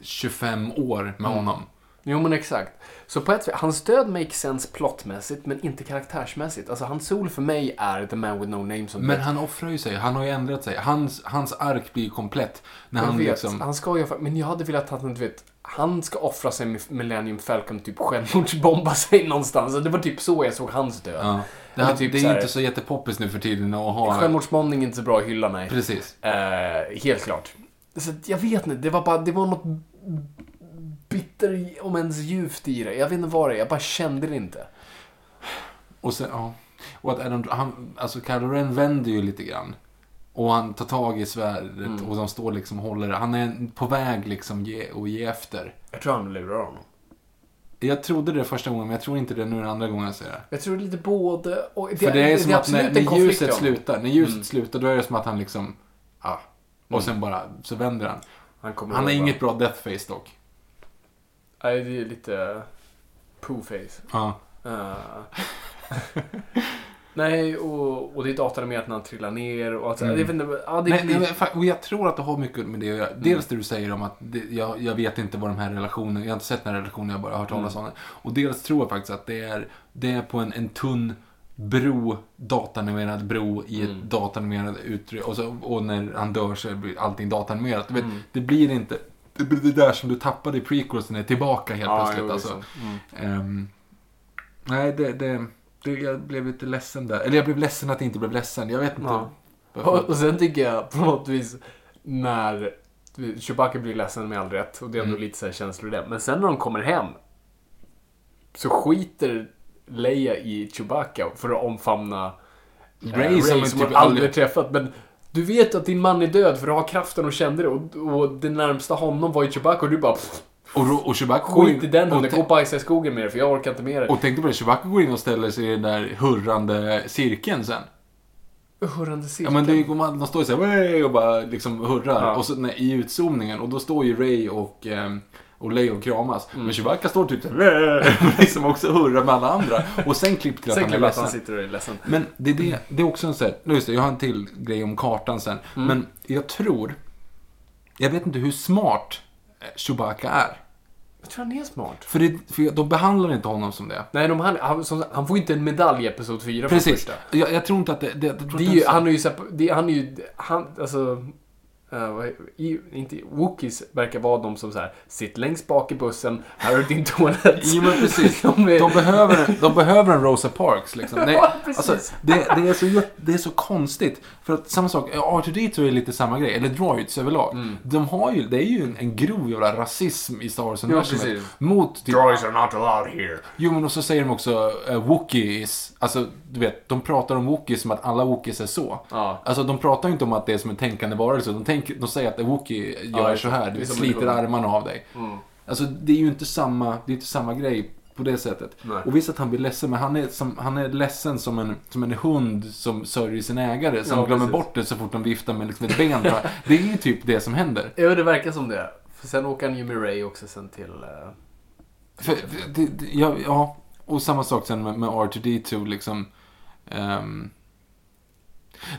Speaker 2: 25 år med honom.
Speaker 4: Jo men exakt. Så på ett sätt, hans död makes sense plottmässigt men inte karaktärsmässigt. Alltså hans sol för mig är the man with no name som
Speaker 2: Men han offrar ju sig. Han har ju ändrat sig. Hans, hans ark blir ju komplett. När
Speaker 4: jag
Speaker 2: han
Speaker 4: vet,
Speaker 2: liksom...
Speaker 4: han ska ju, men jag hade velat att han, du vet, han ska offra sig med Millennium Falcon, typ självmordsbomba sig någonstans. Det var typ så jag såg hans död.
Speaker 2: Ja. Det, här,
Speaker 4: typ
Speaker 2: det är
Speaker 4: så här-
Speaker 2: inte så jättepoppis nu för tiden att ha...
Speaker 4: Självmordsbombning är inte så bra att hylla, nej.
Speaker 2: Precis.
Speaker 4: Eh, helt klart. Så jag vet inte, det var bara, det var något bitter, om ens djupt i det. Jag vet inte vad det är, jag bara kände det inte.
Speaker 2: Och sen, ja. Och att Adam, han, alltså Kylo Ren vänder ju lite grann. Och han tar tag i svärdet
Speaker 4: Mm.
Speaker 2: och de står liksom och håller det. Han är på väg liksom ge, och ge efter.
Speaker 4: Jag tror han lurar honom.
Speaker 2: Jag trodde det första gången, men jag tror inte det nu den andra gången jag ser det.
Speaker 4: Jag tror det är lite både och.
Speaker 2: För det är som att
Speaker 4: absolut
Speaker 2: när, när ljuset
Speaker 4: om.
Speaker 2: slutar, när ljuset
Speaker 4: Mm.
Speaker 2: slutar, då är det som att han liksom, ja. Och sen bara, så vänder han.
Speaker 4: Han,
Speaker 2: Han har inget bra death face dock.
Speaker 4: Nej, det är lite poo-face.
Speaker 2: Ja.
Speaker 4: Eh. Nej, och, och det är datanimerat när han trillar ner och så-
Speaker 2: Mm.
Speaker 4: Jag vet inte, ja, det
Speaker 2: Nej, nej, och jag tror att det har mycket med det att göra. Dels det du säger om att det, jag, jag vet inte vad de här relationerna, jag har inte sett den här relationen, jag har bara hört talas om den. Och dels tror jag faktiskt att det är, det är på en, en tunn bro, datanimerad bro i ett datanimerat utrymme. Och, så, och när han dör så blir allting datanimerat. Vet, Det blir inte, det blir det där som du tappade i prequelsen är tillbaka helt
Speaker 4: Ja,
Speaker 2: plötsligt.
Speaker 4: jo,
Speaker 2: Alltså.
Speaker 4: liksom.
Speaker 2: Ehm, nej, det, det, jag blev lite ledsen där. Eller jag blev ledsen att jag inte blev ledsen. Jag vet inte.
Speaker 4: Ja. Och, och sen tycker jag på något vis när Chewbacca blir ledsen med all rätt och det är ändå
Speaker 2: Mm.
Speaker 4: lite så här känslor i det. Men sen när de kommer hem så skiter Leia i Chewbacca för att omfamna eh,
Speaker 2: Ray som
Speaker 4: som
Speaker 2: typ
Speaker 4: hon aldrig
Speaker 2: aldrig-
Speaker 4: träffat. Men du vet att din man är död för du har kraften och kände det och, och det närmsta honom var ju Chewbacca och du bara pff,
Speaker 2: Och, och Chewbacca går in-
Speaker 4: skit i den hunden, gå och bajsa i skogen med det för jag orkar inte med det.
Speaker 2: Och tänkte på det, Chewbacca går in och ställer sig i den där hurrande cirkeln sen.
Speaker 4: Hurrande
Speaker 2: Ja
Speaker 4: cirkeln.
Speaker 2: men det går man, de står ju såhär och bara liksom hurrar.
Speaker 4: Ja.
Speaker 2: Och så när, i utzoomningen, och då står ju Ray och, och Leia och kramas.
Speaker 4: Mm.
Speaker 2: Men Chewbacca står typ såhär, liksom också hurrar med alla andra. Och sen klippt till att
Speaker 4: Sen
Speaker 2: han är
Speaker 4: att han
Speaker 2: ledsen.
Speaker 4: sitter och är ledsen.
Speaker 2: Men det är, det, det är också en sån här, just det, jag har en till grej om kartan sen.
Speaker 4: Mm.
Speaker 2: Men jag tror, jag vet inte hur smart eh, Chewbacca är.
Speaker 4: Jag tror han är smart.
Speaker 2: För, det, för de behandlar inte honom som det.
Speaker 4: Nej, de, han, han, som, han får inte en medalj i Episod 4 för det
Speaker 2: Precis.
Speaker 4: första.
Speaker 2: Jag, jag tror inte att det... det,
Speaker 4: Det är
Speaker 2: inte
Speaker 4: ju,
Speaker 2: ens-
Speaker 4: han är ju, det, han är ju, han, alltså, eh, i, inte, Wookiees verkar vara de som så här, sitt längst bak i bussen, här är din toalett.
Speaker 2: Jo men precis.
Speaker 4: De är-
Speaker 2: De behöver, de behöver en Rosa Parks liksom. Nej,
Speaker 4: Ja, precis.
Speaker 2: alltså, det, det, är så, det är så konstigt. För att samma sak, R2D2 är lite samma grej. Eller Droids överlag.
Speaker 4: Mm.
Speaker 2: De har ju, det är ju en, en grov jävla rasism i Star Wars-universumet.
Speaker 4: precis.
Speaker 2: mot typ,
Speaker 4: Droids are not allowed here.
Speaker 2: Jo men och så säger de också uh, Wookiees. Alltså du vet, de pratar om Wookiees som att alla Wookiees är så.
Speaker 4: Ja.
Speaker 2: Alltså de pratar ju inte om att det är som en tänkande varelse. De, tänker, de säger att en Wookie gör
Speaker 4: Ja,
Speaker 2: så här. Du sliter armarna av dig.
Speaker 4: Mm.
Speaker 2: Alltså det är ju inte samma, det är inte samma grej på det sättet.
Speaker 4: Nej.
Speaker 2: Och visst att han blir ledsen, men han är, som, han är ledsen som en, som en hund som sörjer sin ägare. Som
Speaker 4: Ja,
Speaker 2: glömmer
Speaker 4: precis.
Speaker 2: bort det så fort de viftar med liksom ett ben. det är ju typ det som händer.
Speaker 4: Ja, det verkar som det. För sen åker han ju med Ray också sen till... eh,
Speaker 2: För, det, det, ja, ja, och samma sak sen med, med R2D2 liksom. ehm,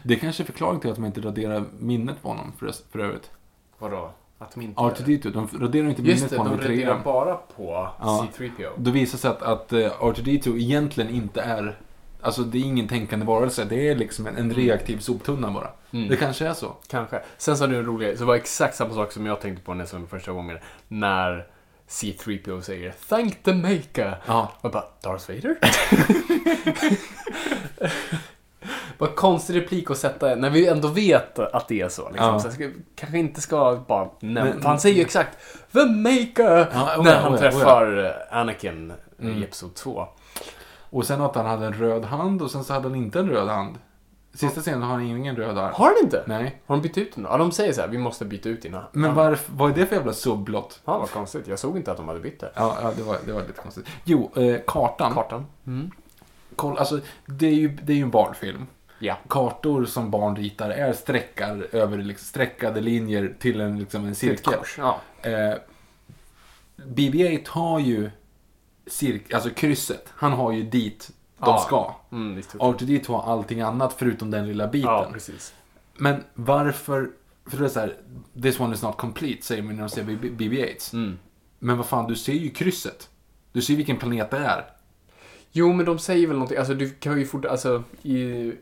Speaker 2: det kanske är förklaring till att de inte raderar minnet på honom för, för övrigt.
Speaker 4: vadå? Att de inte...
Speaker 2: R2D2, de raderar inte
Speaker 4: Just
Speaker 2: minnet
Speaker 4: det,
Speaker 2: på
Speaker 4: de
Speaker 2: honom i
Speaker 4: reagerar
Speaker 2: trean.
Speaker 4: bara på
Speaker 2: Ja.
Speaker 4: C3PO.
Speaker 2: Då visar sig att, att eh, R2D2 egentligen inte är Alltså det är ingen tänkande varelse, det är liksom en, en reaktiv soptunna bara.
Speaker 4: Mm.
Speaker 2: Det kanske är så.
Speaker 4: Kanske. Sen är det en rolig, så det var exakt samma sak som jag tänkte på när jag såg den första gången. När C3PO säger Thank the maker.
Speaker 2: Ja.
Speaker 4: Och jag bara, Darth Vader? Vad konstig replik att sätta när vi ändå vet att det är så. Liksom.
Speaker 2: Ja.
Speaker 4: så ska, kanske inte ska bara nämna. Han säger ju exakt The maker!
Speaker 2: Ja, oh
Speaker 4: när
Speaker 2: ja,
Speaker 4: han
Speaker 2: oh oh
Speaker 4: träffar eh, Anakin
Speaker 2: Mm.
Speaker 4: i Episod 2.
Speaker 2: Och sen att han hade en röd hand och sen så hade han inte en röd hand. Sista scenen har han ingen röd arm.
Speaker 4: Har han inte?
Speaker 2: Nej.
Speaker 4: Har de bytt ut den då? Ja, de säger så här, vi måste byta ut dina.
Speaker 2: Men
Speaker 4: ja.
Speaker 2: varför, vad är det för jävla subblott?
Speaker 4: Ja, vad konstigt. Jag såg inte att de hade bytt det.
Speaker 2: Ja, ja det, var, det var lite konstigt. Jo, eh, kartan.
Speaker 4: Kartan. Mm.
Speaker 2: Koll, alltså, det är, ju, det är ju en barnfilm.
Speaker 4: Ja.
Speaker 2: Kartor som barn ritar är streckar över liksom, streckade linjer till en, liksom, en cirkel.
Speaker 4: Ja.
Speaker 2: Eh, BB-8 har ju cirk, alltså krysset. Han har ju dit de
Speaker 4: Ja.
Speaker 2: ska.
Speaker 4: Mm, visst.
Speaker 2: R2D2 har allting annat förutom den lilla biten.
Speaker 4: Ja.
Speaker 2: Men varför... För det är så här, this one is not complete, säger man när de ser BB-8s.
Speaker 4: Mm.
Speaker 2: Men vad fan, du ser ju krysset. Du ser vilken planet det är.
Speaker 4: Jo, men de säger väl någonting. Alltså, du kan ju fort... Alltså, i,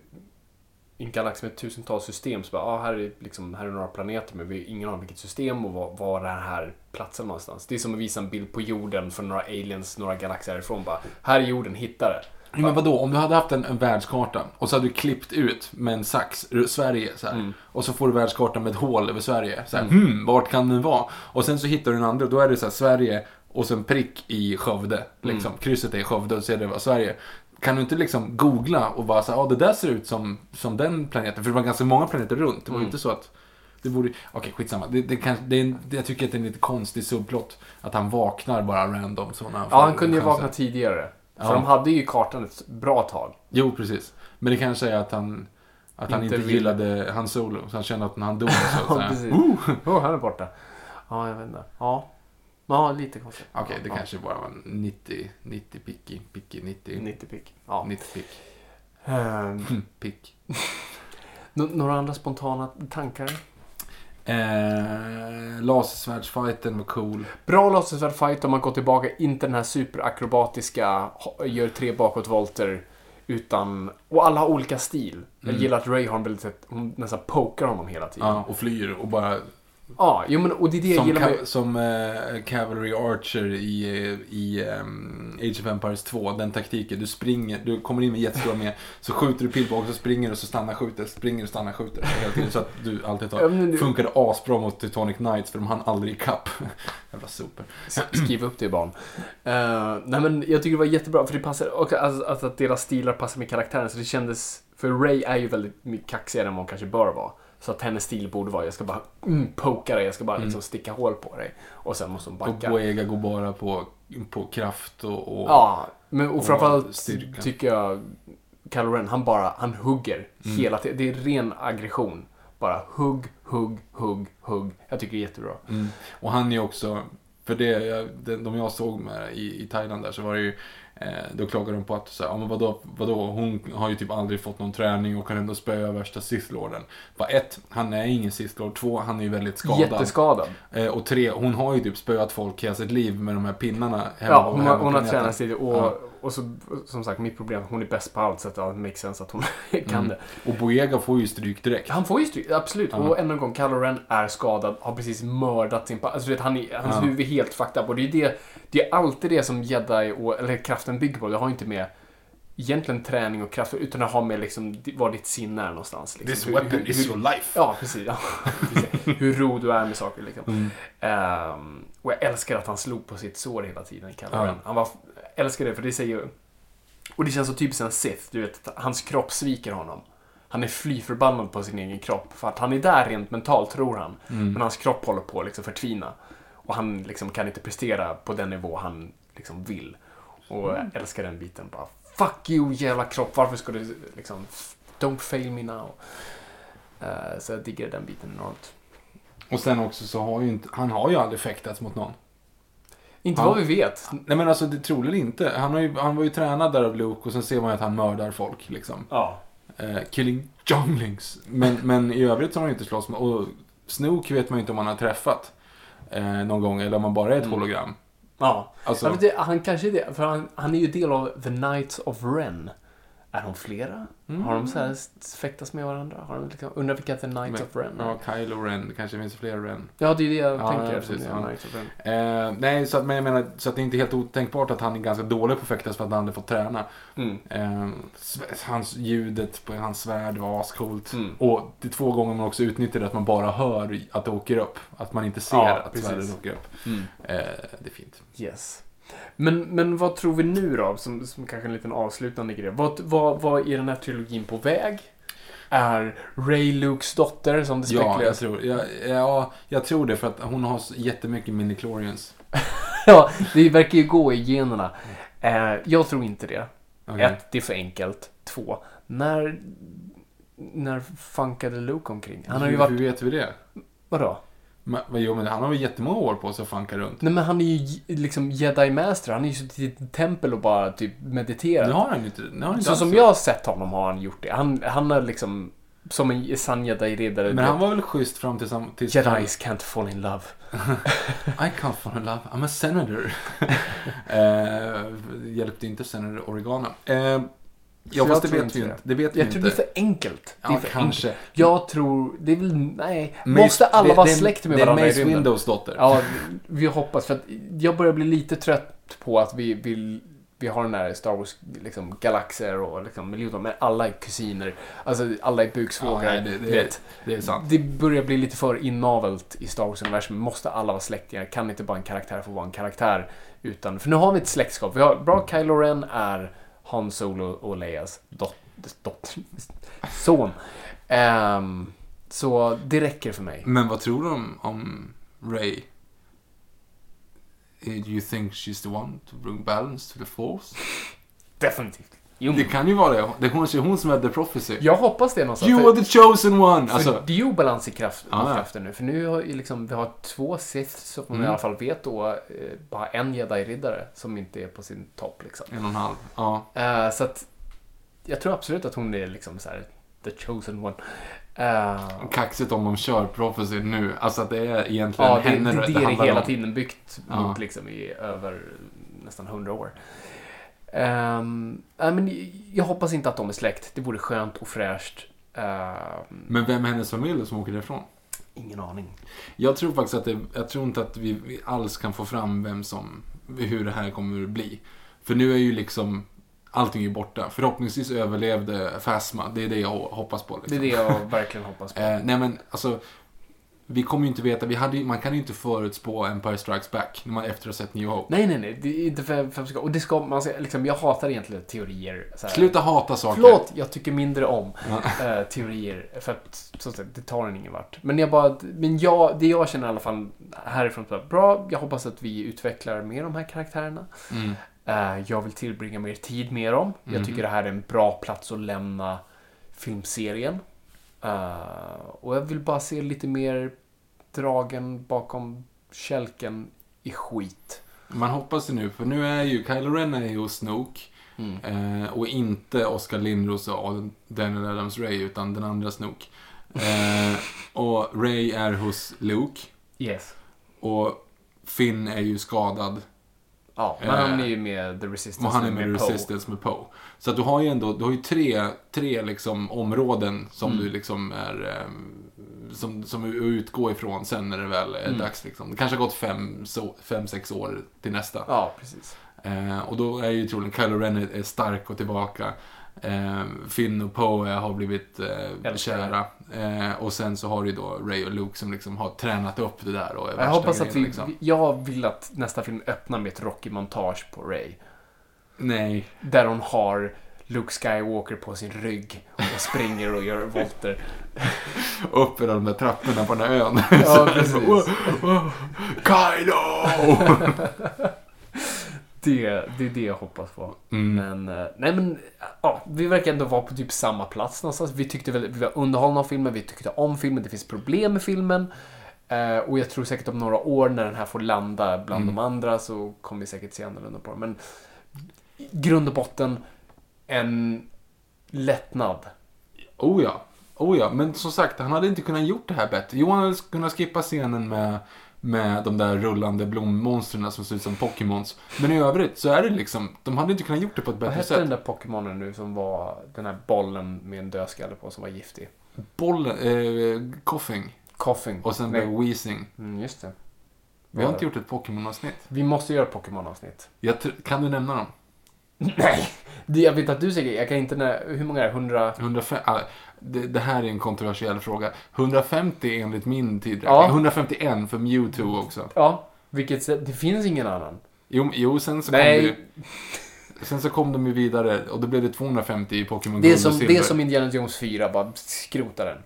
Speaker 4: en galax med tusentals system så bara, ah, här, är liksom, här är några planeter men vi har ingen aning vilket system och var, var är den här platsen någonstans. Det är som att visa en bild på jorden från några aliens, några galaxer härifrån. Bara, här är jorden, hitta det.
Speaker 2: Ja, Men vadå, om du hade haft en, en världskarta och så hade du klippt ut med en sax Sverige så här,
Speaker 4: Mm.
Speaker 2: och så får du världskartan med ett hål över Sverige. Så här, hmm, vart kan den vara? Och sen så hittar du den andra, då är det så här, Sverige och så en prick i Skövde. Liksom.
Speaker 4: Mm.
Speaker 2: Krysset är i Skövde och så är det Sverige. Kan du inte liksom googla och bara säga, ja ah, det där ser ut som, som den planeten. För det var ganska många planeter runt. Det var
Speaker 4: Mm.
Speaker 2: inte så att det borde... Okej, skitsamma. Det, det kan, det är en, det, jag tycker att det är en lite konstig subplot. Att han vaknar bara random. Så när han
Speaker 4: Ja, han kunde ju vakna tidigare. För
Speaker 2: Ja.
Speaker 4: de hade ju kartan ett bra tag.
Speaker 2: Jo, precis. Men det kanske är att han, att han
Speaker 4: Inte vill.
Speaker 2: gillade Han Solo. Så han kände att när han dog så,
Speaker 4: Ja, precis.
Speaker 2: "Uh."
Speaker 4: Oh, han är borta. Ja, jag vet inte. Ja. Ja, lite konstigt.
Speaker 2: Okej, det
Speaker 4: ja.
Speaker 2: kanske bara var 90, 90 picky, picky, 90,
Speaker 4: 90 pick. Ja.
Speaker 2: 90 pick. Hm, pick.
Speaker 4: nå- några andra spontana tankar?
Speaker 2: Eh, lasersvärdsfighten var cool.
Speaker 4: Bra lasersvärd fight om man går tillbaka, inte den här superakrobatiska, gör tre bakåtvolter, utan... Och alla har olika stil. Jag
Speaker 2: Mm.
Speaker 4: gillar att Ray har en väldigt sätt, hon nästan pokar honom hela tiden.
Speaker 2: Ja, och flyr och bara
Speaker 4: Ja, jo men och det är det jag
Speaker 2: som,
Speaker 4: gillar med...
Speaker 2: som eh, Cavalry Archer i, eh, i ehm, Age of Empires 2. Den taktiken. Du springer, du kommer in med jättestora med, så skjuter du pilbåge, så springer du, så stannar skjuter, springer och stannar skjuter. Hela tiden, så att du alltid
Speaker 4: Ja,
Speaker 2: tar.
Speaker 4: men det-
Speaker 2: Funkade asbra mot Teutonic Knights för de hann aldrig ikapp. Jävla super.
Speaker 4: Skriv upp det barn. Uh, nej men jag tycker det var jättebra för det passar, och alltså, alltså att deras stilar passar med karaktären så det kändes, för Ray är ju väldigt mycket kaxigare än vad hon kanske bör vara. Så att hennes stil borde vara, jag ska bara mm, poka dig, jag ska bara liksom sticka hål på dig. Och sen måste hon
Speaker 2: Och
Speaker 4: backa.
Speaker 2: Boega går bara på, på kraft och... och
Speaker 4: Ja, men och
Speaker 2: och
Speaker 4: framförallt
Speaker 2: styrka.
Speaker 4: tycker jag Kylo Ren, han bara, han hugger
Speaker 2: Mm.
Speaker 4: hela tiden. Det är ren aggression. Bara hugg, hugg, hugg, hugg. Jag tycker det är jättebra.
Speaker 2: Mm. Och han är också, för det, jag, de jag såg med i, i Thailand där så var det ju då klagar de på att, så här, ja, men vadå, vadå, hon har ju typ aldrig fått någon träning och kan ändå spöa värsta Sith-lorden. Bara ett, han är ingen Sith-lord. Två, han är ju väldigt skadad.
Speaker 4: Jätteskadad.
Speaker 2: Eh, och tre, hon har ju typ spöat folk hela sitt liv med de här pinnarna hemma
Speaker 4: Ja, hon, hon har tränat sig och,
Speaker 2: Ja.
Speaker 4: Och så, som sagt, mitt problem, hon är bäst på allt så att det makes sense att hon kan
Speaker 2: Mm.
Speaker 4: det.
Speaker 2: Och Boyega får ju stryk direkt.
Speaker 4: Han får ju stryk, absolut.
Speaker 2: Ja.
Speaker 4: Och ännu en gång, Kylo Ren är skadad, har precis mördat sin pappa. Alltså, vet, han är, hans
Speaker 2: Ja.
Speaker 4: huvud är helt fucked up. Och det är, det, det är alltid det som jedi, och, eller kraften bygger på. Det har inte med egentligen träning och kraft, utan det har med liksom var ditt sinne är någonstans. Liksom.
Speaker 2: This
Speaker 4: Hur-
Speaker 2: weapon
Speaker 4: hur-
Speaker 2: is your life.
Speaker 4: Ja, precis. Ja, precis. Hur ro du är med saker liksom.
Speaker 2: Mm.
Speaker 4: Ehm, och jag älskar att han slog på sitt sår hela tiden, Kylo
Speaker 2: Ja.
Speaker 4: Ren. Han var, älskar det, för det säger Och det känns så typiskt en Sith, du vet, att hans kropp sviker honom. Han är fly förbannad på sin egen kropp. För att han är där rent mentalt, tror han.
Speaker 2: Mm.
Speaker 4: Men hans kropp håller på att liksom förtvina. Och han liksom kan inte prestera på den nivå han liksom vill. Och
Speaker 2: Mm.
Speaker 4: älskar den biten. Bara, Fuck you jävla kropp, varför ska du liksom... Don't fail me now. Eh, så jag diggar den biten enormt.
Speaker 2: Och sen också så har ju inte, han har ju aldrig fäktats mot någon.
Speaker 4: Inte
Speaker 2: Ja.
Speaker 4: vad vi vet.
Speaker 2: Nej men alltså det troligen inte. Han, har ju, han var ju tränad där av Luke och sen ser man ju att han mördar folk liksom.
Speaker 4: Ja.
Speaker 2: Eh, killing junglings. Men, men i övrigt så har han ju inte slåss med, och Snook vet man ju inte om han har träffat. Eh, någon gång, eller om han bara är ett
Speaker 4: Mm.
Speaker 2: hologram.
Speaker 4: Ja.
Speaker 2: Alltså,
Speaker 4: Ja, men det, han kanske är det, för han, han är ju del av The Knights of Ren. Är de flera?
Speaker 2: Mm.
Speaker 4: Har de så här fäktas med varandra? Har de liksom, undrar vilka The Knights
Speaker 2: Men-
Speaker 4: of Ren
Speaker 2: ja, Kylo Ren, det kanske finns fler Ren.
Speaker 4: Ja, det är det jag
Speaker 2: Ja,
Speaker 4: tänker.
Speaker 2: ja, precis, ja.
Speaker 4: Knights of Ren.
Speaker 2: Eh, nej, så att, men jag menar, så att det är inte helt otänkbart att han är ganska dålig på att fäktas för att han aldrig fått träna.
Speaker 4: Mm.
Speaker 2: Eh, hans ljudet på hans svärd var ascoolt.
Speaker 4: Mm.
Speaker 2: Och det är två gånger man också utnyttjar det att man bara hör att det åker upp. Att man inte ser
Speaker 4: Ja,
Speaker 2: att
Speaker 4: precis.
Speaker 2: svärdet åker upp.
Speaker 4: Mm.
Speaker 2: Eh, det är fint.
Speaker 4: Yes. Men, men vad tror vi nu då? Som, som kanske en liten avslutande grej. Vad, vad, vad är den här trilogin på väg? Är Ray Lukes dotter som det
Speaker 2: Ja, jag
Speaker 4: spekuleras?
Speaker 2: tror, ja, ja, jag tror det för att hon har jättemycket minichlorians.
Speaker 4: Ja, det verkar ju gå i generna. Eh, jag tror inte det.
Speaker 2: Okej.
Speaker 4: Ett, det är för enkelt. Två, när... När funkade Luke omkring? Han har ju varit...
Speaker 2: hur vet vi det?
Speaker 4: Vadå?
Speaker 2: Men, jo, men han har väl jättemånga år på sig att fanka runt.
Speaker 4: Nej men han är ju liksom jedi master. Han är ju suttit i ett tempel och bara typ mediterat.
Speaker 2: Nu har han inte, nu har han inte
Speaker 4: Så som
Speaker 2: det.
Speaker 4: jag har sett honom har han gjort det. Han, han är liksom som en sann jedi-riddare.
Speaker 2: Men han var väl schysst fram till... Sam, till
Speaker 4: Jedis can't fall in love.
Speaker 2: I can't fall in love, I'm a senator. eh, hjälpte inte senator Oregana. Eh, ja,
Speaker 4: jag
Speaker 2: fast det
Speaker 4: tror
Speaker 2: vet
Speaker 4: inte
Speaker 2: vi
Speaker 4: det.
Speaker 2: inte. Det vet vi
Speaker 4: Jag tror
Speaker 2: inte.
Speaker 4: det är för enkelt. Det är
Speaker 2: Ja,
Speaker 4: för
Speaker 2: kanske.
Speaker 4: Enkelt. Jag tror, det är väl, nej.
Speaker 2: Mace-
Speaker 4: Måste alla
Speaker 2: det-
Speaker 4: vara
Speaker 2: det är-
Speaker 4: släkt med
Speaker 2: Det är
Speaker 4: varandra i
Speaker 2: Mace
Speaker 4: rymden?
Speaker 2: Windows dotter.
Speaker 4: Ja, vi hoppas. För att jag börjar bli lite trött på att vi vill vi har den här Star Wars liksom, galaxer och liksom, miljoner, men alla är kusiner. Alltså alla är
Speaker 2: Ja,
Speaker 4: buksvågrar.
Speaker 2: nej, det, det,
Speaker 4: vet.
Speaker 2: det är sant.
Speaker 4: Det börjar bli lite för inavelt i Star Wars-universum. Måste alla vara släktingar? Kan inte bara en karaktär få vara en karaktär? Utan, för nu har vi ett släktskap. Vi har, bra Kylo Ren är Han Solo och Leias dot, dot, son. Ehm, så det räcker för mig.
Speaker 2: Men vad tror du om, om Ray? Do you think she's the one to bring balance to the force?
Speaker 4: Definitivt. Jo,
Speaker 2: Det kan ju vara det. Det är hon, det är hon som är the prophecy.
Speaker 4: jag hoppas det någonstans.
Speaker 2: You are the chosen one!
Speaker 4: För
Speaker 2: Alltså,
Speaker 4: det är ju obalans i kraft,
Speaker 2: ja.
Speaker 4: kraften nu. För nu har ju liksom, vi har två Sith som
Speaker 2: Mm.
Speaker 4: vi i alla fall vet då, eh, bara en jedi-riddare som inte är på sin topp liksom.
Speaker 2: en och en halv. Ja.
Speaker 4: Eh, så att jag tror absolut att hon är liksom så här, the chosen one. Eh,
Speaker 2: Kaxigt om de kör prophecy nu. Alltså att det är egentligen
Speaker 4: ja, det, det,
Speaker 2: henne
Speaker 4: det, är det
Speaker 2: handlar
Speaker 4: hela
Speaker 2: om.
Speaker 4: tiden byggt
Speaker 2: Ja.
Speaker 4: mot liksom i över nästan hundra år. Um, men jag hoppas inte att de är släkt. Det vore skönt och fräscht. Ehm,
Speaker 2: Men vem är hennes familj som åker därifrån?
Speaker 4: ingen aning.
Speaker 2: Jag tror faktiskt att det, jag tror inte att vi, alls kan få fram vem som, hur det här kommer att bli. För nu är ju liksom, allting är borta. Förhoppningsvis överlevde Phasma, det är det jag hoppas på.
Speaker 4: Det
Speaker 2: Liksom.
Speaker 4: är det jag verkligen hoppas på.
Speaker 2: Eh, nej men alltså, vi kommer ju inte veta, vi hade, man kan ju inte förutspå Empire Strikes Back när man efter att ha sett New Hope.
Speaker 4: Nej, nej, nej. Det är inte för, för Och det ska, man ska, liksom, jag hatar egentligen teorier. Så här.
Speaker 2: Sluta hata saker.
Speaker 4: Förlåt, jag tycker mindre om
Speaker 2: Ja.
Speaker 4: eh, teorier. För att, så att säga, det tar en ingen vart. Men jag bara, men jag, det jag känner i alla fall härifrån, så här, bra, jag hoppas att vi utvecklar mer de här karaktärerna.
Speaker 2: Mm.
Speaker 4: Eh, jag vill tillbringa mer tid med dem. Jag
Speaker 2: Mhm.
Speaker 4: tycker det här är en bra plats att lämna filmserien. Eh, och jag vill bara se lite mer dragen bakom kälken i skit.
Speaker 2: Man hoppas ju nu, för nu är ju Kylo Ren är ju hos Snoke.
Speaker 4: Mm.
Speaker 2: Eh, och inte Oscar Lindros och Daniel Adams-Ray, utan den andra Snoke. Eh, och Ray är hos Luke.
Speaker 4: Yes.
Speaker 2: Och Finn är ju skadad.
Speaker 4: Ja, men
Speaker 2: Eh,
Speaker 4: han är ju med The Resistance.
Speaker 2: Och han är med
Speaker 4: Poe.
Speaker 2: Resistance med Poe. Så att du har ju ändå, du har ju tre, tre liksom områden som
Speaker 4: Mm.
Speaker 2: du liksom är, eh, som, som du utgår ifrån sen när det väl är
Speaker 4: Mm.
Speaker 2: dags liksom. Det kanske har gått fem, så, fem, sex år till nästa.
Speaker 4: Ja, precis.
Speaker 2: Eh, och då är ju troligen Kylo Ren är, stark och tillbaka. Eh, Finn och Poe har blivit eh, kära. Eh, och sen så har du då Ray och Luke som liksom har tränat upp det där och
Speaker 4: Jag hoppas att vi,
Speaker 2: liksom.
Speaker 4: jag vill att nästa film öppnar med ett Rocky-montage på Ray.
Speaker 2: Nej.
Speaker 4: Där hon har Luke Skywalker på sin rygg och springer och gör volter.
Speaker 2: Upp i de där trapporna på den här ön.
Speaker 4: Ja, precis.
Speaker 2: Wow, wow. Kylo!
Speaker 4: Det, det är det jag hoppas på.
Speaker 2: Mm.
Speaker 4: Men, eh, nej men, ja, vi verkar ändå vara på typ samma plats någonstans. Vi tyckte väl, vi var underhållna av filmen, vi tyckte om filmen, det finns problem med filmen. Eh, och jag tror säkert om några år när den här får landa bland
Speaker 2: Mm.
Speaker 4: de andra så kommer vi säkert se annorlunda på den. Men grund och botten, en lättnad.
Speaker 2: Oh ja. Oh ja, men som sagt, han hade inte kunnat gjort det här bättre. Jo, han hade kunnat skippa scenen med, med de där rullande blommonstren som ser ut som Pokémons. Men i övrigt så är det liksom, de hade inte kunnat gjort det på ett
Speaker 4: Vad
Speaker 2: bättre
Speaker 4: hette
Speaker 2: sätt.
Speaker 4: den där Pokémonen nu som var den här bollen med en dödskalle på som var giftig?
Speaker 2: Bollen, eh, Coughing.
Speaker 4: Coughing.
Speaker 2: Och sen blev Weezing.
Speaker 4: Mm, just det.
Speaker 2: Vi har inte gjort ett Pokémon-avsnitt.
Speaker 4: Vi måste göra ett Pokémon-avsnitt.
Speaker 2: Kan du nämna dem?
Speaker 4: Nej, det, jag vet att du säger, jag kan inte, nä- hur många är det? 100?
Speaker 2: 105, ah, det, det här är en kontroversiell fråga. 150 enligt min tidräkning.
Speaker 4: Ja.
Speaker 2: 151 för Mewtwo också.
Speaker 4: Ja, vilket det finns ingen annan.
Speaker 2: Jo, jo sen så
Speaker 4: Nej.
Speaker 2: kom det, Sen så kom de ju vidare och då blev det 250 i Pokémon
Speaker 4: Det
Speaker 2: Guld
Speaker 4: som,
Speaker 2: och
Speaker 4: det
Speaker 2: Silver.
Speaker 4: är som Indiana Jones 4, bara skrota den.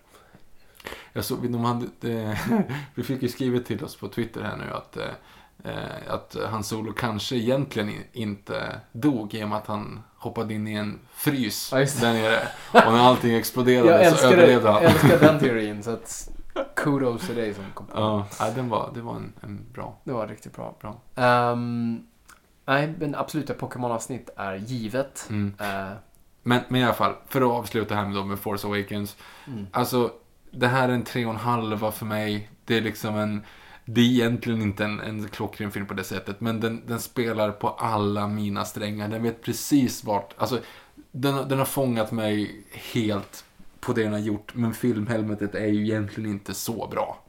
Speaker 2: Jag såg, de hade, det, vi fick ju skrivet till oss på Twitter här nu att, eh, att Hans Solo kanske egentligen inte dog i och med att han hoppade in i en frys
Speaker 4: Ja,
Speaker 2: där nere. Och när allting exploderade
Speaker 4: Jag
Speaker 2: så överlevde han.
Speaker 4: jag älskar den teorin, så att kudos till dig som kom på
Speaker 2: Ja, den var, det var en, en bra.
Speaker 4: Det var riktigt bra.
Speaker 2: Bra.
Speaker 4: Ehm, nej, men absolut, ett Pokémon-avsnitt är givet.
Speaker 2: Mm.
Speaker 4: Eh,
Speaker 2: Men, men i alla fall, för att avsluta här med, då med Force Awakens.
Speaker 4: Mm.
Speaker 2: Alltså, det här är en tre och en halva för mig. Det är liksom en... Det är egentligen inte en, en klockren film på det sättet, men den, den spelar på alla mina strängar. Den vet precis vart... Alltså, den, har- den har fångat mig helt på det den har gjort, men filmhelvetet är ju egentligen inte så bra.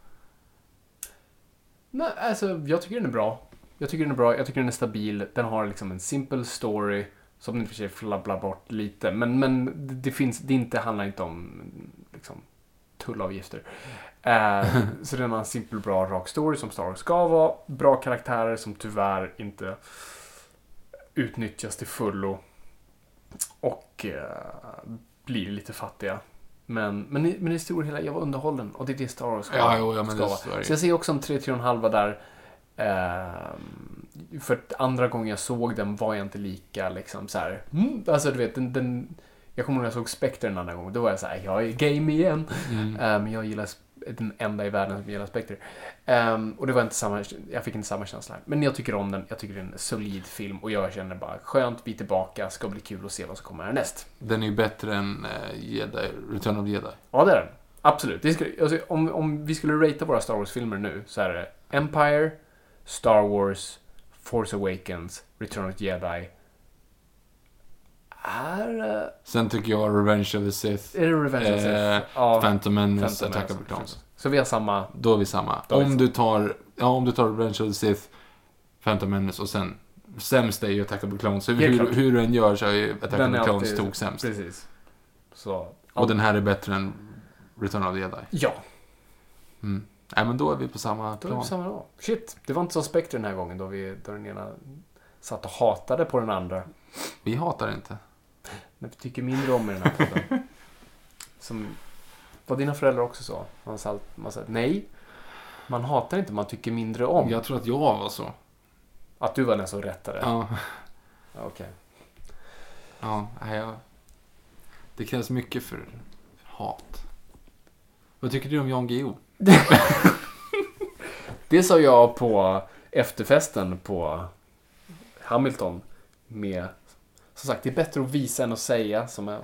Speaker 4: nej, alltså, jag tycker den är bra. Jag tycker den är bra, jag tycker den är stabil. Den har liksom en simpel story som den i och för sig flabblar bort lite. Men, men det, det finns, det inte, handlar inte om liksom, tullavgifter. Eh, så den har en simpel, bra, rak story som Star Wars ska vara. Bra karaktärer som tyvärr inte utnyttjas till fullo. Och eh, blir lite fattiga. Men, men, i- men i det stora hela, jag var underhållen. Och det är det Star Wars ska,
Speaker 2: Ja, jo, ja,
Speaker 4: ska vara.
Speaker 2: så
Speaker 4: jag ser också en 3-3,5 där. Ehm, för andra gången jag såg den var jag inte lika liksom så här. Mm, alltså du vet, den, den, jag kommer ihåg när jag såg Spectre en annan gång. Då var jag så här, jag är game igen.
Speaker 2: Mm.
Speaker 4: Eh, Men jag gillar den enda i världen som gillar Spectre. Ehm, och det var inte samma, jag fick inte samma känsla. här. Men jag tycker om den, jag tycker det är en solid film och jag känner bara skönt, vi är tillbaka, ska bli kul att se vad som kommer härnäst.
Speaker 2: Den är ju bättre än eh, Jedi, Return of Jedi.
Speaker 4: Ja, det är den. Absolut. Det skulle, alltså, om, om vi skulle ratea våra Star Wars-filmer nu så är det Empire, Star Wars, Force Awakens, Return of Jedi. Är, eh,
Speaker 2: Sen tycker jag Revenge of the Sith,
Speaker 4: är det Revenge of the Sith?
Speaker 2: eh,
Speaker 4: Ja,
Speaker 2: Phantom Menace,
Speaker 4: Phantom
Speaker 2: Attack of the Clones.
Speaker 4: Så vi har samma...
Speaker 2: Då är vi samma.
Speaker 4: Är vi
Speaker 2: om
Speaker 4: samma.
Speaker 2: du tar, ja om du tar Revenge of the Sith, Phantom Menace och sen sämst är ju Attack of the Clones.
Speaker 4: Helt
Speaker 2: hur,
Speaker 4: klart.
Speaker 2: hur du än gör så är ju Attack
Speaker 4: Den
Speaker 2: of the Clones
Speaker 4: alltid-
Speaker 2: tog sämst.
Speaker 4: Precis. Så...
Speaker 2: Och den här är bättre än Return of the Jedi.
Speaker 4: Ja,
Speaker 2: Mm. Nej men då är vi på samma
Speaker 4: då är vi
Speaker 2: plan.
Speaker 4: på samma nivå. Shit, det var inte så Spectre den här gången då, vi, då den ena satt och hatade på den andra.
Speaker 2: Vi hatar inte.
Speaker 4: Men vi tycker mindre om i den här podden. Som, var dina föräldrar också så? Man sa, man sa nej, man hatar inte, man tycker mindre om.
Speaker 2: Jag tror att jag var så.
Speaker 4: Att du var den som rättade?
Speaker 2: Ja.
Speaker 4: Ja, Okej.
Speaker 2: Ja, nej, jag... Det krävs mycket för hat. Vad tycker du om Jan Guillou?
Speaker 4: Det sa jag på efterfesten på Hamilton med, som sagt, det är bättre att visa än att säga som jag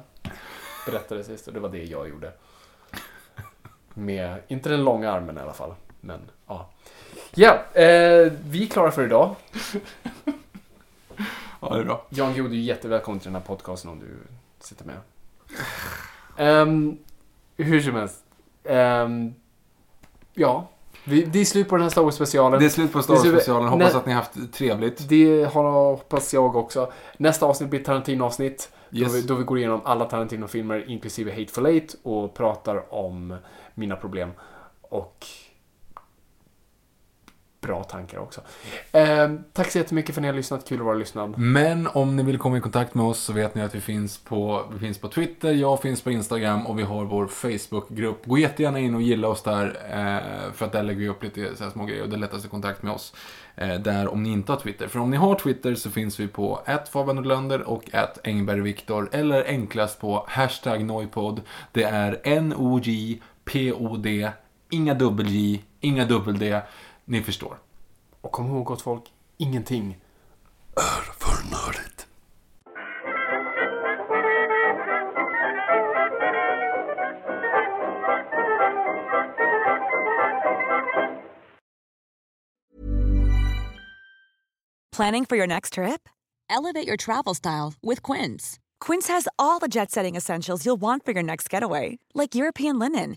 Speaker 4: berättade sist och det var det jag gjorde. Med, inte den långa armen i alla fall, men ja. Ja, eh, vi är klara för idag.
Speaker 2: Ja, det är bra.
Speaker 4: Jan Guillou, du är jättevälkommen till den här podcasten om du sitter med. Ehm, hur som helst. Ehm, ja, vi, det är slut på den här Star Wars-specialen.
Speaker 2: Det är slut på Star Wars-specialen. Hoppas
Speaker 4: Nä-
Speaker 2: att ni har haft trevligt.
Speaker 4: Det har hoppas jag också. Nästa avsnitt blir Tarantino-avsnitt.
Speaker 2: Yes.
Speaker 4: Då, vi, då vi går igenom alla Tarantino-filmer, inklusive Hateful Eight, och pratar om mina problem. Och bra tankar också. Eh, tack så jättemycket för att ni har lyssnat. Kul att vara lyssnad.
Speaker 2: Men om ni vill komma i kontakt med oss så vet ni att vi finns på, vi finns på Twitter, jag finns på Instagram och vi har vår Facebookgrupp. Gå jättegärna in och gilla oss där, eh, för att där lägger vi upp lite så här små grejer och det är lättast i kontakt med oss. Eh, där om ni inte har Twitter. För om ni har Twitter så finns vi på Fabian och Engbergviktor eller enklast på hashtag Noipod. Det är N-O-J-P-O-D, inga dubbel-J, inga dubbel-D. Ni förstår.
Speaker 4: Och kom ihåg gott folk, ingenting
Speaker 3: Är för nördigt.
Speaker 7: Planning for your next trip?
Speaker 8: Elevate your travel style with Quince.
Speaker 7: Quince has all the jet setting essentials you'll want for your next getaway, like European linen,